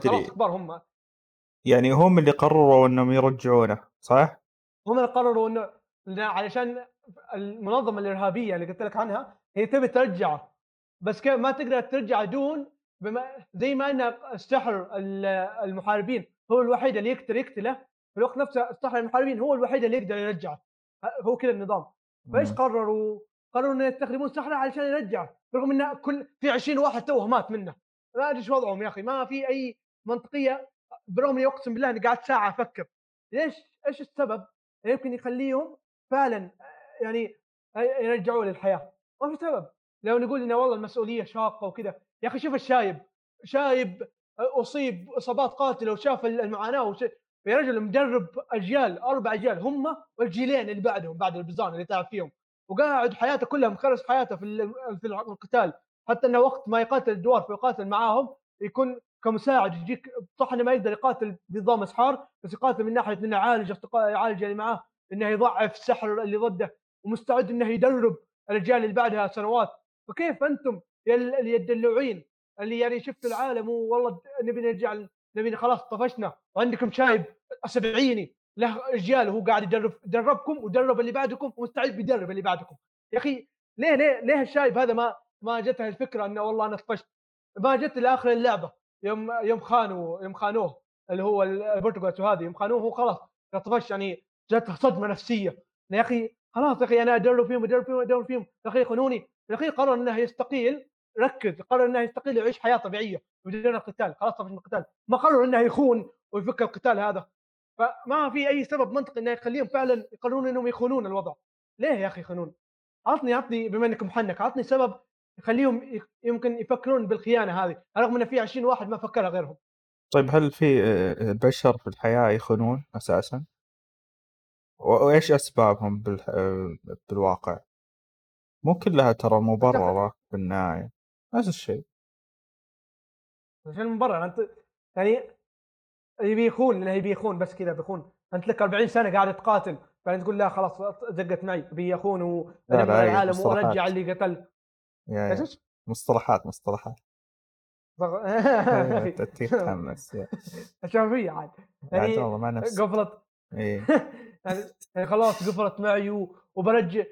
خلاص كبار هم. يعني هم اللي قرروا إنهم يرجعونه صح؟ هم اللي قرروا انه علشان المنظمة الإرهابية اللي قلت لك عنها هي تبي ترجعه بس كيف؟ ما تقدر ترجع دون بما زي ما ان السحر ال- المحاربين هو الوحيد اللي يقدر يقتله. في الوقت نفسه السحر المحاربين هو الوحيد اللي يقدر يرجعه هو كذا النظام. فإيش مم. قرروا؟ قرروا انه يستخدمون سحره علشان يرجعه رغم انه كل في 20 واحد توه مات منه. ما أدري إيش وضعهم يا أخي ما في أي منطقية برغم إني أقسم بالله إني قعدت ساعة أفكر. ليش؟ إيش السبب؟ اللي يمكن يخليهم فعلا يعني يرجعوا للحياة. ما في سبب. لو نقول إنه والله المسؤولية شاقة وكذا. يا أخي شوف الشايب. شايب أصيب إصابات قاتله وشاف المعاناة. يا رجل مدرب أجيال أربع أجيال هم والجيلين اللي بعدهم بعد البزان اللي تعب فيهم. وقاعد حياته كلها مخلص حياته في في القتال. حتى إنه وقت ما يقاتل الدوار ويقاتل معاهم يكون كمساعد يجيك صح انه ما يقدر يقاتل بنظام أسحار بس يقاتل من ناحية إنه يعالج يعالج اللي معاه إنه يضعف السحر اللي ضده ومستعد إنه يدرب الاجيال اللي بعدها سنوات. فكيف أنتم يا الدلوعين اللي يعني شفتوا العالم والله نبي نرجع نبي خلاص طفشنا. وعندكم شايب سبعيني. له اجيال وهو قاعد يدرب دربكم ودرب اللي بعدكم ومستعد بيدرب اللي بعدكم. يا أخي ليه ليه ليه الشايب هذا ما ما جته الفكرة إنه والله أنا طفشت؟ ما جت لآخر اللعبة. يوم يوم خانوا يوم خانوه اللي هو البرتغال وهذه يوم خانوه هو خلاص طفش يعني جاته صدمة نفسية. يا أخي خلاص يا أخي أنا أدرب فيهم أدرب فيهم أدرب فيهم. يا أخي يخونوني يا أخي قرر إنه يستقيل. ركز قرر إنه يستقيل ويعيش حياة طبيعية بدون القتال خلاص طفش من القتال ما قرر إنه يخون ويفك القتال هذا فما في أي سبب منطقي إنه يخليهم فعلا يقررون إنهم يخونون الوضع ليه يا أخي يخونون؟ عطني عطني بما إنك محنك عطني سبب يخليهم يمكن يفكرون بالخيانة هذه رغم ان في 20 واحد ما فكرها غيرهم طيب هل في بشر في الحياة يخونون أساسا؟ وإيش أسبابهم. بالواقع مو كلها ترى مبررة بالنهاية نفس الشيء. عشان مبرر أنت يعني يبي يخون لأنه يبي يخون بس كذا بيخون. أنت لك 40 سنة قاعد تقاتل بعدين تقول لا خلاص زقت معي أبي اخون العالم. وارجع اللي قتل. إيش؟ مصطلحات مصطلحات. أيوة، تتي تحمس يا. شافيه عاد. يعني والله قفلت. إيه. يعني يعني خلاص قفلت معي وبرجع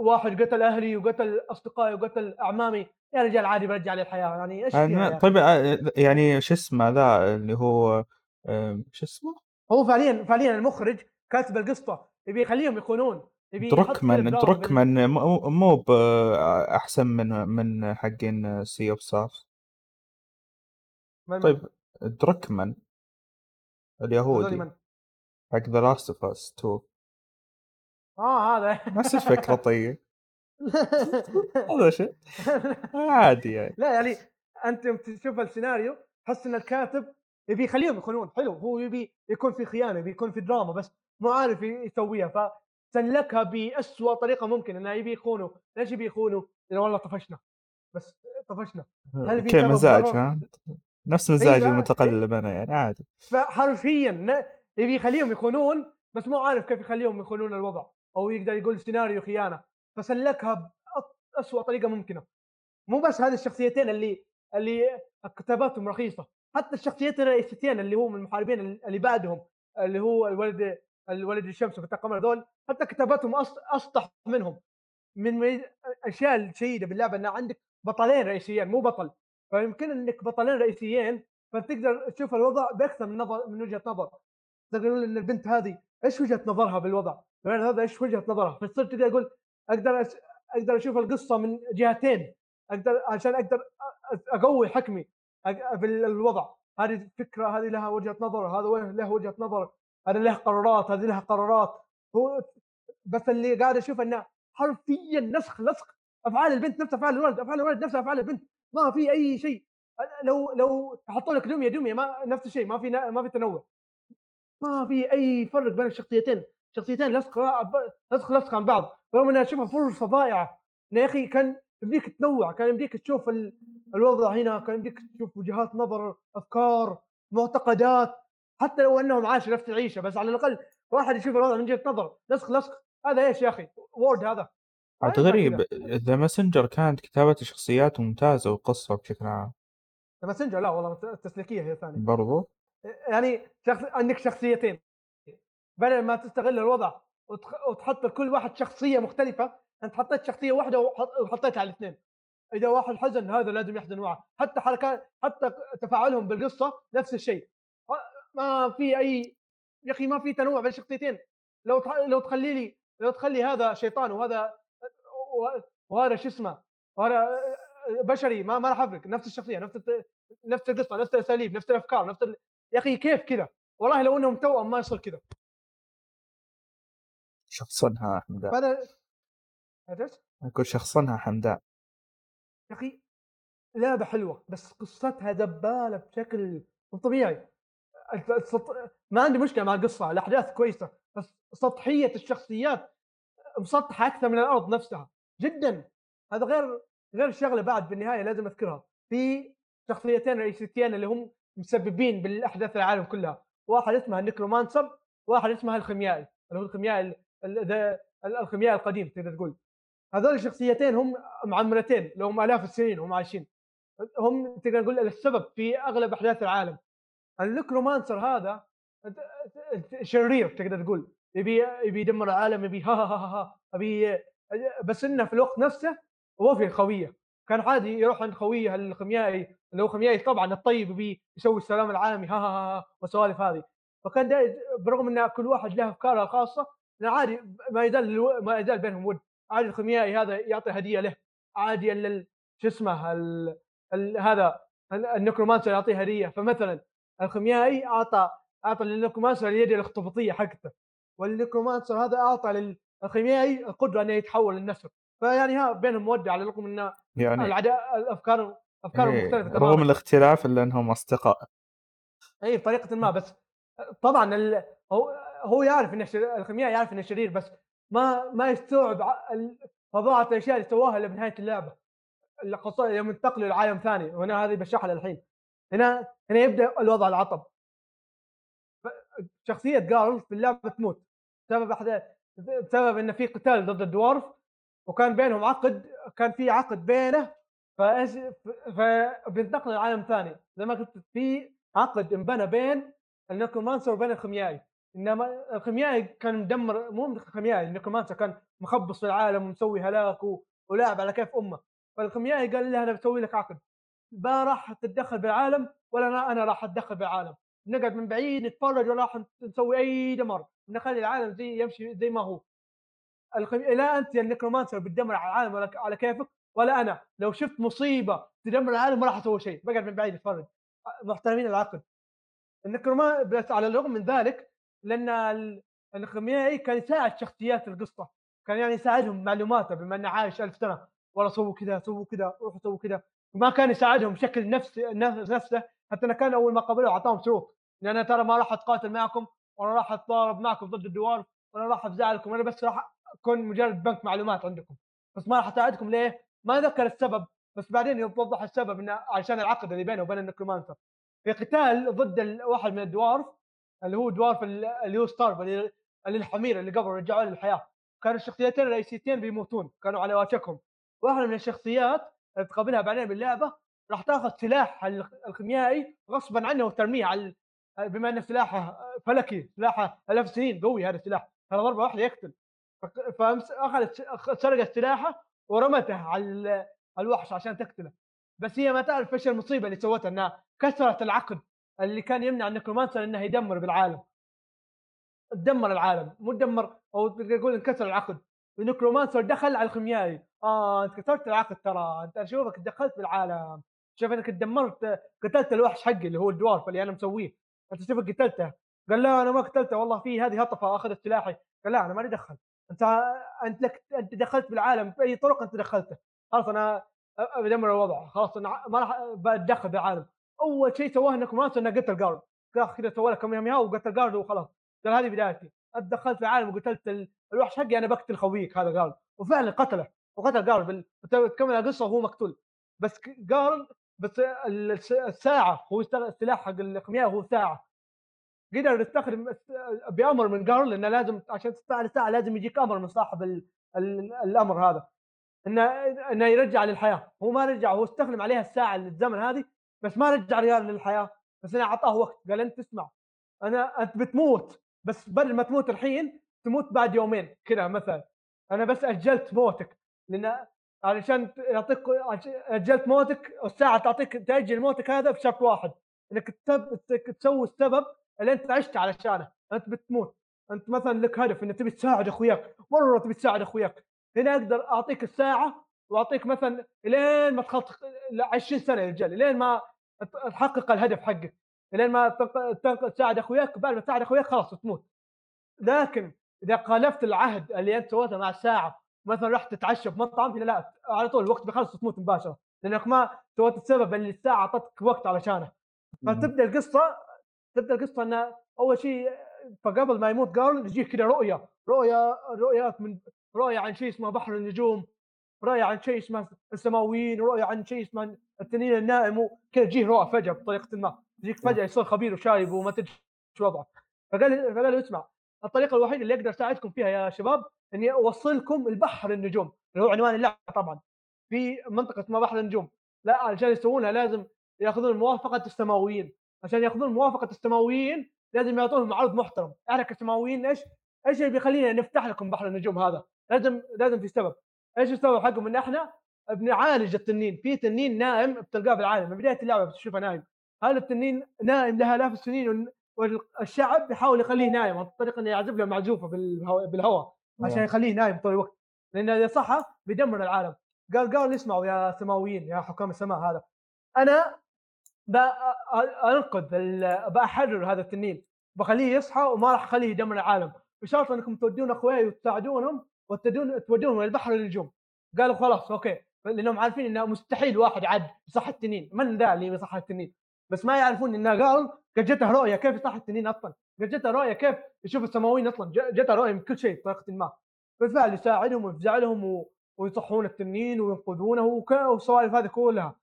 واحد قتل أهلي وقتل أصدقائي وقتل أعمامي. يا رجال عادي برجع للحياه يعني إيش فيها أنا- أخي؟ طيب آه، يعني شو اسمه ذا اللي هو آه، شو اسمه؟ هو فعليا فعليا المخرج كاتب القصة يبي يخليهم يخونون يبي يحط دروكمان دراما بال- دروكمان مو مو ب- أحسن من من حقين Sea of Stars من- طيب دروكمان هذول اليهودي من؟ حق The Last of Us 2 آه هذا. نفس الفكرة طيب. هذا شيء عادي يعني. لا يعني أنت يوم تشوف السيناريو تحس إن الكاتب يبي يخليهم يخونون. حلو هو يبي يكون في خيانة يبي يكون في دراما بس مو عارف يسويها. فسلكها بأسوأ طريقة ممكن إنه يبي يخونوا ليش يبي يخونوا؟ لأنه والله طفشنا. بس طفشنا. هل في كيف سبب مزاج؟ ها نفس مزاج لا. المتقلب أنا يعني عادي. فحرفيا يبي يخليهم يخونون بس مو عارف كيف يخليهم يخونون الوضع. أو يقدر يقول سيناريو خيانة. فسلكها بأسوأ طريقة ممكنة مو بس هذه الشخصيتين اللي اللي كتاباتهم رخيصة حتى الشخصيتين الرئيسيتين اللي هو من المحاربين اللي بعدهم اللي هو الولد الولد الشمس وفتى القمر ذول حتى كتاباتهم أسطح منهم من الاشياء الجيده باللعبة إن عندك بطلين رئيسيين مو بطل فيمكن إنك بطلين رئيسيين فتقدر تشوف الوضع بأكثر من نظر من وجهة نظر تقدر تقول إن البنت هذه إيش وجهة نظرها بالوضع؟ الولد هذا إيش وجهة نظرها؟ فتصير تقدر تقول أقدر. أقدر أشوف القصة من جهتين. أقدر عشان أقدر أقوي حكمي أق- بالوضع هذه فكرة هذه لها وجهة نظر هذا له وجهة نظر. هذا له قرارات هذه لها قرارات. هو بس اللي قاعد أشوف إنه حرفيا نسخ لصق أفعال البنت نفس أفعال الولد أفعال الولد نفس أفعال البنت. ما في أي شيء. لو لو حطوا لك دميه دميه ما نفس الشيء ما في ما في تنوع. ما في أي فرق بين الشخصيتين. شخصيتين لصق لصق لصق عن بعض رغم اني اشوفها فرصه ضائعه يا أخي كان يمديك تنوع كان يمديك تشوف ال- الوضع هنا كان يمديك تشوف وجهات نظر أفكار معتقدات حتى لو أنهم عاشوا نفس العيشة بس على الأقل واحد يشوف الوضع من وجهه نظر. لصق لصق هذا إيش يا أخي؟ وورد هذا. عاد غريب. The Messenger كانت كتابة الشخصيات ممتازة والقصة بشكل عام. ماسنجر؟ لا والله التسليكية هي ثانية برضو؟ يعني شخص عندك شخصيتين. بدل ما تستغل الوضع. وتحط لكل واحد شخصية مختلفة أنت حطيت شخصية واحدة وحط... وحطيتها على الاثنين إذا واحد حزن هذا لازم يحزن معه حتى حركات حتى تفاعلهم بالقصة نفس الشيء ما في اي يا أخي ما في تنوع بين الشخصيتين لو. لو تخلي لي لو تخلي هذا شيطان وهذا وهذا شو اسمه وهذا بشري ما ما راح أفرق نفس الشخصية نفس. نفس القصة نفس الأساليب نفس الأفكار نفس ال... يا أخي كيف كذا والله لو إنهم توأم ما يصير كذا شخصنها حمدان فانا إيش؟ أقول شخصنها حمدان يا أخي لعبة حلوة بس قصتها دبالة بشكل مو طبيعي. ما عندي مشكلة مع القصة الأحداث كويسة بس سطحية الشخصيات مسطحة أكثر من الأرض نفسها. جدا. هذا غير غير شغلة بعد بالنهاية لازم أذكرها. في شخصيتين رئيسيتين اللي هم مسببين بالأحداث العالم كلها. واحد اسمه النكرومانسر واحد اسمه الخيميائي. اللي هو الخيميائي ال- ال- ذا- ال- الخيميائي القديم تقدر تقول. هذول الشخصيتين هم معمرتين لهم آلاف السنين وهم عايشين. هم تقدر نقول السبب في أغلب أحداث العالم. النكرومانسر هذا شرير تقدر تقول. يبي يبي يدمر العالم يبي ها ها ها ها يبي بس إنه في الوقت نفسه هو في خوية. كان عادي يروح عند خوية الخيميائي اللي هو خيميائي طبعا الطيب يبي يسوي السلام العالمي ها ها ها, ها والسوالف هذه. فكان برغم إن كل واحد له أفكاره الخاصة عادي ما يزال ما يزال بينهم ود. عادي الخيميائي هذا يعطي هدية له. عادي ال- ال- شو اسمه ال- ال- هذا ال- ال necromancer يعطيه هدية. فمثلا الخيميائي أعطى أعطى لل necromancer اليد الاخطبوطيه حقته. وال necromancer هذا أعطى للخيميائي القدرة إنه يتحول للنسر. فيعني ها بينهم موده على الرغم إن يعني العداء الافكار افكارهم إيه، مختلفة رغم تماما الاختلاف إلا أنهم أصدقاء. اي بطريقة ما بس طبعا ال... هو يعرف انه الخيميائي يعرف انه شرير بس ما ما يستوعب فظاعة الأشياء اللي سواها اللي بنهاية اللعبة. خاصه يوم انتقلوا لعالم ثاني وهنا هذه بشرحها للحين. هنا هنا يبدأ الوضع العطب. شخصية جارل في اللعبة تموت. بسبب احد بسبب انه في قتال ضد الدوارف وكان بينهم عقد كان في عقد بينه فايش فبينتقل لعالم ثاني. زي ما قلت في عقد انبنى بين ال necromancer وبين الخيميائي إنما الخيميائي كان مدمر مو الخيميائي ال necromancer كان مخبص في العالم ومسوي هلاك ولاعب على كيف أمه. فالخيميائي قال له أنا بسوي لك عقد. ما راح تتدخل بالعالم ولا أنا أنا راح أتدخل بالعالم نقعد من بعيد نتفرج ولا راح نسوي أي دمر نخلي العالم زي يمشي زي ما هو. الخم... لا أنت يا ال necromancer بتدمر على العالم على كيفك ولا أنا. لو شفت مصيبة تدمر العالم ما راح أسوي شيء. بقعد من بعيد اتفرج محترمين العقد النكرومان على الرغم من ذلك لأن ال- الخيميائي كان يساعد شخصيات القصة كان يعني يساعدهم معلوماته بما إنه عايش ألف سنة والله سووا كذا سووا كذا روحوا سووا كذا وما كان يساعدهم بشكل نفس- نفسه حتى إنه كان أول ما قابلوه أعطاهم شروط ان أنا ترى ما راح أتقاتل معكم ولا راح أتضارب معكم ضد الدوار ولا راح أفزعلكم أنا بس راح أكون مجرد بنك معلومات عندكم بس ما راح أساعدكم ليه؟ ما ذكر السبب بس بعدين يوضح السبب إنه عشان العقد اللي بينه وبين النكرومانسر في قتال ضد واحد من الدوارف اللي هو دوارف ال- اللي هو ستارف اللي الحمير اللي قبل رجعوه للحياة. كانوا الشخصيتين الرئيسيتين بيموتون كانوا على وشكهم. واحدة من الشخصيات اللي تقابلها بعدين باللعبة راح تاخذ سلاح الخ- الخيميائي غصبا عنه وترميه على بما انه سلاحه فلكي سلاحه آلاف سنين قوي هذا السلاح. هذا ضربة واحدة يقتل. فاخذت سرقت سلاحه ورمته على ال- الوحش عشان تقتله. بس هي ما تعرف إيش المصيبة اللي سوتها إنها كسرت العقد. اللي كان يمنع ال necromancer إنه يدمر بالعالم. دمر العالم مو دمر أو تقول انكسر العقد. ال necromancer دخل على الخيميائي. آه أنت كسرت العقد ترى. أنت أشوفك دخلت بالعالم. شوف إنك دمرت قتلت الوحش حقي اللي هو ال Dweller اللي أنا مسويه. أنت شوفك قتلته. قال لا أنا ما قتلته والله. في هذه هطفة أخذت سلاحي. قال لا أنا ماني دخل أنت أنت لك أنت دخلت بالعالم بأي طرق أنت دخلته. خلاص أنا بدمر الوضع. خلاص أنا ما راح بتدخل بالعالم. أول شيء سواه نكرومانسر انه قتل جارد. قال كذا سوى له كم يوم وقتل جارد وخلاص. قال هذه بدايتي. انت دخلت في العالم وقتلت ال- الوحش حقي أنا بقتل خويك هذا قال وفعلا قتله. وقتل بال... تكمل القصة وهو مقتول. بس جارل بس ال- الس- الساعة هو السلاح حق الخيميائي هو ساعة. قدر يستخدم بأمر من جارل انه لازم عشان تستعمل الساعة لازم يجيك أمر من صاحب ال... ال... الأمر هذا. إنه إنه يرجع للحياة. هو ما رجع هو استخدم عليها الساعة الزمن هذه بس ما رجع ريال للحياة. بس انه أعطاه وقت قال أنت اسمع أنا أنت بتموت. بس بدل ما تموت الحين تموت بعد يومين كذا مثلا. أنا بس أجلت موتك. لأن علشان يعطيك أجلت موتك والساعة تعطيك تأجل موتك هذا بشرط واحد. إنك تسوي السبب اللي أنت عشت علشانه. أنت بتموت. أنت مثلا لك هدف إنك تبي تساعد أخوياك. مرة تبي تساعد أخوياك. هنا أقدر أعطيك الساعة وأعطيك مثلا لين ما تخلص 20 سنة يا رجال لين ما تحقق الهدف حقك لين ما تساعد أخوياك بعد ما تساعد أخوياك خلاص تموت. لكن إذا خالفت العهد اللي أنت سويته مع الساعة مثلا رحت تتعشى في مطعم هنا لا على طول الوقت بيخلص تموت مباشرة لأنك ما سويت السبب اللي الساعة أعطتك وقت علشانه. فتبدأ القصة تبدأ القصة انه أول شيء فقبل ما يموت جارل يجيك كذا رؤية رؤية رؤيات من رؤية عن شيء اسمه بحر النجوم. رؤيه عن شيء اسمه السماويين ورؤيه عن شيء اسمه التنين النائم وكذا تجيه رؤى فجأة بطريقة ما. يجيك فجأة يصير خبير وشايب وما تدري إيش وضعك فقال فقال له اسمع الطريقة الوحيدة اللي أقدر أساعدكم فيها يا شباب إني أوصلكم البحر النجوم اللي هو عنوان اللعبه طبعا. في منطقة اسمها بحر النجوم. لا علشان يسوونها لازم يأخذون موافقة السماويين. عشان يأخذون موافقة السماويين لازم يعطونهم عرض محترم. إحنا كسماويين إيش؟ إيش اللي بيخلينا نفتح لكم بحر النجوم هذا؟ لازم لازم في سبب. إيش السبب حقهم؟ إن إحنا بنعالج التنين. في تنين نائم بتلقاه في العالم. من بدايه اللعبة بتشوفه نايم. هذا التنين نائم له آلاف السنين وال- والشعب بيحاول يخليه نايم. عن طريق إنه يعزف له معزوفة بالهواء, بالهواء عشان يخليه نايم طول الوقت. لأن إذا صحى بيدمر العالم. قال قال اسمعوا يا سماويين يا حكام السماء هذا. أنا بانقذ بحرر هذا التنين. بخليه يصحى وما راح أخليه يدمر العالم. بشرط إنكم تودون اخوياي وتساعدونهم؟ وتودون تودونهم البحر النجوم قالوا خلاص أوكي. لأنهم عارفين إنه مستحيل واحد عاد يصحى التنين. من ذا اللي يصحى التنين؟ بس ما يعرفون إنه قال قد جته رؤية كيف يصحى التنين أصلا؟ قد جته رؤية كيف يشوف السماويين أصلا؟ جته رؤية من كل شيء بطريقة ما. بالفعل يساعدهم ويفزع لهم و... ويصحون التنين وينقذونه. والسوالف هذه كلها.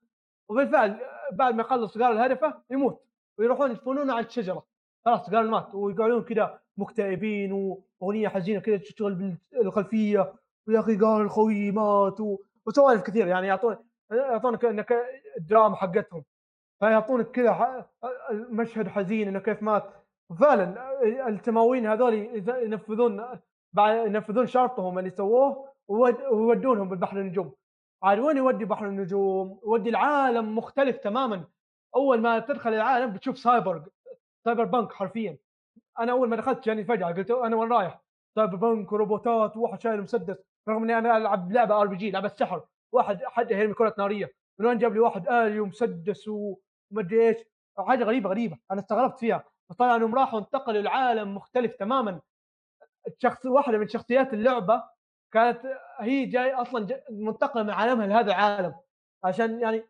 وبالفعل بعد ما يخلص قال هدفه يموت. ويروحون يدفنونه على الشجرة. خلاص قال مات. ويقعدون كذا مكتئبين واغنيه حزينة كذا تشتغل بالخلفية ويا أخي قال الخوي مات. وسوالف كثير يعني يعطون يعطونك إنك الدراما حقتهم فيعطونك كذا مشهد حزين إنه كيف مات فعلا التماوين هذول ينفذون ينفذون شرطهم اللي سووه ويودونهم بالبحر النجوم عاد وين يودي بحر النجوم؟ يودي العالم مختلف تماما أول ما تدخل العالم بتشوف cyber cyberpunk حرفيا أنا أول ما دخلت يعني فجأة قلت أنا وين رايح؟ cyberpunk وروبوتات وواحد شايل مسدس رغم إني أنا ألعب لعبة RPG لعبة سحر. واحد حد يرمي كرة نارية. من وين جاب لي واحد؟ الي ومسدس ومدري إيش. حاجة غريبة غريبة. أنا استغربت فيها. فطلع انهم راحوا انتقلوا لعالم مختلف تماما. الشخص واحدة من شخصيات اللعبة كانت هي جاي أصلا جاي منتقلة من عالمها لهذا العالم. عشان يعني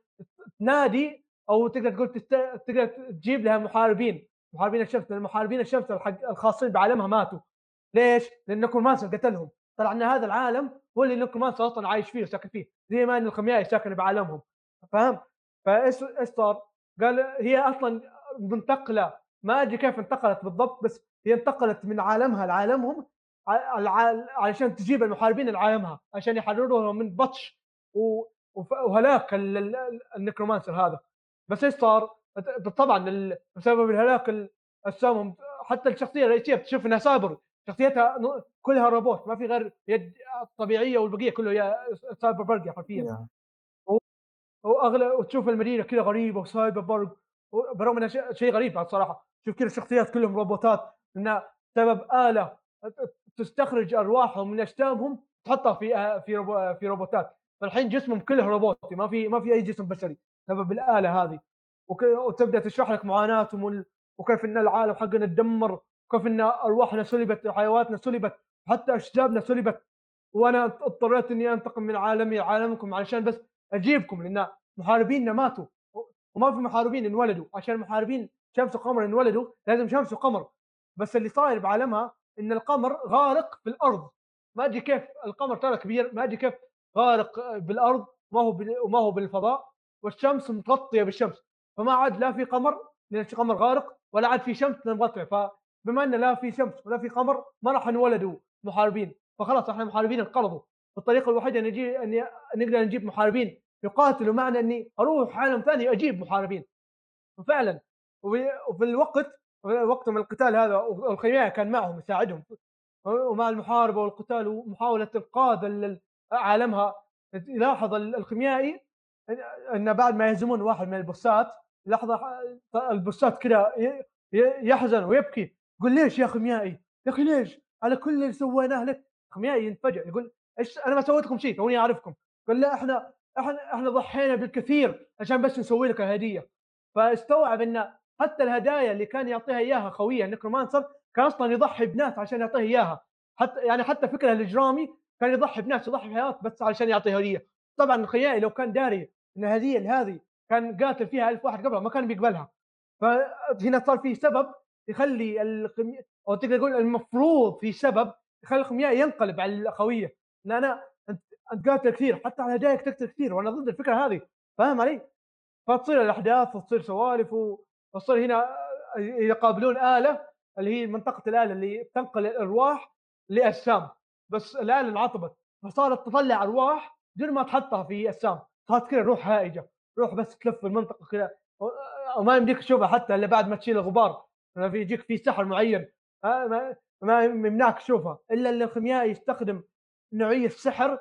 تنادي أو تقدر تقول تست... تقدر تجيب لها محاربين. محاربين الشمس لأن محاربين الشمس. الخاصين بعالمها ماتوا ليش؟ لأن necromancer قتلهم طلع إن هذا العالم هو اللي necromancer أصلا عايش فيه وساكن فيه زي ما إن الخميائي ساكن بعالمهم فاهم؟ فايش إيش صار؟ قال هي أصلا منتقلة ما أدري كيف انتقلت بالضبط بس هي انتقلت من عالمها لعالمهم علشان تجيب المحاربين لعالمها عشان يحرروهم من بطش وهلاك ال- ال- ال- النكرومانسر هذا بس إيش صار؟ طبعا بسبب الهلاك ال- السامهم حتى الشخصية الرئيسيه بتشوف إنها سايبر شخصيتها كلها روبوت ما في غير يد طبيعيه والبقية كله يا سايبر برجر حرفيا. يا. وأغلى وتشوف المدينة كذا غريبة وسايبر برج برغم إنها شيء غريب بعد صراحة. شوف كذا الشخصيات كلهم روبوتات إنها سبب آلة تستخرج أرواحهم من أجسامهم تحطها في في روبو في روبوتات. فالحين جسمهم كله روبوتي ما في ما في أي جسم بشري بسبب الآلة هذه. وتبدأ تشرح لك معاناتهم وكيف إن العالم حقنا تدمر وكيف إن أرواحنا سلبت وحيواناتنا سلبت حتى اشجابنا سلبت. وأنا اضطريت إني أنتقم من عالمي عالمكم علشان بس أجيبكم لأن محاربيننا ماتوا. وما في محاربين انولدوا. عشان محاربين شمس وقمر انولدوا لازم شمس وقمر. بس اللي صاير بعالمها إن القمر غارق في الأرض. ما أدري كيف القمر ترى كبير ما أدري كيف غارق بالأرض. ما هو وما هو بالفضاء. والشمس متغطية بالشمس. فما عاد لا في قمر لأن القمر غارق ولا عاد في شمس مغطيه فبما أن لا في شمس ولا في قمر ما راح انولدوا محاربين. فخلاص إحنا محاربين انقرضوا الطريقة الوحيدة أن نجي اني نقدر نجيب محاربين يقاتلوا معنا أني أروح عالم ثاني أجيب محاربين. وفعلا وفي الوقت وقت من القتال هذا والخيميائي كان معهم يساعدهم. ومع المحاربة والقتال ومحاولة انقاذ ال- عالمها يلاحظ ال- الخيميائي أن بعد ما يهزمون واحد من البوسات لحظة البوسات كذا يحزن ويبكي. يقول ليش يا خيميائي؟ يا أخي ليش؟ على كل اللي سويناه لك. خيميائي ينفجع يقول إيش أنا ما سويت لكم شيء توني أعرفكم. قال لا إحنا إحنا إحنا ضحينا بالكثير عشان بس نسوي لك الهدية. فاستوعب إن حتى الهدايا اللي كان يعطيها إياها خويه النكرومانسر كان أصلا يضحي بناس عشان يعطيها إياها. حتى يعني حتى فكرة الإجرامي كان يضحي بناس يضحي بحيوانات بس علشان يعطي هدية. طبعا الخيائي لو كان داري إن الهديه هذه كان قاتل فيها ألف واحد قبله ما كان بيقبلها. فهنا صار في سبب يخلي الخمي... أو تقدر تقول المفروض في سبب يخلي الخميائي ينقلب على الأخوية. ان أنا أنت قاتل كثير حتى على هداياك تقتل كثير وأنا ضد الفكرة هذه. فاهم علي؟ فتصير الأحداث وتصير سوالف وتصير هنا يقابلون آلة اللي هي منطقة الآلة اللي تنقل الأرواح لاجسام بس الآلة انعطبت. فصارت تطلع أرواح بدون ما تحطها في اجسام صارت كذا روح هائجة. روح بس تلف المنطقة كذا وما يمديك تشوفها حتى إلا بعد ما تشيل الغبار في يجيك في سحر معين ما ما يمنعك تشوفها إلا اللي الخيميائي يستخدم نوعية سحر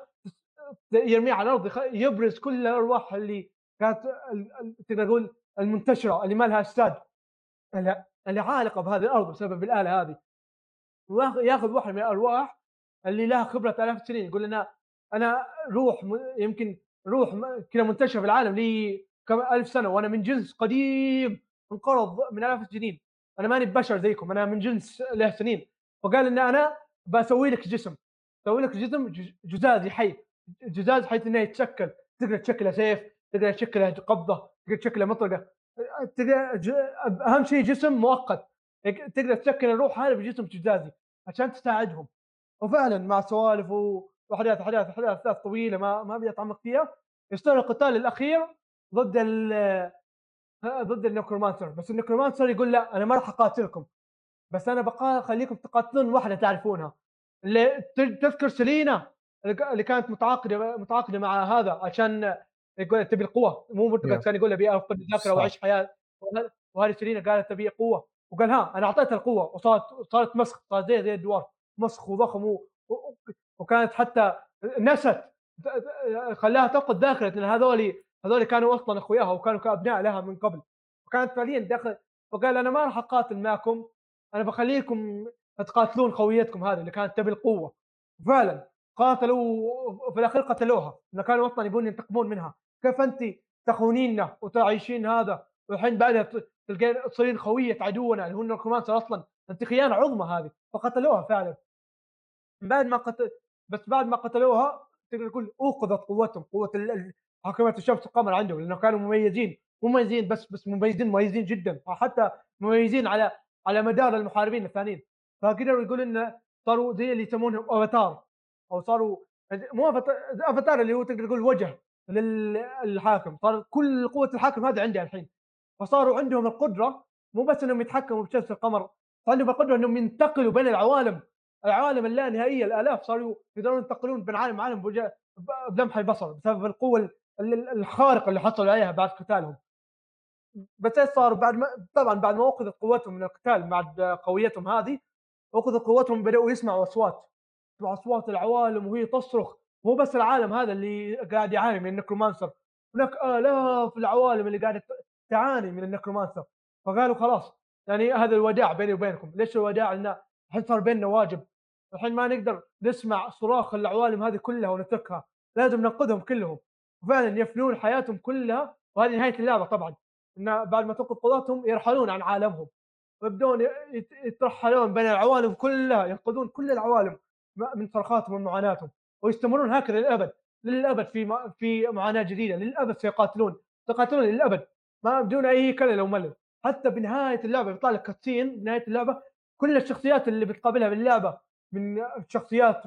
يرميها على الأرض يبرز كل الأرواح اللي كانت تقدر تقول المنتشرة اللي ما لها أجساد. اللي عالقة بهذه الأرض بسبب الآلة هذه. ياخذ واحد من الأرواح اللي لها خبرة آلاف السنين يقول لنا أنا روح يمكن روح كذا منتشرة في العالم لي كم ألف سنة وأنا من جنس قديم انقرض من آلاف السنين. أنا ماني بشر زيكم أنا من جنس له سنين. فقال إن أنا بسوي لك جسم. أسوي لك جسم جزازي حي جزاز حيث إنه يتشكل. تقدر تشكله سيف تقدر تشكله قبضة تقدر تشكله مطرقة. تقدر أهم شيء جسم مؤقت. تقدر تسكن الروح هذه بجسم جزازي عشان تساعدهم. وفعلا مع سوالف و- واحداث احداث احداث احداث طويلة ما ما أبي اتعمق فيها. يصير القتال الأخير ضد ال ضد ال necromancer. بس ال necromancer يقول لا أنا ما راح أقاتلكم. بس أنا بقى خليكم تقاتلون واحدة تعرفونها. اللي تذكر سيلينا اللي كانت متعاقدة متعاقدة مع هذا عشان يقول تبي القوة. مو Yeah. كان يقول أبي افقد الذاكرة. وأعيش حياة. وه- وهذه سيلينا قالت تبي قوة. وقال ها أنا أعطيتها القوة. وصارت صارت مسخ صارت زي زي ال Dweller. مسخ وضخم. وكانت حتى نست خلاها تفقد ذاكره ان هذول هذول كانوا أصلا أخوياها وكانوا كأبناء لها من قبل. وكانت فعليا داخل وقال أنا ما راح أقاتل معكم أنا بخليكم تقاتلون خويتكم هذه اللي كانت تبي القوة. فعلا قاتلوا وفي الأخير قتلوها لأن كانوا أصلا يبون ينتقمون منها. كيف أنت تخونيننا وتعيشين هذا؟ والحين بعدها تلقين تصيرين خوية عدونا اللي هو أصلا أنت خيانة عظمى هذه. فقتلوها فعلا. بعد ما قتل بس بعد ما قتلوها تقدر تقول أوقظت قوتهم قوة حكومه الشمس والقمر عندهم لأنه كانوا مميزين مميزين بس بس مميزين مميزين جدا حتى مميزين على على مدار المحاربين الثانيين. فقدروا يقول انه صاروا زي اللي يسمونهم أفاتار أو صاروا مو أفاتار اللي هو تقدر تقول وجه للحاكم صار كل قوة الحاكم هذا عنده الحين. فصاروا عندهم القدرة مو بس إنهم يتحكموا بشمس القمر صار عندهم القدرة إنهم ينتقلوا بين العوالم. العوالم اللانهائيه الآلاف صاروا يقدرون ينتقلون بين عالم ب- بلمح البصر بسبب القوة ال- ال- الخارقة اللي حصلوا عليها بعد قتالهم. بس إيش صار؟ بعد ما طبعا بعد ما أخذت قوتهم من القتال بعد قويتهم هذه اخذت قوتهم بدأوا يسمعوا أصوات. يسمعوا أصوات العوالم وهي تصرخ. مو بس العالم هذا اللي قاعد يعاني من النكرومانسر. هناك آلاف العوالم اللي قاعدة تعاني من النكرومانسر. فقالوا خلاص يعني هذا الوداع بيني وبينكم. ليش الوداع؟ لأن الحين صار بيننا واجب. الحين ما نقدر نسمع صراخ العوالم هذه كلها ونتركها لازم ننقذهم كلهم. وفعلا يفنون حياتهم كلها وهذه نهاية اللعبة طبعا. إن بعد ما تنقذ قدراتهم يرحلون عن عالمهم. ويبدون يت- يترحلون بين العوالم كلها ينقذون كل العوالم من صرخاتهم ومعاناتهم. ويستمرون هكذا للأبد للأبد في في معاناة جديدة للأبد سيقاتلون. سيقاتلون للأبد ما بدون أي كلل أو ملل. حتى بنهاية اللعبة بيطلع لك كاتسين بنهاية اللعبة كل الشخصيات اللي بتقابلها باللعبة من شخصيات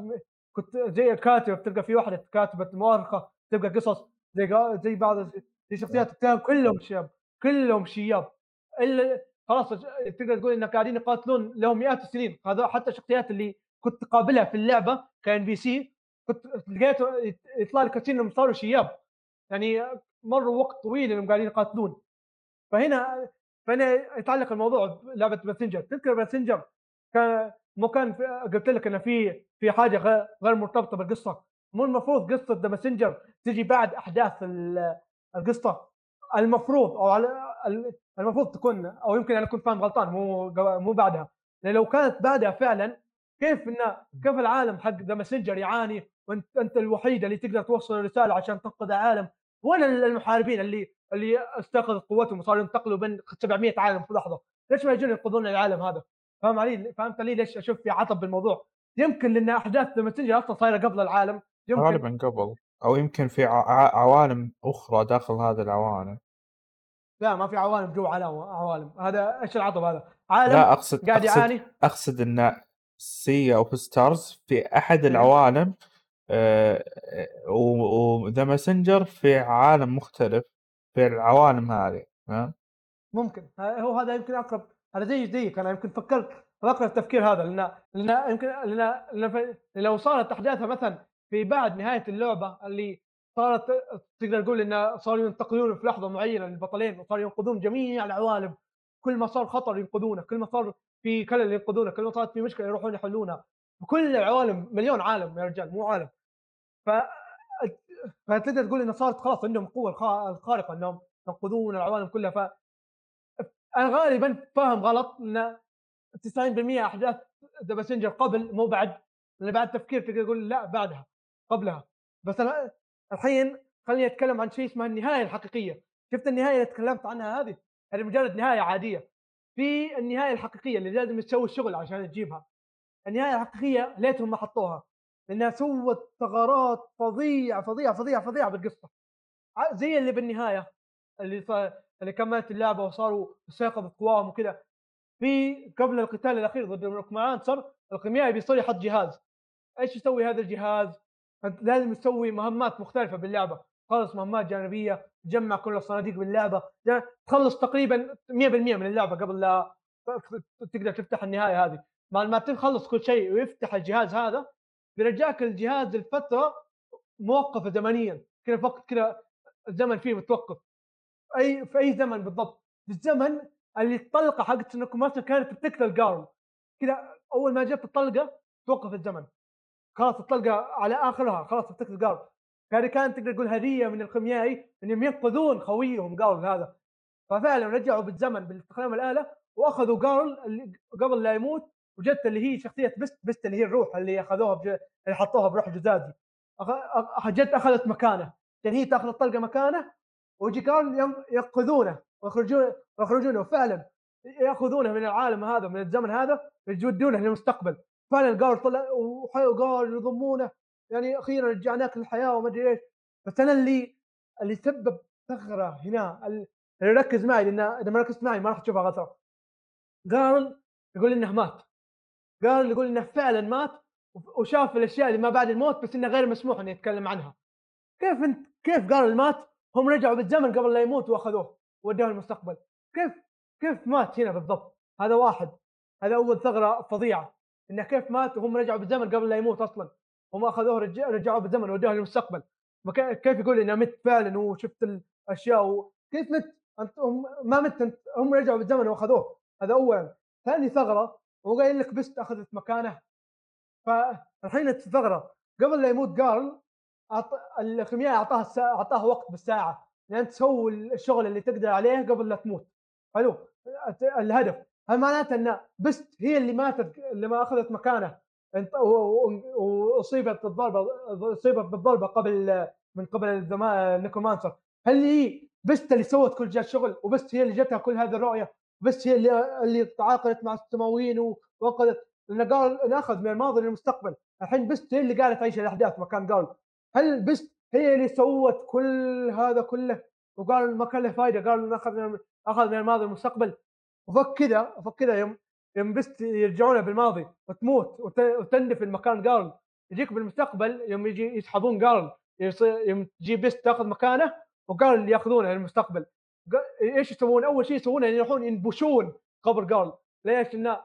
كنت زي الكاتب بتلقى في واحدة كاتبة مؤرخة تلقى قصص زي زي بعض زي شخصيات التانية كلهم شياب كلهم شياب. الا خلاص تقدر تقول إنك قاعدين يقاتلون لهم مئات السنين. هذا حتى الشخصيات اللي كنت تقابلها في اللعبة كان NPC كنت لقيته يت- يطلع لك إنهم صاروا شياب. يعني مروا وقت طويل إنهم قاعدين يقاتلون. فهنا فهنا يتعلق الموضوع بلعبه Messenger تذكر Messenger كان مو كان قلت لك إنه في في حاجة غير- مرتبطة بالقصة. مو المفروض قصة The Messenger تجي بعد أحداث ال- القصة. المفروض أو على ال- المفروض تكون أو يمكن أنا كنت فاهم غلطان مو مو بعدها. لأن لو كانت بعدها فعلا كيف ان كيف العالم حق The Messenger يعاني؟ وأنت أنت الوحيد اللي تقدر توصل الرسالة عشان تنقذ العالم. وين المحاربين اللي اللي استيقظت قوتهم وصاروا ينتقلوا بين 700 عالم في لحظة؟ ليش ما يجون ينقذون العالم هذا؟ فاهم علي؟ فهمت علي ليش أشوف في عطب بالموضوع؟ يمكن لأن أحداث ذا أصلا صايرة قبل العالم يمكن غالبا قبل. أو يمكن في عوالم أخرى داخل هذه العوالم. لا ما في عوالم جو عالم عوالم. هذا إيش العطب هذا؟ عالم لا أقصد قاعد يعاني؟ أقصد إن Sea of Stars في أحد. العوالم و The Messenger في عالم مختلف في العوالم هذه؟ ممكن. هو هذا يمكن أقرب هذا زي زيك أنا يمكن فكرت اقرب التفكير هذا لأن لأن يمكن لأن, لأن لو صارت احداثها مثلا في بعد نهاية اللعبة اللي صارت تقدر تقول إن صاروا ينتقلون في لحظة معينة للبطلين وصاروا ينقذون جميع العوالم. كل ما صار خطر ينقذونه كل ما صار في خلل ينقذونه كل ما صارت في مشكلة يروحون يحلونها. كل العوالم مليون عالم يا رجال مو عالم. ف فتقدر تقول انه صارت خلاص عندهم القوه الخا- الخارقة إنهم ينقذون العوالم كلها. أنا غالبا فاهم غلط إن 90% أحداث The Messenger قبل مو بعد. لأن بعد تفكير تقدر تقول لا بعدها قبلها. بس أنا الحين خليني أتكلم عن شيء اسمه النهاية الحقيقية. شفت النهاية اللي تكلمت عنها هذه؟ هذه مجرد نهاية عادية. في النهاية الحقيقية اللي لازم تسوي الشغل عشان تجيبها. النهاية الحقيقية ليتهم ما حطوها. لأنها سوت ثغرات فظيعة فظيعة فظيعة فظيعة بالقصة. زي اللي بالنهاية اللي اللي كملت اللعبة وصاروا استيقظت قواهم وكذا. في قبل القتال الأخير ضد المانسر الخيميائي بيصير يحط جهاز. إيش يسوي هذا الجهاز؟ أنت لازم تسوي مهمات مختلفة باللعبة. تخلص مهمات جانبية تجمع كل الصناديق باللعبة. تخلص تقريبا 100% من اللعبة قبل لا تقدر تفتح النهاية هذه. بعد ما تخلص كل شيء ويفتح الجهاز هذا بيرجعك الجهاز لفترة موقفة زمنيا. كذا فقط كذا الزمن فيه متوقف. أي في أي زمن بالضبط. في الزمن اللي الطلقة حقت مثلا كانت بتقتل جارل كذا أول ما جت الطلقة توقف الزمن. خلاص الطلقة على آخرها خلاص بتقتل جارل هذه كانت تقدر تقول هدية من الخيميائي إنهم ينقذون خويهم جارل هذا. ففعلا رجعوا بالزمن باستخدام الآلة وأخذوا جارل قبل لا يموت وجدت اللي هي شخصية بست بست اللي هي الروح اللي أخذوها بج... اللي حطوها بروح جزازي. جت أخذت مكانه. يعني هي تأخذ الطلقة مكانه ويجي كان ينقذونه ويخرجون ويخرجونه وفعلا يأخذونه من العالم هذا من الزمن هذا يودونه للمستقبل. فعلا قال طلع وقال يضمونه. يعني أخيرا رجعناك للحياة وما أدري إيش. بس أنا اللي اللي سبب ثغرة هنا اللي ركز معي لأن إذا ما ركزت معي ما راح تشوفها غثره قال يقول إنه مات. قال يقول إنه فعلا مات وشاف الأشياء اللي ما بعد الموت بس إنه غير مسموح إنه يتكلم عنها. كيف انت كيف قال مات هم رجعوا بالزمن قبل لا يموت وأخذوه ودوه المستقبل. كيف كيف مات هنا بالضبط؟ هذا واحد هذا أول ثغرة فظيعة إنه كيف مات وهم رجعوا بالزمن قبل لا يموت أصلا؟ هم أخذوه رجع رجعوه بالزمن ودوه للمستقبل كيف يقول إنه مت فعلا وشفت الأشياء و... كيف مت؟ أنت هم ما مت أنت هم رجعوا بالزمن وأخذوه. هذا اولا. ثاني ثغرة هو قايل لك بست أخذت مكانه. فالحين الثغرة قبل لا يموت قال أعط... الخيميائي أعطاه السا... أعطاه وقت بالساعة لأن تسوي الشغل اللي تقدر عليه قبل لا تموت. حلو؟ الهدف. هل معناته ان بست هي اللي ماتت اللي ما أخذت مكانه. وأصيبت بالضربة أصيبت بالضربة قبل من قبل النيكرومانسر هل هي بست اللي سوت كل جا الشغل وبست هي اللي جتها كل هذه الرؤية بس هي اللي اللي تعاقدت مع السماويين وانقذت لأنه قال ناخذ من الماضي للمستقبل. الحين بست هي اللي قالت تعيش الأحداث مكان قال هل بست هي اللي سوت كل هذا كله؟ وقال ما كان له فائده قال ناخذ من أخذ من الماضي للمستقبل وفك كذا فك كذا يوم يوم بست يرجعونه بالماضي وتموت وتندفن مكان قارل يجيك بالمستقبل يوم يجي يسحبون قارل يوم تجي بست تأخذ مكانه وقارل يأخذونه للمستقبل. إيش يسوون؟ أول شيء يسوونه يروحون ينبشون قبر. جارل ليش؟ لأن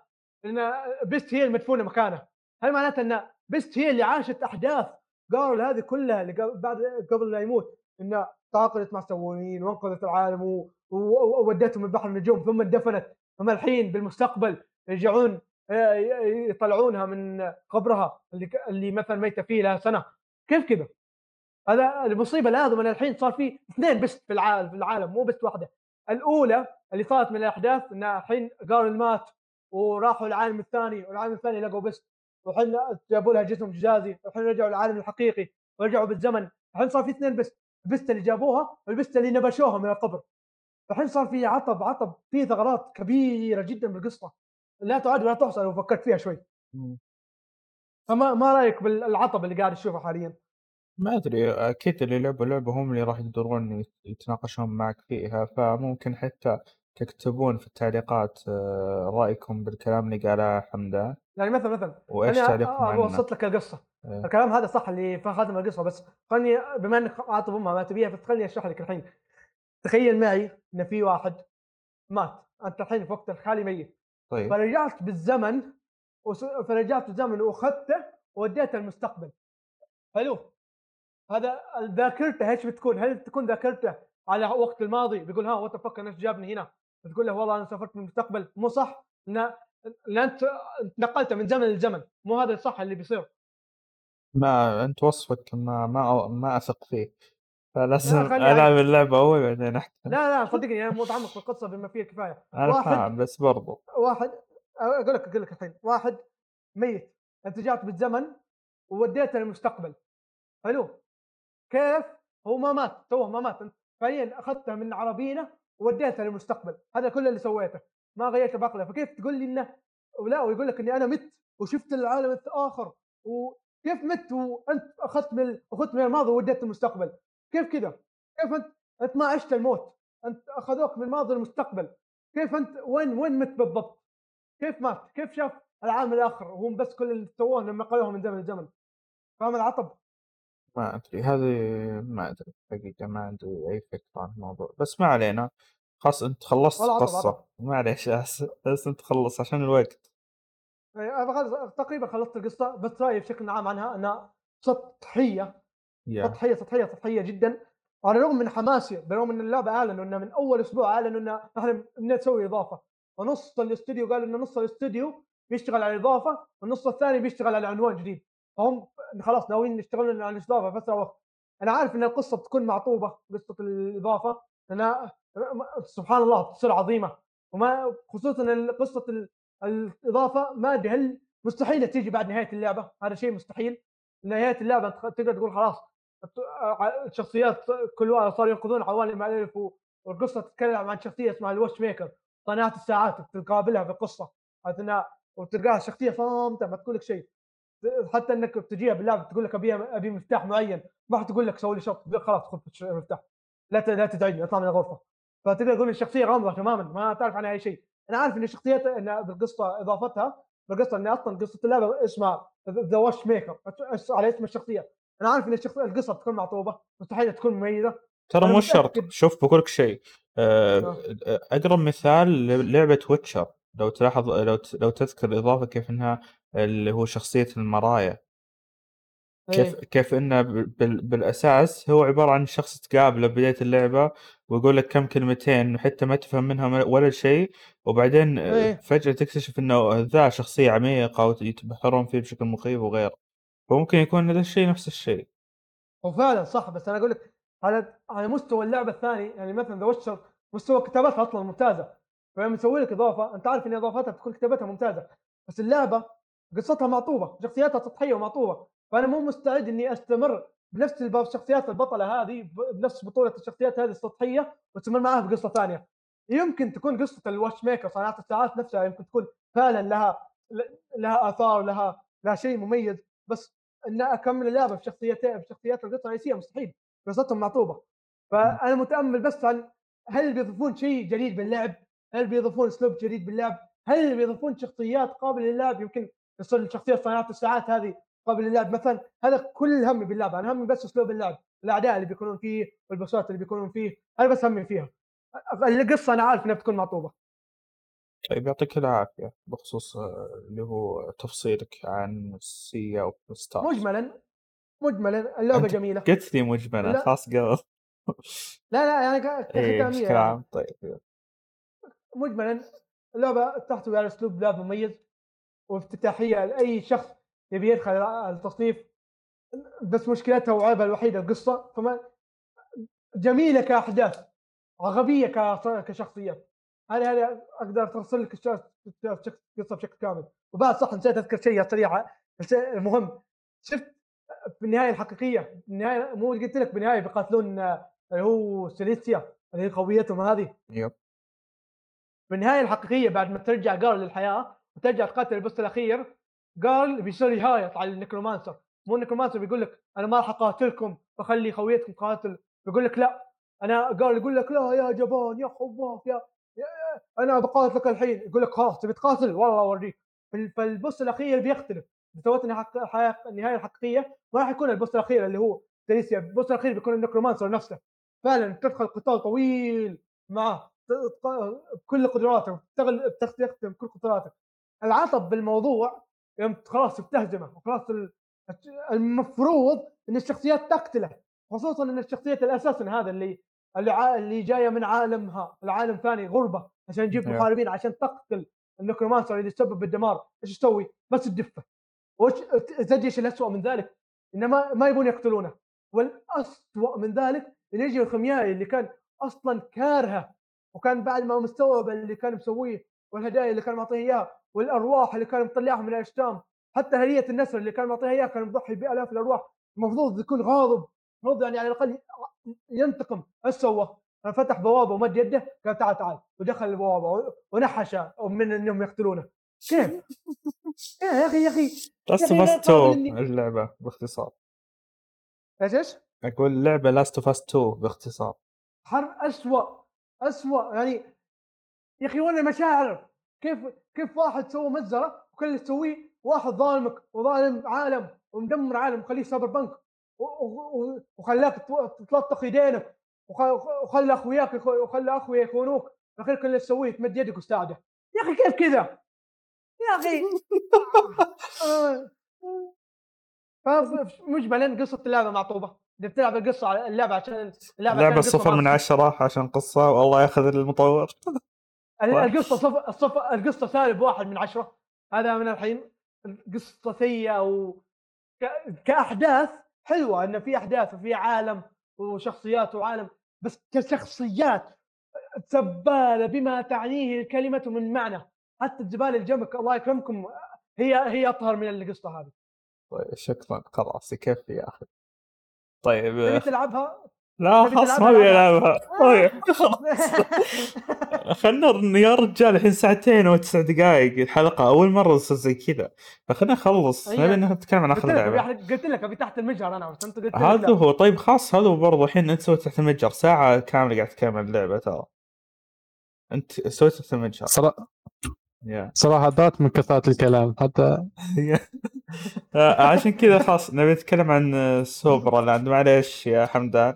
لأن بيست هي المدفونه مكانه. هل معناته ان بيست هي اللي عاشت أحداث جارل هذه كلها اللي بعد قبل لا يموت انه تعاقدت مع السوونيين وانقذت العالم وودتهم من بحر النجوم ثم اندفنت. ثم الحين بالمستقبل يرجعون يطلعونها من قبرها اللي اللي مثلا ميتة فيه لها سنة. كيف كذا؟ هذا المصيبة لازم ان الحين صار في اثنين بس في العالم في العالم مو بس واحدة. الأولى اللي صارت من الأحداث إن الحين قالوا مات وراحوا العالم الثاني والعالم الثاني لقوا بس والحين جابوا لها جسم جزازي والحين رجعوا للعالم الحقيقي ورجعوا بالزمن الحين صار في اثنين بس البست اللي جابوها والبست اللي نبشوها من القبر. الحين صار في عطب عطب في ثغرات كبيرة جدا بالقصة. لا تعد ولا تحصى لو فكرت فيها شوي. فما ما رأيك بالعطب اللي قاعد تشوفه حاليا؟ ما أدري أكيد اللي لعبوا اللعبة هم اللي راح يقدرون يتناقشون معك فيها فممكن حتى تكتبون في التعليقات آه، رأيكم بالكلام اللي قاله حمدان يعني مثلا مثلا. وإيش تعليقكم عنه؟ اوصلت لك القصة. إيه. الكلام هذا صح اللي خاتم القصة بس خلني بما إنك عاطف أمها ما تبيها فخلني أشرح لك الحين. تخيل معي إن في واحد مات. أنت الحين في وقت الخالي ميت. طيب. فرجعت بالزمن فرجعت بالزمن وأخذته ووديته المستقبل. حلو. هذا ذاكرته إيش بتكون؟ هل تكون ذاكرته على وقت الماضي؟ بيقول ها وات فك إيش جابني هنا؟ بتقول له والله أنا سافرت من المستقبل مو صح؟ لأن أنت نقلت من زمن لزمن مو هذا الصح اللي بيصير. ما أنت وصفك ما ما ما أثق فيه. فلازم ألعب اللعبة أول بعدين احكي لا لا صدقني أنا متعمق في القصة بما فيه الكفايه أنا واحد فاهم بس برضو. واحد أقول لك أقول لك الحين. واحد ميت. أنت جات بالزمن ووديته للمستقبل. حلو. كيف؟ هو ما مات توه ما مات. فعليا أخذته من عربينه ووديته للمستقبل هذا كل اللي سويته ما غيرت بعقله فكيف تقول لي إنه ولا ويقول لك إني أنا مت وشفت العالم الآخر وكيف مت وأنت أخذت من اخذت من الماضي ووديت المستقبل كيف كذا؟ كيف أنت أنت ما عشت الموت أنت أخذوك من الماضي للمستقبل كيف أنت وين وين مت بالضبط؟ كيف مات؟ كيف شاف العالم الآخر وهم بس كل اللي سووه لما قالوه من زمن الزمن فاهم العطب؟ ما أدري هذه ما أدري حقيقة ما عندي أي فكرة عن الموضوع. بس ما علينا خلاص أنت خلصت والله عطب قصة. عطب معليش بس بس أنت خلص عشان الوقت. إيه، أنا تقريبا خلصت القصة بس رأيي بشكل عام عنها إنها سطحيه يا. سطحيه سطحيه سطحيه جدا. على الرغم من حماسي بالرغم إن اللعبة أعلنوا انه من أول أسبوع أعلنوا ان إحنا نسوي إضافة. ونص الأستوديو قال إنه نص الأستوديو بيشتغل على الإضافة والنص الثاني بيشتغل على عنوان جديد. فهم خلاص ناويين يشتغلون على الاضافه في اسرع وقت أنا عارف إن القصة بتكون معطوبة قصة الإضافة لانها سبحان الله تصير عظيمة. وما خصوصا قصة ال- الإضافة ما أدري هل مستحيل تيجي بعد نهاية اللعبة؟ هذا شيء مستحيل. نهاية اللعبة تقدر تقول خلاص الشخصيات كل واحد صاروا ينقذون عوالم الف والقصة تتكلم عن شخصية اسمها الوش ميكر صانعه الساعات تقابلها في القصة. اثناء وتلقاها شخصية صامتة ما تقول لك شيء. حتى إنك تجيها باللعبه تقول لك ابي أبي مفتاح معين ما راح تقول لك سوي لي شرط خلاص خذ المفتاح لا لا تزعجني أطلع من الغرفة. فتقدر تقول الشخصية غامضة تماما ما تعرف عنها أي شيء. أنا عارف إن الشخصيات إن بالقصة إضافتها بالقصة ان أصلا قصة اللعبة اسمها The Watchmaker على اسم الشخصية. أنا عارف إن الشخصية القصة بتكون معطوبة مستحيل تكون مميزة. ترى مو شرط. شوف بقول لك شيء آه، آه. أقرب مثال لعبة Witcher لو تلاحظ لو لو تذكر الإضافة كيف إنها اللي هو شخصية المرايا كيف إيه. كيف إنه بال- بالأساس هو عبارة عن شخص تقابله بدايه اللعبة ويقول لك كم كلمتين وحتى ما تفهم منها ولا شيء وبعدين إيه. فجأة تكتشف إنه ذا شخصية عميقة ويتبحرون فيه بشكل مخيف وغيره فممكن يكون هذا الشيء نفس الشيء هو فعلا صح بس أنا أقول لك على على مستوى اللعبة الثاني يعني مثلا The Witcher مستوى كتابتها أصلا ممتازة فلما يسوي لك إضافة أنت عارف إن إضافاتها بتكون كتابتها ممتازة بس اللعبة قصتها معطوبه شخصياتها سطحية ومعطوبه فأنا مو مستعد إني أستمر بنفس الشخصيات البطلة هذه بنفس بطولة الشخصيات هذه السطحية وأستمر معاها بقصه ثانية. يمكن تكون قصة الواتش ميكر صناعة الساعات نفسها يمكن تكون فعلا لها لها آثار لها لها شيء مميز بس إن أكمل اللعبة بشخصيتين بشخصيات القصة الرئيسية مستحيل. قصتهم معطوبه فأنا متأمل بس عن هل بيضيفون شيء جديد باللعب؟ هل بيضيفون أسلوب جديد باللعب؟ هل بيضيفون شخصيات قابلة للعب؟ يمكن يصير الشخصية صناعه الساعات هذه قابله للعب مثلا هذا كل همي باللعبه أنا همي بس أسلوب اللعب الأعداء اللي بيكونون فيه والبوسات اللي بيكونون فيه أنا بس همي فيها. القصة أنا عارف إنها بتكون معطوبه طيب يعطيك العافية بخصوص آه، اللي هو تفصيلك عن Sea of Stars مجملا مجملا اللعبة جميلة. قلت لي مجملا لا. خلاص قبل. لا لا يعني ك- ختاميه بشكل يعني. عام طيب. مجملا اللعبة تحتوي على أسلوب لعب مميز وافتتاحية لأي شخص يبي يدخل التصنيف بس مشكلتها وعيبها الوحيدة القصة. فما جميلة كأحداث غبيه كشخصيات هذه هذه أقدر أفصل لك القصة بشكل كامل. وبعد صح نسيت أذكر شيء سريعه المهم شفت في النهايه الحقيقية النهايه مو قلت لك بالنهاية بيقاتلون اللي هو سيليستيا اللي هي قويتهم هذه؟ Yep. في النهايه الحقيقية بعد ما ترجع جارل للحياة وترجع تقاتل ال boss الاخير جارل بيصير يهايط على ال necromancer. مو ال necromancer بيقول لك أنا ما راح أقاتلكم بخلي خويتكم تقاتل. بيقول لك لا. أنا جارل يقول لك لا يا جبان يا خواف يا, يا أنا بقاتلك الحين. يقول لك خلاص تبي تقاتل؟ والله أوريك. فال- فالبوس الأخير بيختلف. بتوت النهايه الحقيقيه ما راح يكون البوس الأخير اللي هو تريسيا البوس الأخير بيكون النكرومانسر نفسه. فعلا تدخل قتال طويل معه بكل قدراتك تغل تستخدم كل قدراتك العصب بالموضوع يوم خلاص بتهزمه وخلاص ال- المفروض إن الشخصيات تقتله خصوصا إن الشخصية الاساس هذا اللي اللي, جاية من عالمها العالم ثاني غربة عشان تجيب. محاربين عشان تقتل النكرومانسر اللي يسبب بالدمار إيش تسوي؟ بس تدفه وش تدري إيش الاسوء من ذلك؟ انه ما, ما يبون يقتلونه والاسوء من ذلك اللي يجي الخميائي اللي كان أصلا كارهه وكان بعد ما مستوعب اللي كان مسويه والهدايا اللي كان معطيها إياها والأرواح اللي كان مطلعها من الأجسام حتى هديه النسر اللي كان معطيها إياها كان مضحي بآلاف الأرواح. المفروض يكون غاضب المفروض يعني على الأقل ينتقم. إيش سوى؟ فتح بوابة ومد يده قال تعال تعال. ودخل البوابة ونحش من إنهم يقتلونه. كيف؟ إيه يا أخي يا أخي. لاست اوف أخي اس لا 2 تقابل إني- اللعبة؟ باختصار. إيش إيش؟ أقول اللعبه لاست اوف اس 2 باختصار. حر اسوء اسوء يعني يا أخي وين المشاعر؟ كيف كيف واحد سوى مجزره وكل اللي تسويه واحد ظالمك وظالم عالم ومدمر عالم وخليه سايبر بنك وخلاك تلطخ يدينك وخ- وخلى أخوياك وخلى اخويا يخونوك الاخير كل اللي تسويه تمد يدك وتساعده يا أخي كيف كذا؟ يا أخي بعدين قصة اللعبة معطوبة انت بتلعب القصة على اللعبة عشان اللعبة لعبة عشان القصة صفر من. عشرة عشان قصة والله ياخذ المطور. القصة صف... الصف... القصة سالب واحد من عشرة. هذا من الحين القصة سيئة و ك... كأحداث حلوة إن في أحداث وفي عالم وشخصيات وعالم بس كشخصيات زباله بما تعنيه الكلمة من معنى. حتى الزباله اللي جنبك الله يكرمكم هي هي أطهر من القصة هذه. طيب شكرا. خلاص يكفي يا أخي. طيب تبي تلعبها؟ لا خلاص؟ ما أبي ألعبها. طيب. خلنا يا رجال الحين ساعتين وتسع دقائق الحلقة. أول مرة تصير زي كذا. فخلنا نخلص. هي- نبي نتكلم عن آخر لعبة. قلت لك أبي تحت المجهر أنا أنت قلت هذا لا. هو. طيب خلاص هذا هو برضه الحين أنت سويت تحت المجهر. ساعة كاملة قاعد تتكلم عن اللعبة ترى. أنت سويت تحت المجهر. صراحة يا. صراحة ضاعت من كثرة الكلام حتى آه، عشان كذا خلاص نبي نتكلم عن Supraland معليش يا حمدان.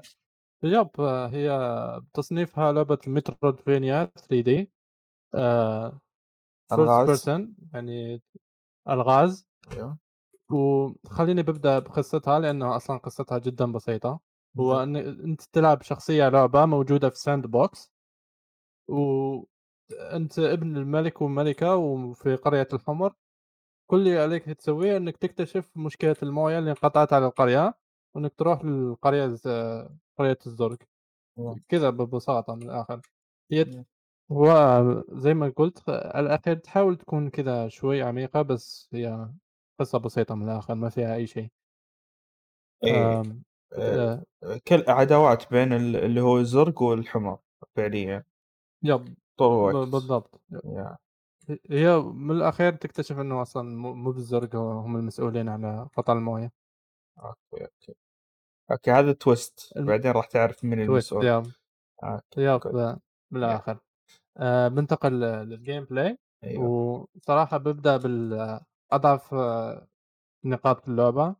Yep هي تصنيفها لعبة Metroidvania 3D first ألغاز. person يعني الغاز أيوه. وخليني ببدأ بقصتها لأنه أصلا قصتها جدا بسيطة هو إن أنت تلعب شخصية لعبة موجودة في sandbox وانت ابن الملك والملكة وفي قرية الحمر كل اللي عليك تسويه إنك تكتشف مشكلة الموية اللي انقطعت على القرية وإنك تروح للقرية قرية الزرق نعم. كذا ببساطه من الآخر هي نعم. هو زي ما قلت الأخير تحاول تكون كذا شوي عميقة بس هي قصة بسيطة من الآخر ما فيها أي شيء إيه. آه، آه، كل عداوات بين ال- اللي هو الزرق والحمر فعليا يب طول ب- الوقت بالضبط. هي من الأخير تكتشف إنه أصلا مو بالزرق هم المسؤولين على قطع الموية أوكي أوكي أوكي هذا تويست بعدين راح تعرف من المسؤول good. آه، بالآخر. آه بنتقل لل gameplay أيوه. وصراحة ببدأ بالاضعف آه، نقاط اللعبة.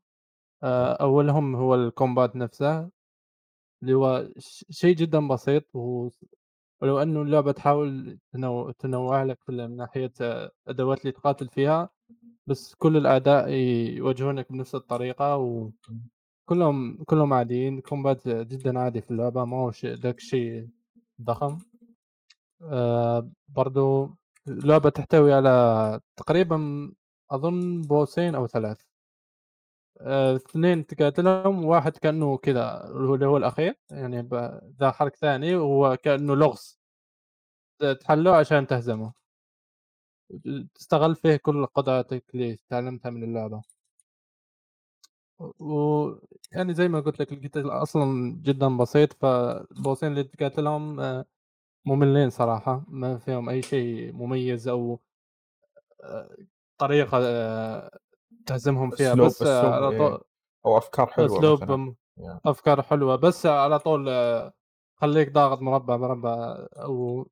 آه أولهم هو ال combat نفسه اللي هو شيء جدا بسيط و- ولو انه اللعبة تحاول تنو- تنوع لك في من ناحية آه، أدوات اللي تقاتل فيها بس كل الاعداء يواجهونك بنفس الطريقة وكلهم كلهم عاديين كومبات جدا عادي في اللعبة ما هو ذاك شيء ضخم. آه برضو اللعبه تحتوي على تقريبا أظن بوسين أو ثلاث. آه، اثنين تقاتلهم واحد كأنه كذا اللي هو الأخير يعني ذا حرك ثاني وهو كأنه لغز. تحله عشان تهزمه. تستغل فيه كل قدراتك اللي تعلمتها من اللعبة. و يعني زي ما قلت لك القتال أصلا جدا بسيط فالبوسين اللي تقاتلهم آه، مملين صراحة ما فيهم أي شيء مميز أو آه، طريقة آه، تهزمهم فيها أسلوب بس آه، على اسلوب طول إيه. أو أفكار حلوة أسلوب مثلا م- يا. أفكار حلوة بس على طول آه، خليك ضاغط مربع مربع أو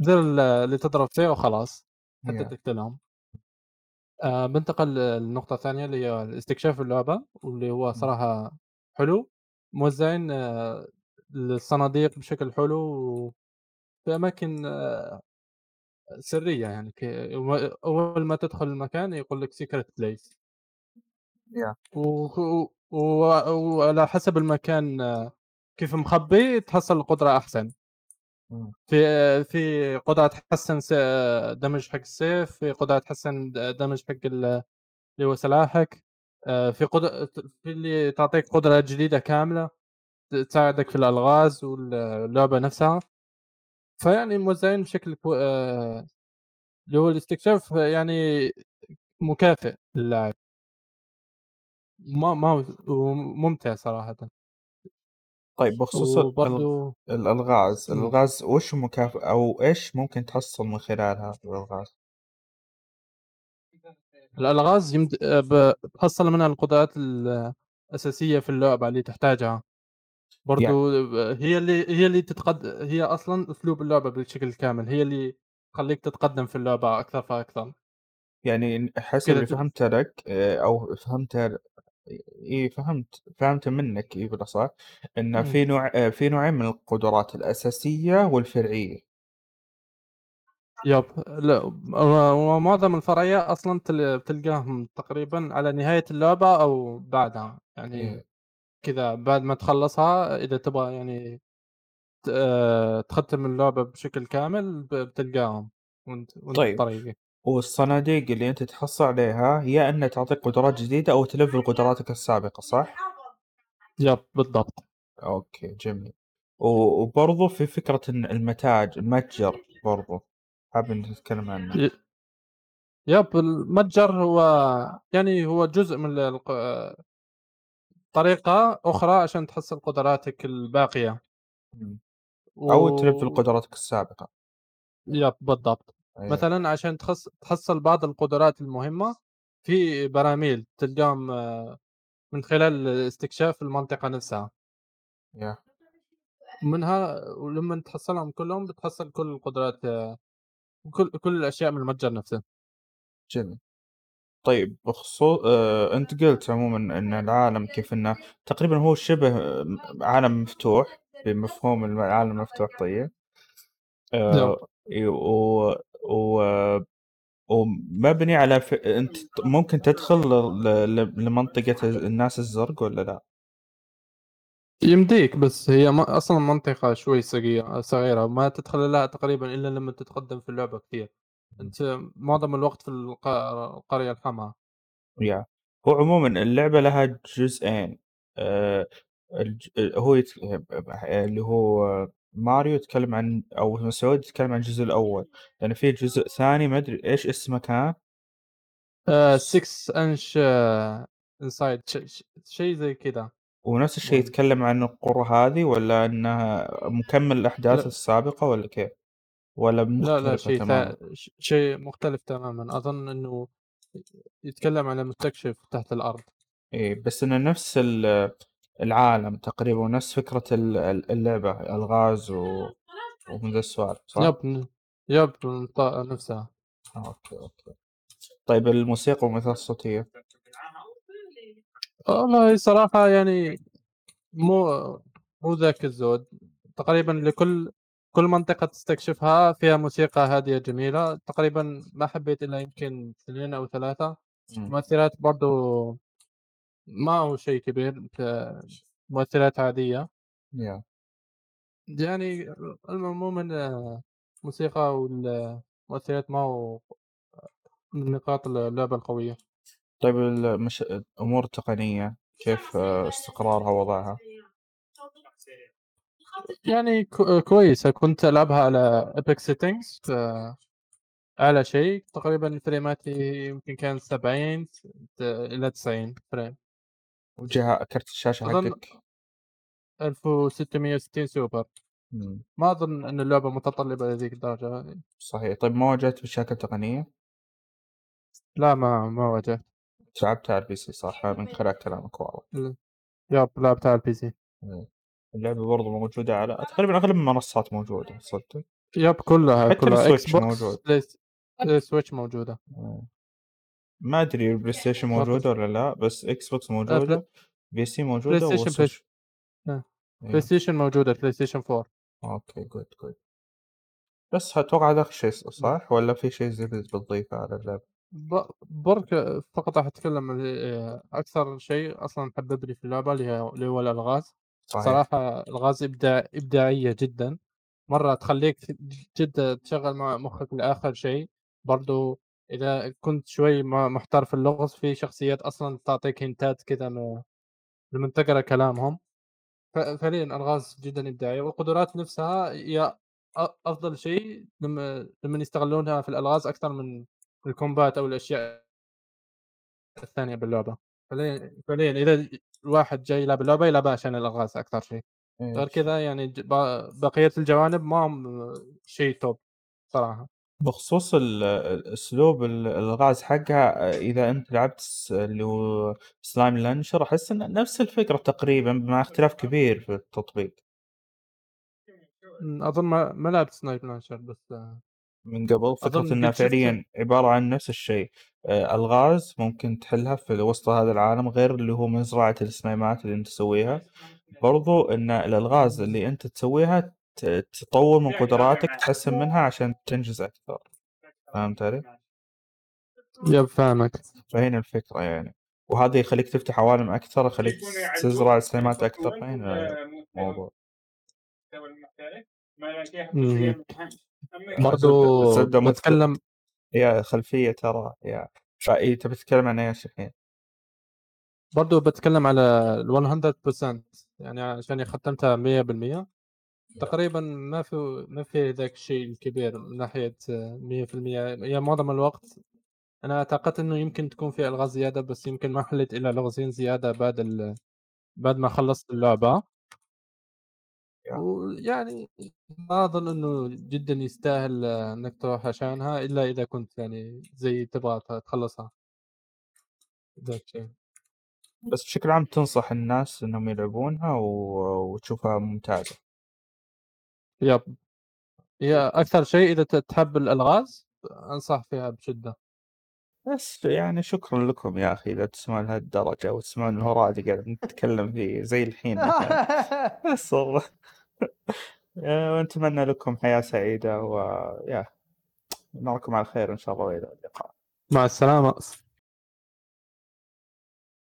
زر ال- اللي تضرب فيه وخلاص حتى. تقتلهم آه بنتقل للنقطة الثانية اللي هي استكشاف اللعبة واللي هو صراحة حلو موزعين آه الصناديق بشكل حلو وفي أماكن آه سرية يعني أول ما تدخل المكان يقول لك سيكرت بليس. وعلى حسب المكان آه، كيف مخبي تحصل القدرة أحسن. في في قدرة تحسن دمج حق السيف في قدرة تحسن دمج حق ال- اللي هو سلاحك آه، في قدرة في اللي تعطيك قدرة جديدة كاملة تساعدك في الألغاز واللعبة نفسها. فيعني موزعين بشكل كو... آه، اللي هو الاستكشاف يعني مكافئ للاعب. ما ما ممتع صراحة. طيب بخصوص وبرضو الألغاز مم. الألغاز وش مكافئ أو إيش ممكن تحصل من خلالها الألغاز الألغاز يمد... ب- بتحصل منها القدرات الأساسية في اللعبة اللي تحتاجها برضو هي اللي هي اللي تتقد هي أصلا أسلوب اللعبة بالشكل كامل هي اللي تخلّيك تتقدّم في اللعبة أكثر فأكثر. يعني حسب اللي ت فهمته لك آآ أو فهمته إي فهمت، فهمته منك إي بالأصح، إنه إمم. في نوع آآ في نوعين من القدرات الأساسية والفرعية. يب لأ و ومعظم الفرعية أصلًا تل بتلقاهم تقريبًا على نهاية اللعبة أو بعدها، يعني إيه. كذا بعد ما تخلّصها إذا تبغى يعني ت آآ تختم اللعبة بشكل كامل ب بتلقاهم وأنت وأنت طيب بطريقك. والصناديق اللي أنت تحصل عليها يا إنها تعطيك قدرات جديدة أو تلفل قدراتك السابقة صح؟ يب بالضبط. أوكي جميل. و وبرضه في فكرة إن المتاج المتجر برضه، حابب نتكلم عنه. ي يب المتجر هو يعني هو جزء من الق طريقة أخرى عشان تحصّل قدراتك الباقية. إمم. أو تلفل و قدراتك السابقة. يب بالضبط. أيوه. مثلًا عشان تخص تحصّل بعض القدرات المهمة، في براميل تلقاهم من خلال استكشاف المنطقة نفسها. ياه! ومنها ولمّن تحصّلهم كلّهم بتحصّل كل القدرات كل كل الأشياء من المتجر نفسه. جميل. طيب بخصو آآ أنت قُلت عمومًا إن العالم كيف إنه تقريبًا هو شِبه م عالم مفتوح بمفهوم الم العالم المفتوح طيب. يب. آآ إي و ومبني على ف أنت ممكن تدخل ل ل لمنطقة الناس الزرق والّا لأ؟ يمديك بس هي م أصلًا منطقة شوي صغيرة صغيرة ما تدخل لها تقريبًا إلا لمّا تتقدّم في اللعبة كثير. أنت معظم الوقت في الق القرية الحمراء. ياه! هو عمومًا اللعبة لها جزئين آآ الج هو يت اللي هو ماريو يتكلم عن أو مسعود يتكلم عن الجزء الأول، لأن في جزء ثاني ما أدري إيش اسمه كان؟ آآ س 6 inch inside ش ش شيء زي كذا. ونفس الشيء. يتكلم عن القرى هذه والّا إنها مكمل الأحداث لأ. السابقة والّا كيف؟ والّا لا، لا شيء ثا شيء مختلف تمامًا. أظن إنه يتكلم عن المستكشف تحت الأرض. إيه، بس إنه نفس ال العالم تقريبًا ونفس فكرة ال ال اللعبة ألغاز و ومن ذا السوالف صح؟ يب يب نفسها. okay، okay. طيب الموسيقى والمؤثرات الصوتية؟ والله صراحة يعني مو مو ذاك الزود. تقريبًا لكل كل منطقة تستكشفها فيها موسيقى هادية جميلة. تقريبًا ما حبيت إلا يمكن 2 أو 3 إمم. مؤثرات برضه ما هو شيء كبير مؤثرات عادية. ياه! يعني الم عمومًا الموسيقى والمؤثرات ما هو من نقاط ال اللعبة القوية. طيب المش الأمور التقنية كيف استقرارها ووضعها؟ يعني كويسة كنت ألعبها على settings ف أعلى شيء تقريبًا frameات ي يمكن كان 70 ت إلى 90 frame. وش كرت الشاشة أظن حقك؟ 1660 سوبر. إمم. ما أظن إن اللعبة متطلبة لذيك الدرجة هذه. صحيح. طيب ما واجهت مشاكل تقنية؟ لا ما ما واجهت. لعبتها على الPC صح؟ من خلال كلامك واضح. إمم. yep لعبتها على الPC. إمم. اللعبة برضه موجودة على تقريبًا أغلب المنصات موجودة تصدق؟ yep كلها، حتى كلها Xbox موجود. بلايس ال Switch موجودة. إمم. ما أدري الPlayStation برضه موجودة والّا لأ، بس آآ بلا موجودة، PC موجودة PlayStation بلاي وSwitch آه. إيه. PlayStation موجودة PlayStation 4. okay good good. بس أتوقع هذا آخر ص. صح؟ والّا في شيء جديد بتضيفه على اللعبة؟ ب برك فقط راح أتكلم آآ أكثر شيء أصلًا حببني في اللعبة اللي هي اللي هو الألغاز. صحيح. صراحة ألغاز إبداع إبداعية جدًا. مرة تخلّيك جد تشغّل م مخك لآخر شيء. برضه إذا كنت شوي محتار في اللغز في شخصيات أصلًا تعطيك هنتات كذا م لمن تقرا كلامهم. فعليًا ألغاز جدًا إبداعية والقدرات نفسها هي أ أفضل شيء لما لمن يستغلونها في الألغاز أكثر من الكومبات أو الأشياء الثانية باللعبة. فعليًا فعليًا إذا الواحد جاي يلعب اللعبة يلعبها عشان الألغاز أكثر شيء. إيه غير كذا يعني ج ب بقية الجوانب ما هم شيء توب صراحة. بخصوص ال أسلوب ال الألغاز حقها إذا أنت لعبت س اللي هو slime launcher أحس إنه نفس الفكرة تقريبًا مع اختلاف كبير في التطبيق. إمم، أظن ما ما لعبت سنايب لانشر بس من قبل فكرة أظن إنها قد شفت فعليا عبارة عن نفس الشيء. آه، الغاز ممكن تحلها في وسط هذا العالم غير اللي هو مزرعة السميمات اللي أنت تسويها. برضو إن الالغاز اللي أنت تسويها تطور من قدراتك تحسن منها عشان تنجز أكثر. فهمت علي؟ يب فاهمك. فهنا الفكرة يعني. وهذا يخليك تفتح عوالم أكثر يخليك تزرع سميمات أكثر. فهنا الموضوع. برضو بتكلم يا خلفية ترى يا. فإي تبي تتكلم عن إيش الحين؟ برضو بتكلم على ال 100% يعني عشان ختمتها 100% تقريبا ما في ما في ذاك الشيء الكبير من ناحية 100% هي معظم الوقت أنا اعتقدت إنه يمكن تكون في ألغاز زيادة بس يمكن ما حليت إلا لغزين زيادة بعد ال... بعد ما خلصت اللعبة. يا. ويعني ما أظن إنه جدا يستاهل إنك تروح عشانها إلا إذا كنت يعني زي تبغى تخلصها. ذاك الشيء. بس بشكل عام تنصح الناس إنهم يلعبونها و... وتشوفها ممتازة. يب. هي أكثر شيء إذا ت- تحب الألغاز أنصح فيها بشدة. بس يعني شكرا لكم يا أخي إذا تسمعون لهالدرجة وتسمعون الهراء اللي قاعد نتكلم فيه زي الحين. بس والله. ونتمنى لكم حياة سعيدة ويا نراكم على خير إن شاء الله والى اللقاء. مع السلامة.